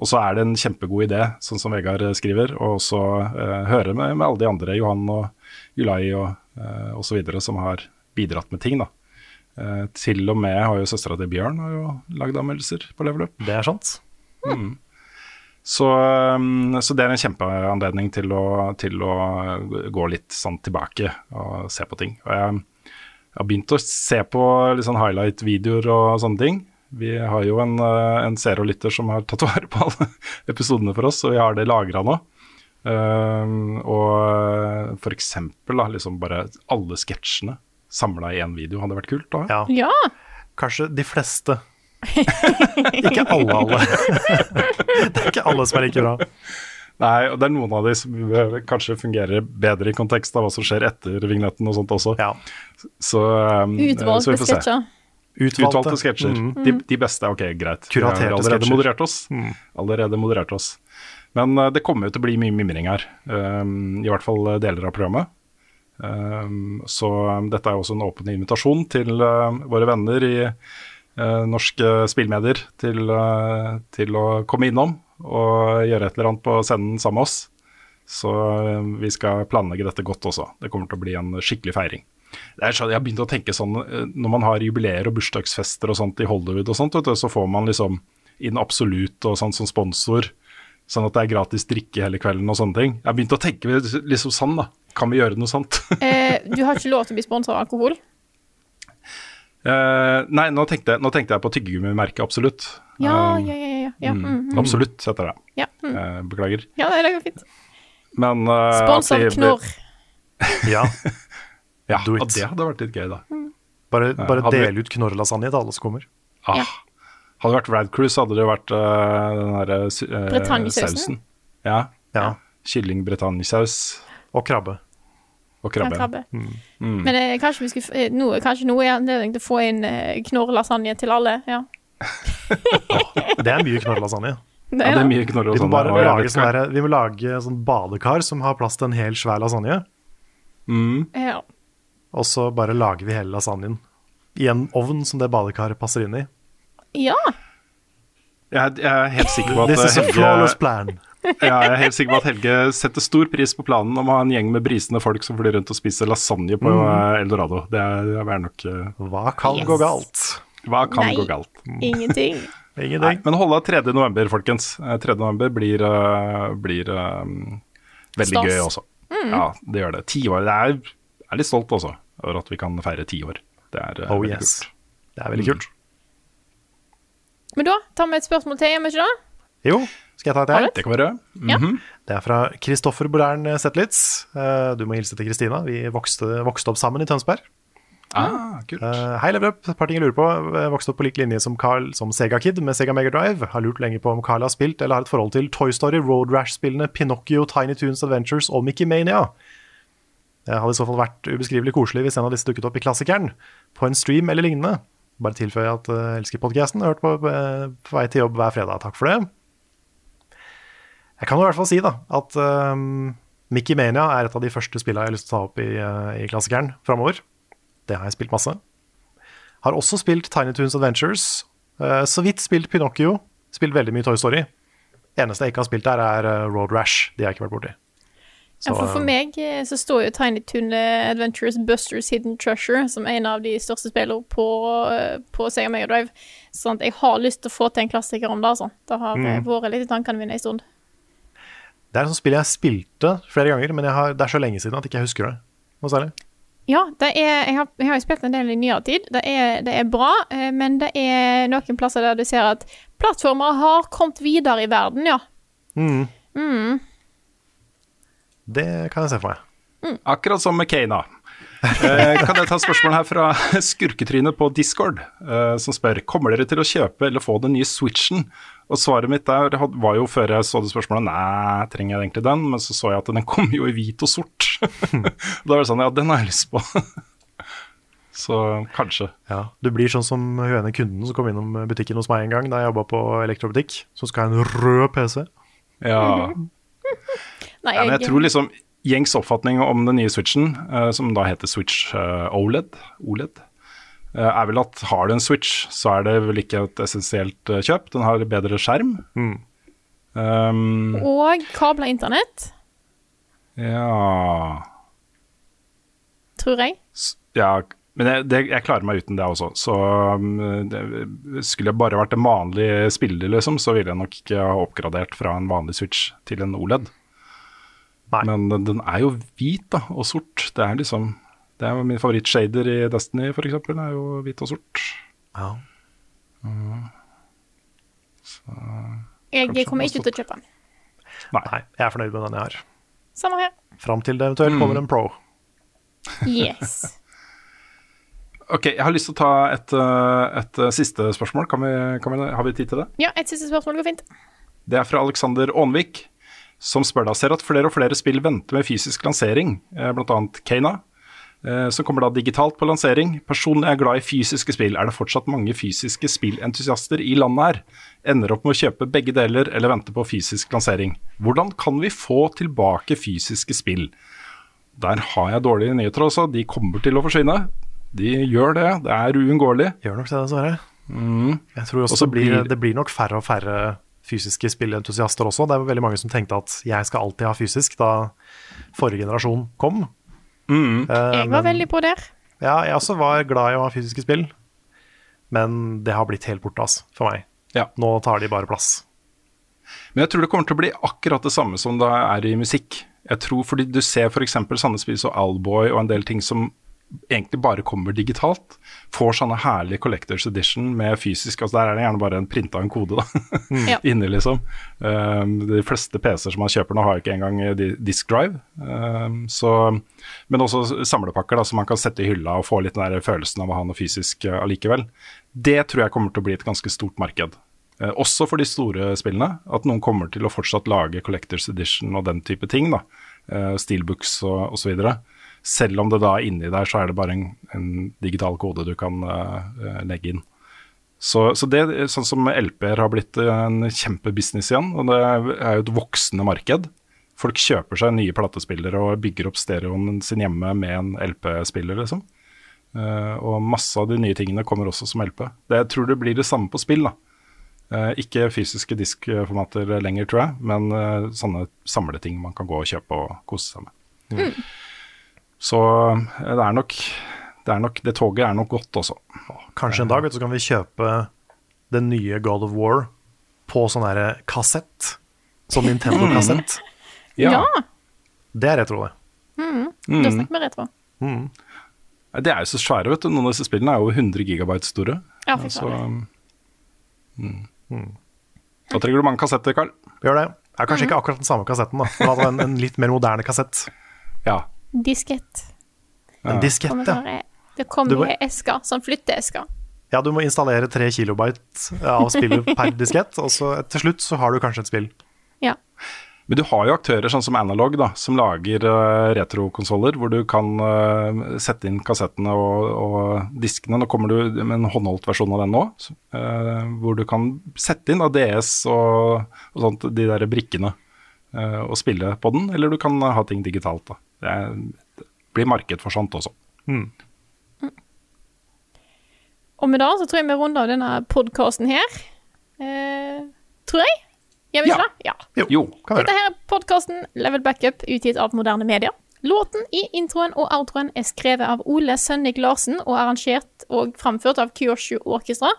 Og så er det en kjempegod idé, sånn som Vegard skriver, og også uh, høre med, med alle de andre, Johan og Julai og uh, osv., som har bidratt med ting. da. Uh, til og med har jo søstera til Bjørn har jo lagd anmeldelser på Level Up. Det er sant. Så, um, så det er en kjempeanledning til å, til å gå litt sånn tilbake og se på ting. Og jeg, jeg har begynt å se på sånn highlight-videoer og sånne ting. Vi har jo en, uh, en seer og lytter som har tatt vare på alle episodene for oss, og vi har det lagra nå. Um, og for eksempel da, liksom bare alle sketsjene samla i én video hadde vært kult. Da. Ja. Ja. Kanskje de fleste. Ikke alle, alle. det er ikke alle som er like bra. Nei, og det er noen av de som kanskje fungerer bedre i kontekst av hva som skjer etter vignetten og sånt også. Ja. Så, um, så Utvalgte vi får se. sketsjer. Utvalgte sketsjer. Mm. De, de beste, ok, greit. Kuraterte har allerede sketsjer. moderert oss. Mm. Allerede moderert oss. Men uh, det kommer jo til å bli mye mimring her. Um, I hvert fall uh, deler av programmet. Um, så um, dette er jo også en åpen invitasjon til uh, våre venner i norske spillmedier til, uh, til å komme innom og gjøre et eller annet på scenen sammen med oss. Så uh, vi skal planlegge dette godt også. Det kommer til å bli en skikkelig feiring. Jeg har begynt å tenke sånn, eh, Når man har jubileer og bursdagsfester og sånt i Hollywood, og sånt, du, så får man liksom inn Absolutt og sånn som sponsor. Sånn at det er gratis drikke hele kvelden og sånne ting. Jeg har begynt å tenke liksom sånn, da. Kan vi gjøre noe sånt? Eh, du har ikke lov til å bli sponsa av alkohol? Eh, nei, nå tenkte, nå tenkte jeg på tyggegummimerket Absolutt. Ja, Um, ja, ja. ja, ja. mm, Mm, mm. Absolutt heter det. Ja, mm. uh, beklager. ja det går fint. Men uh, Spons av Knorr. Ja, Ja, Do it. og det hadde vært litt gøy, da. bare, Ja, bare del vi- ut Knorr-lasagne til alle som kommer. Ah. Ja. Hadde det vært Rad Cruise, hadde det vært uh, den derre uh, Bretagne-sausen. Ja. Ja. Kylling bretagne-saus Og krabbe. Og Ja, krabbe. krabbe. Mm. Men eh, kanskje vi skulle eh, nå, kanskje noe er anledning til å få inn eh, Knorr-lasagne til alle. Ja. Det er mye knorrlasagne. Det Ja, er det er mye knorr og Vi må sånn. bare og lage vet sånn vi må lage sånn badekar som har plass til en hel svær lasagne. Mm. Ja. Og så bare lager vi hele lasagnen i en ovn som det badekaret passer inn i. ja. Jeg, jeg er helt sikker på at This is a Helge flawless plan. Ja, jeg er helt sikker på at Helge setter stor pris på planen om å ha en gjeng med brisende folk som flyr rundt og spiser lasagne på mm. Eldorado. Det er, det er nok uh, Hva kan Yes. gå galt? Hva kan Nei. gå galt? Ingenting. Nei, Ingenting. men holde 3. november, folkens. Eh, 3. november blir, uh, blir eh, veldig Stas. gøy også. Ja, det gjør det. Tiår. år. Er, jeg er litt stolt også over at vi kan feire tiår. Det er uh, Oh veldig yes. kult. Det er veldig kult. Men da tar vi et spørsmål til, gjør vi ikke det? Jo, skal jeg ta et her? Det kan være. Ja. Mhm. Det er fra Kristoffer Bolern Zetlitz. Eh, Du må hilse til Kristina. Vi vokste, vokste opp sammen i Tønsberg. Ah, kult. Eh, Hei, Level Up. Et par ting jeg lurer på. Jeg vokste opp på lik linje som Carl som Sega-kid med Sega Mega Drive. Har lurt lenge på om Carl har spilt eller har et forhold til Toy Story, Road Rash-spillene, Pinocchio, Tiny Toons Adventures og Mickey Mania. Det hadde i så fall vært ubeskrivelig koselig hvis en av disse dukket opp i Klassikeren, på en stream eller lignende. Bare tilføye at eh, jeg elsker podkasten hørt på eh, på vei til jobb hver fredag. Takk for det. Jeg kan i hvert fall si da, at um, Mickey Mania er et av de første spillene jeg har lyst til å ta opp i, i klassikeren framover. Det har jeg spilt masse. Har også spilt Tiny Toons Adventures. uh, så vidt spilt Pinocchio. Spilt veldig mye Toy Story. Eneste jeg ikke har spilt der, er Road Rash. De har jeg ikke vært borti. Ja, for, for meg eh, så står jo Tiny Toon eh, Adventures Busters Hidden Treasure som en av de største spillene på, eh, på Sega Mega Drive. Sånn at jeg har lyst til å få til en klassiker om det, altså. Det har Mm. vært litt i tankene mine en stund. Det er et sånt spill jeg spilte flere ganger, men har, det er så lenge siden at jeg ikke husker det. Noe særlig. Ja, det er, jeg, har, jeg har jo spilt en del i nyere tid. Det er, det er bra, men det er noen plasser der du ser at plattformer har kommet videre i verden, ja. Mm, Mm. Det kan jeg se for meg. Akkurat som med Kana. Eh, kan jeg ta spørsmålet her fra Skurketrynet på Discord, eh, som spør Kommer dere til å kjøpe eller få den nye Switchen. Og svaret mitt der var jo før jeg så det spørsmålet Nei, trenger jeg egentlig den? Men så så jeg at den kom jo i hvit og sort. da var det sånn Ja, den har jeg lyst på. så kanskje. Ja, Du blir sånn som hun ene kunden som kom innom butikken hos meg en gang da jeg jobba på elektrobutikk, som skal ha en rød PC. Ja. Nei, Ja, men jeg tror liksom gjengs oppfatning om den nye Switchen, eh, som da heter Switch eh, OLED, OLED eh, er vel at har du en Switch, så er det vel ikke et essensielt kjøp. Den har bedre skjerm. Mm. Um, Og kabla internett, ja tror jeg. S- Ja, men jeg, det, jeg klarer meg uten det også. Så um, det, skulle jeg bare vært en vanlig spiller, liksom, så ville jeg nok ikke ha oppgradert fra en vanlig Switch til en OLED. Nei. Men den- den er jo hvit da, og sort. Det er liksom Det er min favorittshader i Destiny, eksempel, er jo hvit og sort. Ja. Jeg kommer ikke ut til å kjøpe den. Nei. Nei, jeg er fornøyd med den jeg har. Samme her. Fram til det eventuelt kommer en Pro. Yes. Ok, jeg har lyst til å ta et, uh, et uh, siste spørsmål. Kan vi, kan vi, har vi tid til det? Ja, et siste spørsmål går fint. Det er fra Alexander Aanvik, som spør da ser at flere og flere spill venter med fysisk lansering, eh, bl.a. Kana, eh, som kommer da digitalt på lansering. Personlig er jeg glad i fysiske spill. Er det fortsatt mange fysiske spillentusiaster i landet her? Ender opp med å kjøpe begge deler eller vente på fysisk lansering. Hvordan kan vi få tilbake fysiske spill? Der har jeg dårlige nyheter også. De kommer til å forsvinne. De gjør det. Det er uunngåelig. Gjør nok det, dessverre. Mm. Jeg tror også blir, blir- det blir nok færre og færre fysiske spillentusiaster også. Det er veldig mange som tenkte at jeg skal alltid ha fysisk da forrige generasjon kom. Mm. Eh, Jeg var men- veldig på der. Ja, jeg også var glad i å ha fysiske spill, men det har blitt helt borte altså, for meg. Ja. Nå tar de bare plass. Men jeg tror det kommer til å bli akkurat det samme som det er i musikk. Jeg tror fordi Du ser f.eks. Sandnes spill og Alboy og en del ting som egentlig bare kommer digitalt. Får sånne herlige Collectors Edition med fysisk altså Der er det gjerne bare en printa en kode da, Ja. inni, liksom. Um, de fleste PC-er som man kjøper nå, har ikke engang disk drive. Um, så, men også samlepakker da, som man kan sette i hylla og få litt den der følelsen av å ha noe fysisk uh, allikevel. Det tror jeg kommer til å bli et ganske stort marked. Uh, også for de store spillene. At noen kommer til å fortsatt lage Collectors Edition og den type ting. da, uh, Steelbooks og osv. Selv om det da inni der så er det bare en, en digital kode du kan eh, eh, legge inn. Så, så det, sånn som LP-er har blitt en kjempebusiness igjen, og det er jo et voksende marked. Folk kjøper seg nye platespillere og bygger opp stereoen sin hjemme med en LP-spiller, liksom. Uh, og masse av de nye tingene kommer også som LP. Det, jeg tror det blir det samme på spill. da. Uh, ikke fysiske diskformater lenger, tror jeg, men uh, sånne samleting man kan gå og kjøpe og kose seg med. Så eh, det er nok det, er nok, det toget er nok godt også. Kanskje en dag vet du, så kan vi kjøpe den nye God of War på sånn her kassett. Sånn Nintendo-kassett. Ja. Det er retro, det. Mm. Det Da snakker vi retro. Mm. Det De er jo så svære, vet du. Noen av disse spillene er jo 100 gigabyte store. Ja, fy Så, faen. mm. Da trenger du mange kassetter, Carl. Gjør det. Det er kanskje ikke akkurat den samme kassetten, da. Men altså en, en litt mer moderne kassett. Ja. Diskett. En diskett, ja. eh, Det kommer må- i esker, sånn flytteesker. Ja, du må installere tre kilobyte av spillet per diskett, og så til slutt så har du kanskje et spill. Ja. Men du har jo aktører sånn som Analog, da, som lager uh, retrokonsoller, hvor du kan uh, sette inn kassettene og, og diskene. Nå kommer du med en håndholdt versjon av den nå, eh, hvor du kan sette inn ADS DS og, og sånt, de der brikkene, uh, og spille på den. Eller du kan ha ting digitalt. da. Det, er, det blir marked for sånt også. Og med det så tror jeg vi runder av denne podkasten her. Eh, tror jeg. Gjør vi ikke Ja. det? Ja. Jo, Jo. kan være. Dette her er podkasten Level Backup, utgitt av moderne medier. Låten i introen og outroen er skrevet av Ole Sønnik Larsen og arrangert og framført av Kyoshu Orkestra.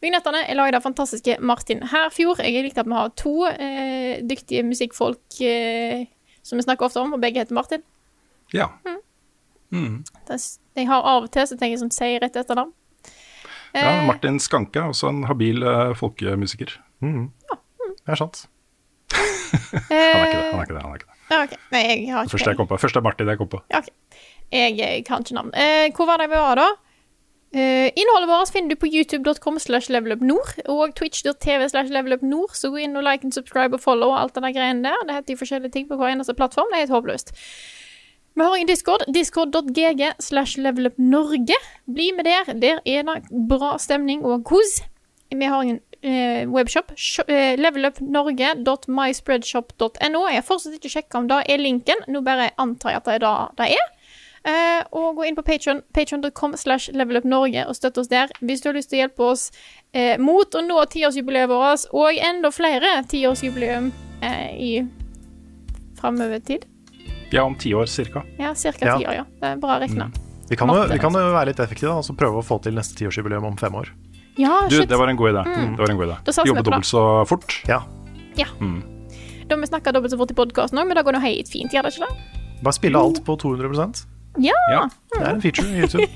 Vignettene er laget av fantastiske Martin Herfjord. Jeg likte at vi har to eh, dyktige musikkfolk eh, som vi snakker ofte om, og begge heter Martin. Ja. Det- Jeg har av og til så tenker jeg sånn, sier rett etter dem. ja Martin Skanke er også en habil uh, folkemusiker. Det er sant. Han er ikke det. han er ikke det, han er ikke det. Okay. Nei, jeg har ikke Første jeg kom på. Første er Martin jeg kom på. Ja, ok. Jeg, eh, kan ikke navn. Eh, hvor var det vi var da? Eh, innholdet vårt finner du på youtube.com slash levelupnord og twitch.tv slash levelupnord, så gå inn og like and subscribe og follow og alt det der greiene der. Det heter jo forskjellige ting på hver eneste plattform. Det er helt håpløst. Vi har en Discord. Discord.gg slash levelupnorge. Bli med der. Der er det bra stemning og kos. Vi har en eh, webshop. Eh, levelupnorge.myspreadshop.no. Jeg har fortsatt ikke sjekka om det er linken. Nå bare antar jeg at det er det det er. Eh, og gå inn på Patreon, patreon.com slash levelupnorge og støtte oss der hvis du har lyst til å hjelpe oss eh, mot å nå tiårsjubileet vårt, og enda flere tiårsjubileum eh, i framover tid. Ja, om ti år cirka. Ja, ca. Ja. ti år, ja. Det er bra regna. Vi kan, jo, vi kan jo være litt effektive og prøve å få til neste tiårsjubileum om fem år. Ja, Du, shit. det var en god idé. Det var en god idé. Da Jobbe dobbelt så fort. Ja, Da vi snakka dobbelt så fort i podkasten òg, men det går nå helt fint, gjør det ikke det? Bare spille alt på 200% Ja. Ja. Det er en feature i YouTube.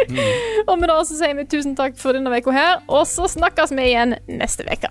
Og med det så sier vi tusen takk for denne uka her, og så snakkes vi igjen neste uke.